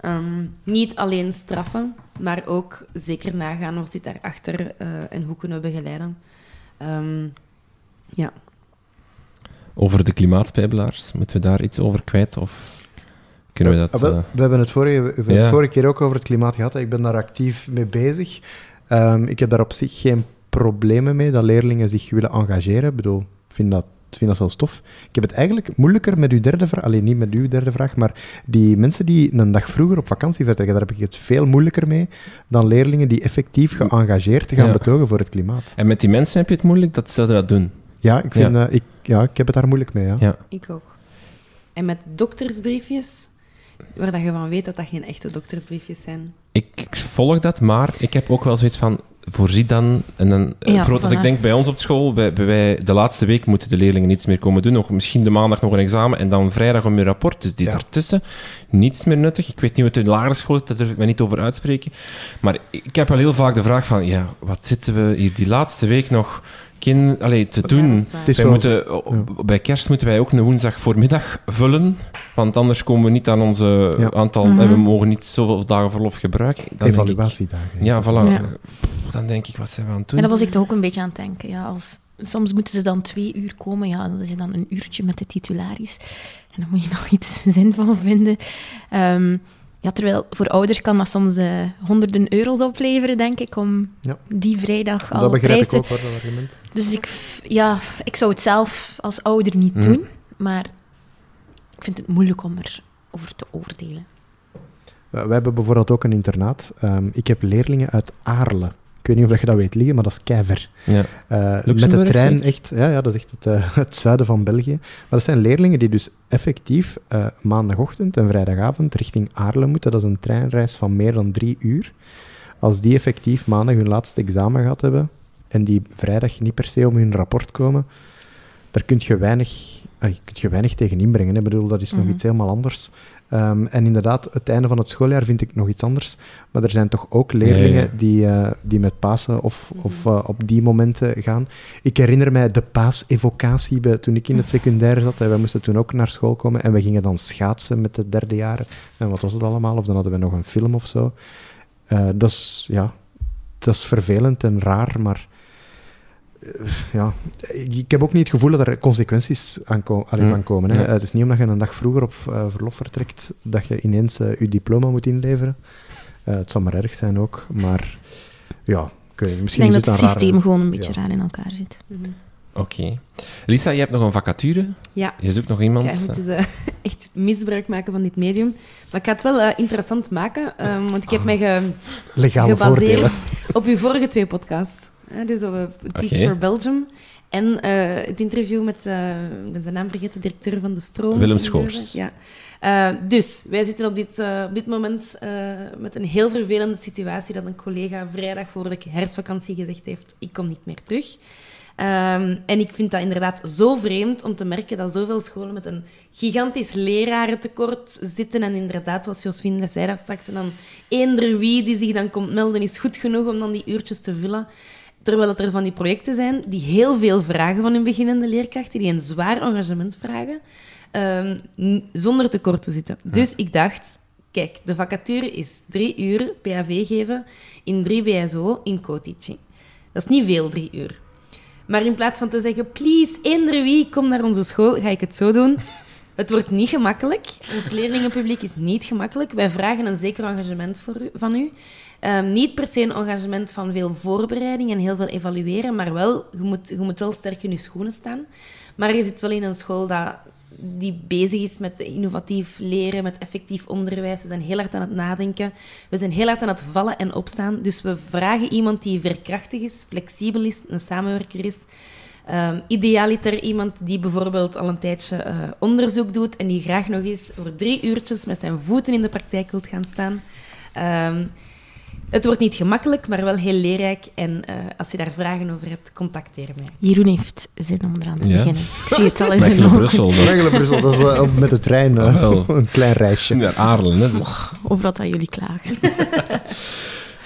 Ehm, niet alleen straffen, maar ook zeker nagaan wat zit daarachter eh en hoe kunnen we begeleiden. Ehm, ja. Over de klimaatspijbelaars, moeten we daar iets over kwijt? Of Kunnen we dat... Wel, eh, we hebben het vorige, we hebben Ja. het vorige keer ook over het klimaat gehad. Ik ben daar actief mee bezig. Ehm, ik heb daar op zich geen problemen mee dat leerlingen zich willen engageren. Ik bedoel, ik vind dat, ik vind dat zelfs tof. Ik heb het eigenlijk moeilijker met uw derde vraag. Alleen niet met uw derde vraag, maar die mensen die een dag vroeger op vakantie vertrekken, daar heb ik het veel moeilijker mee dan leerlingen die effectief geëngageerd gaan Ja. betogen voor het klimaat. En met die mensen heb je het moeilijk dat ze dat doen. Ja, ik, vind, Ja. eh, ik, ja, ik heb het daar moeilijk mee. Ja. Ja. Ik ook. En met doktersbriefjes, waar dat je van weet dat dat geen echte doktersbriefjes zijn. Ik, ik volg dat, maar ik heb ook wel zoiets van... Voorzie dan... En dan Ja, als ik denk bij ons op school, bij, bij wij, de laatste week moeten de leerlingen niets meer komen doen. Nog, misschien de maandag nog een examen en dan vrijdag een rapport. Dus die Ja. daartussen, niets meer nuttig. Ik weet niet wat in de lagere school is, daar durf ik me niet over uitspreken. Maar ik heb wel heel vaak de vraag van, ja, wat zitten we hier die laatste week nog kin, allee, te Ja, doen? Wij moeten, Bij kerst moeten wij ook een woensdag voormiddag vullen, want anders komen we niet aan onze Ja. aantal... Mhm. en we mogen niet zoveel dagen verlof gebruiken. Dan denk ik- evaluatiedagen. ja, voilà. Ja. Dan denk ik, wat zijn we aan het doen? En dat was ik toch ook een beetje aan het denken. Ja, als, soms moeten ze dan twee uur komen. Ja, dat is dan een uurtje met de titularis. En dan moet je nog iets zinvol vinden. Ehm, ja, terwijl voor ouders kan dat soms eh, honderden euro's opleveren, denk ik, om Ja. die vrijdag al dat begrijp prijs ik te... ook, hoor, dat argument. Dus ik, ja, ik zou het zelf als ouder niet Mhm. doen. Maar ik vind het moeilijk om erover te oordelen. We we hebben bijvoorbeeld ook een internaat. Ehm, ik heb leerlingen uit Aarle. Ik weet niet of je dat weet liggen, maar dat is keiver. Ja. Eh, met de trein zeker? echt, ja, ja, dat is echt het, eh, het zuiden van België. Maar dat zijn leerlingen die dus effectief eh, maandagochtend en vrijdagavond richting Aarle moeten. Dat is een treinreis van meer dan drie uur. Als die effectief maandag hun laatste examen gehad hebben en die vrijdag niet per se om hun rapport komen, daar kun je weinig, ah, kun je weinig tegen inbrengen. hè. Ik bedoel, dat is nog Mhm. iets helemaal anders. Ehm, en inderdaad, het einde van het schooljaar vind ik nog iets anders. Maar er zijn toch ook leerlingen Ja, ja. Die, eh, die met Pasen of, of eh, op die momenten gaan. Ik herinner mij de paasevocatie bij, toen ik in het secundair zat. En wij moesten toen ook naar school komen en we gingen dan schaatsen met de derde jaren. En wat was het allemaal? Of dan hadden we nog een film of zo. Eh, dat is, ja, dat is vervelend en raar, maar... eh, ja, ik heb ook niet het gevoel dat er consequenties aan ko- Hm. van komen. Hè. Ja. Het is niet omdat je een dag vroeger op eh, verlof vertrekt dat je ineens eh, je diploma moet inleveren. Eh, het zal maar erg zijn ook, maar ja, weet niet, Ik misschien denk is dat het het rare- systeem gewoon een beetje Ja. raar in elkaar zit. Oké. Lisa, je hebt nog een vacature. Ja, Je zoekt nog iemand. Ja, je moet dus eh, echt misbruik maken van dit medium. Maar ik ga het wel interessant maken, ehm, want ik heb mij ge- legale voordelen. gebaseerd op uw vorige twee podcasts. Dus op eh, Teach for Belgium en eh, het interview met, ik ben zijn naam vergeten, directeur van de Stroom. Willem Schoors. Ja. Eh, dus, wij zitten op dit, op dit moment met een heel vervelende situatie dat een collega vrijdag voor de herfstvakantie gezegd heeft, ik kom niet meer terug. Ehm, en ik vind dat inderdaad zo vreemd om te merken dat zoveel scholen met een gigantisch lerarentekort zitten. En inderdaad, zoals Josfien zei daar straks, en dan eender wie die zich dan komt melden, is goed genoeg om dan die uurtjes te vullen. Terwijl er van die projecten zijn die heel veel vragen van hun beginnende leerkrachten, die een zwaar engagement vragen, ehm, zonder tekort te zitten. Dus ik dacht, kijk, de vacature is drie uur PAV geven in drie BSO in co-teaching. Dat is niet veel, drie uur. Maar in plaats van te zeggen, please, eender wie, kom naar onze school, ga ik het zo doen. Het wordt niet gemakkelijk. Ons leerlingenpubliek is niet gemakkelijk. Wij vragen een zeker engagement voor u, van u. Ehm, niet per se een engagement van veel voorbereiding en heel veel evalueren, maar wel, je moet, je moet wel sterk in je schoenen staan. Maar je zit wel in een school dat, die bezig is met innovatief leren, met effectief onderwijs. We zijn heel hard aan het nadenken. We zijn heel hard aan het vallen en opstaan. Dus we vragen iemand die verkrachtig is, flexibel is, een samenwerker is. Ehm, idealiter iemand die bijvoorbeeld al een tijdje eh, onderzoek doet en die graag nog eens voor drie uurtjes met zijn voeten in de praktijk wilt gaan staan. Ehm, het wordt niet gemakkelijk, maar wel heel leerrijk. En eh, als je daar vragen over hebt, contacteer mij. Jeroen heeft zin om eraan te Ja? beginnen. Ik zie het al in zijn ogen. Brussel. Dat Brussel, dat is wel op- met de trein eh, Ah, een klein reisje. naar Aarlen. Hè, dus. Over dat jullie klagen.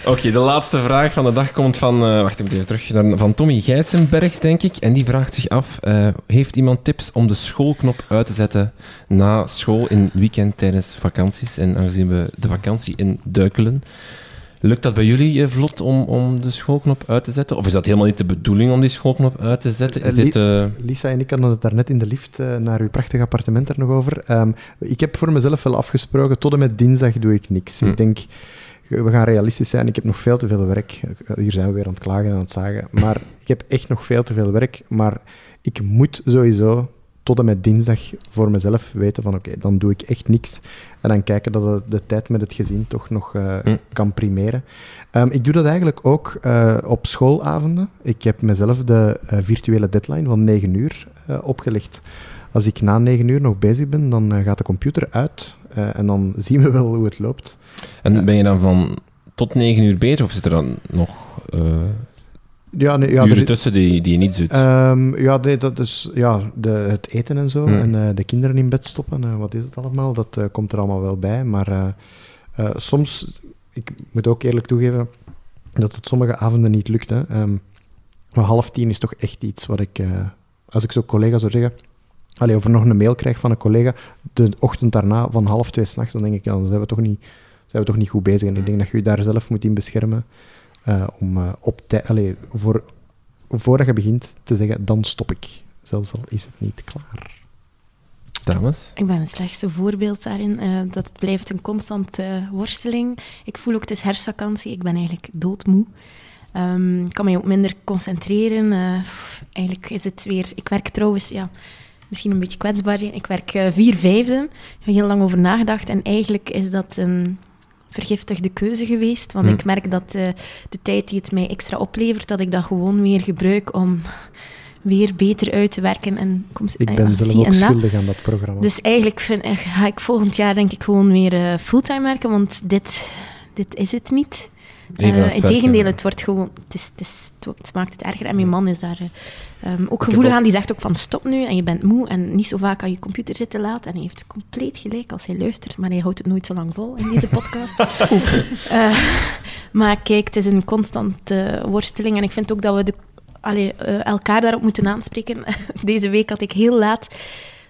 Oké, de laatste vraag van de dag komt van... eh, wacht, ik moet even terug. naar- Van Tommy Gijsenbergs, denk ik. En die vraagt zich af... eh, heeft iemand tips om de schoolknop uit te zetten na school in weekend tijdens vakanties? En aangezien we de vakantie in duikelen... Lukt dat bij jullie eh, vlot om, om de schoolknop uit te zetten? Of is dat helemaal niet de bedoeling om die schoolknop uit te zetten? Is dit... Lisa en ik hadden het daarnet in de lift naar uw prachtige appartement er nog over. Ehm, ik heb voor mezelf wel afgesproken, tot en met dinsdag doe ik niks. Hm. Ik denk, we gaan realistisch zijn. Ik heb nog veel te veel werk. Hier zijn we weer aan het klagen en aan het zagen. Maar ik heb echt nog veel te veel werk. Maar ik moet sowieso tot en met dinsdag voor mezelf weten van oké, dan doe ik echt niks. En dan kijken dat de, de tijd met het gezin toch nog eh, Hm. kan primeren. Ehm, ik doe dat eigenlijk ook eh, op schoolavonden. Ik heb mezelf de eh, virtuele deadline van 9 uur opgelegd. Als ik na 9 uur nog bezig ben, dan gaat de computer uit eh, en dan zien we wel hoe het loopt. en ben je dan van tot negen uur bezig? Of zit er dan nog eh Ja, nee, ja, er uren zit- tussen die, die je niet doet? Ehm, ja, nee, dat is ja, de, het eten en zo. Hmm. En eh, de kinderen in bed stoppen. eh, wat is het allemaal? Dat eh, komt er allemaal wel bij. Maar eh, eh, soms, ik moet ook eerlijk toegeven dat het sommige avonden niet lukt. Hè. Ehm, maar half tien is toch echt iets wat ik, eh, als ik zo collega zou zeggen. Allee, of er nog een mail krijg van een collega de ochtend daarna van half twee s'nachts, dan denk ik, ja, dan zijn we toch niet, zijn we toch niet goed bezig. En ik denk dat je je daar zelf moet in beschermen eh, om eh, op tijd, allee, voor, voordat je begint te zeggen, dan stop ik. Zelfs al is het niet klaar. Dames? Ik ben het slechtste voorbeeld daarin. eh, dat het blijft een constante worsteling. Ik voel ook, het is herfstvakantie. Ik ben eigenlijk doodmoe. Ehm, ik kan mij ook minder concentreren. eh, pff, eigenlijk is het weer... Ik werk trouwens, ja, misschien een beetje kwetsbaar zijn. Ik werk eh, vier vijfde. Ik heb heel lang over nagedacht. En eigenlijk is dat een vergiftigde keuze geweest. Want Hm. ik merk dat eh, de tijd die het mij extra oplevert, dat ik dat gewoon weer gebruik om weer beter uit te werken. En kom, Ik eh, ben zelf ook schuldig aan dat programma. Dus eigenlijk vind, ga ik volgend jaar denk ik gewoon weer fulltime werken, want dit, dit is het niet. Uh, Integendeel, het wordt gewoon, het, is, het, is, het maakt het erger. En mijn man is daar um, ook gevoelig ook- aan. Die zegt ook van stop nu en je bent moe en niet zo vaak aan je computer zitten laten. En hij heeft compleet gelijk als hij luistert, maar hij houdt het nooit zo lang vol in deze podcast. Eh, maar kijk, het is een constante worsteling en ik vind ook dat we de, allee, eh, elkaar daarop moeten aanspreken. deze week had ik heel laat...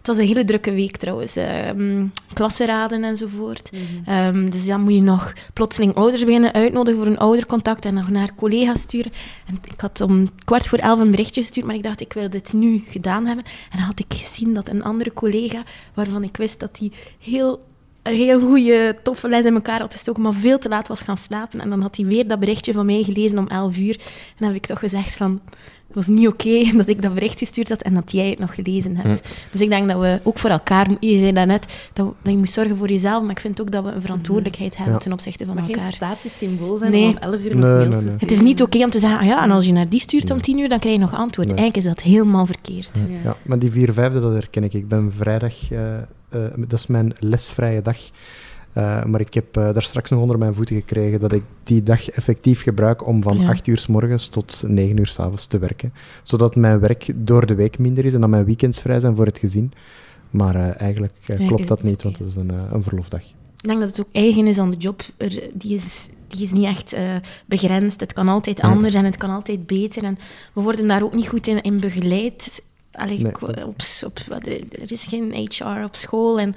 Het was een hele drukke week trouwens. ehm klasseraden enzovoort. Ehm, dus dan moet je nog plotseling ouders beginnen uitnodigen voor een oudercontact en nog naar collega's sturen. En ik had om kwart voor elf een berichtje gestuurd, maar ik dacht, ik wil dit nu gedaan hebben. En dan had ik gezien dat een andere collega, waarvan ik wist dat die heel een heel goede, toffe les in elkaar had gestoken, maar veel te laat was gaan slapen. En dan had hij weer dat berichtje van mij gelezen om 11 uur. En dan heb ik toch gezegd van, het was niet oké dat ik dat bericht gestuurd had en dat jij het nog gelezen hebt. Dus ik denk dat we ook voor elkaar, je zei daarnet, dat, dat je moet zorgen voor jezelf, maar ik vind ook dat we een verantwoordelijkheid hebben Ja. ten opzichte van geen elkaar. statussymbool zijn Nee. om om 11 uur nog nee. Het is niet oké om te zeggen, ah ja, en als je naar die stuurt om Nee. 10 uur, dan krijg je nog antwoord. Nee. Eigenlijk is dat helemaal verkeerd. Ja. Ja, maar die vier vijfde, dat herken ik. Ik ben vrijdag, eh, eh, dat is mijn lesvrije dag. Eh, maar ik heb eh, daar straks nog onder mijn voeten gekregen dat ik die dag effectief gebruik om van Ja. 8 uur s morgens tot 9 uur s avonds te werken. Zodat mijn werk door de week minder is en dat mijn weekends vrij zijn voor het gezin. Maar eh, eigenlijk klopt dat niet, want het is een, een verlofdag. Ik denk dat het ook eigen is aan de job. Er, die, is, die is niet echt begrensd. Het kan altijd anders en het kan altijd beter. En we worden daar ook niet goed in, in begeleid. Allee, Nee. ik- op, er is geen HR op school. En,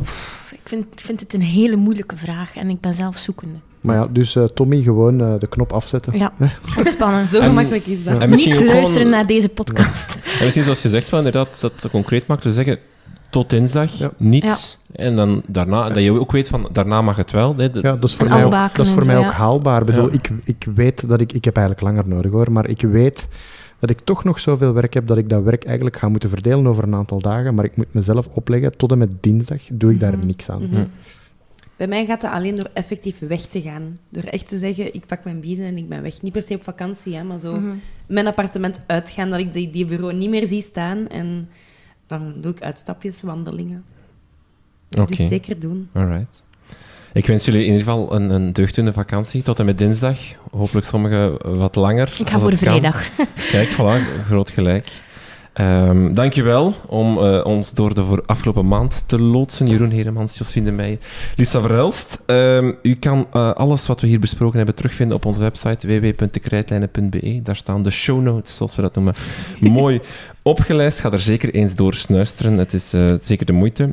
pff, ik vind, ik vind het een hele moeilijke vraag. En ik ben zelf zoekende. Maar ja, dus eh, Tommy, gewoon eh, de knop afzetten. Ja, ontspannen. Zo En- gemakkelijk is dat. En misschien niet gewoon- luisteren naar deze podcast. En misschien zoals je zegt, wel, inderdaad, dat concreet maakt. We zeggen tot dinsdag, Ja. niets. En dan daarna, dat je ook weet van, daarna mag het wel. Hè, de- Ja, dat is voor En mij ook, dat is voor mij ook ja. haalbaar. Ik bedoel, Ja. ik, ik weet dat ik... Ik heb eigenlijk langer nodig, hoor. Maar ik weet dat ik toch nog zoveel werk heb dat ik dat werk eigenlijk ga moeten verdelen over een aantal dagen. Maar ik moet mezelf opleggen, tot en met dinsdag doe ik daar Mhm. niks aan. Mhm. Hm. Bij mij gaat dat alleen door effectief weg te gaan. Door echt te zeggen, ik pak mijn biezen en ik ben weg. Niet per se op vakantie, hè, maar zo Mhm. mijn appartement uitgaan, dat ik die, die bureau niet meer zie staan. En dan doe ik uitstapjes, wandelingen. Oké, Dus zeker doen. alright. Ik wens jullie in ieder geval een, een deugdende vakantie tot en met dinsdag. Hopelijk sommigen wat langer. Ik ga voor vrijdag. Kijk, voilà, groot gelijk. Ehm dankjewel om eh, ons door de voor afgelopen maand te loodsen. Jeroen Heremans, Josfien de Meij, Lisa Verhelst. Ehm, u kan eh, alles wat we hier besproken hebben terugvinden op onze website www.dekrijtlijnen.be. Daar staan de show notes, zoals we dat noemen, mooi opgelijst. Ga er zeker eens door snuisteren. Het is eh, zeker de moeite.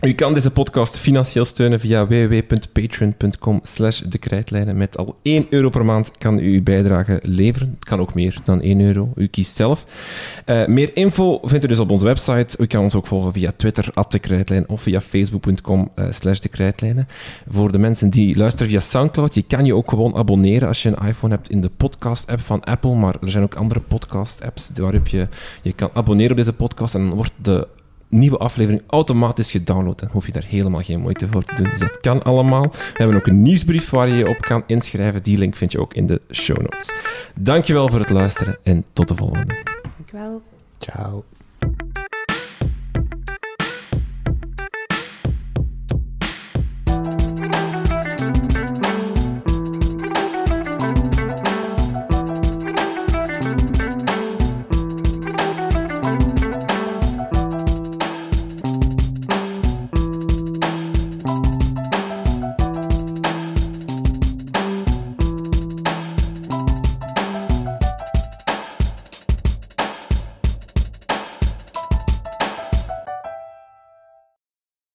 U kan deze podcast financieel steunen via www.patreon.com slash de krijtlijnen. Met al 1 euro per maand kan u uw bijdrage leveren. Het kan ook meer dan 1 euro. U kiest zelf. Uh, meer info vindt u dus op onze website. U kan ons ook volgen via Twitter, at de of via facebook.com uh, slash de. Voor de mensen die luisteren via Soundcloud, je kan je ook gewoon abonneren als je een iPhone hebt in de podcast-app van Apple. Maar er zijn ook andere podcast-apps waarop je je kan abonneren op deze podcast en dan wordt de nieuwe aflevering automatisch gedownload. Dan hoef je daar helemaal geen moeite voor te doen. Dus dat kan allemaal. We hebben ook een nieuwsbrief waar je je op kan inschrijven. Die link vind je ook in de show notes. Dankjewel voor het luisteren en tot de volgende. Dankjewel. Ciao.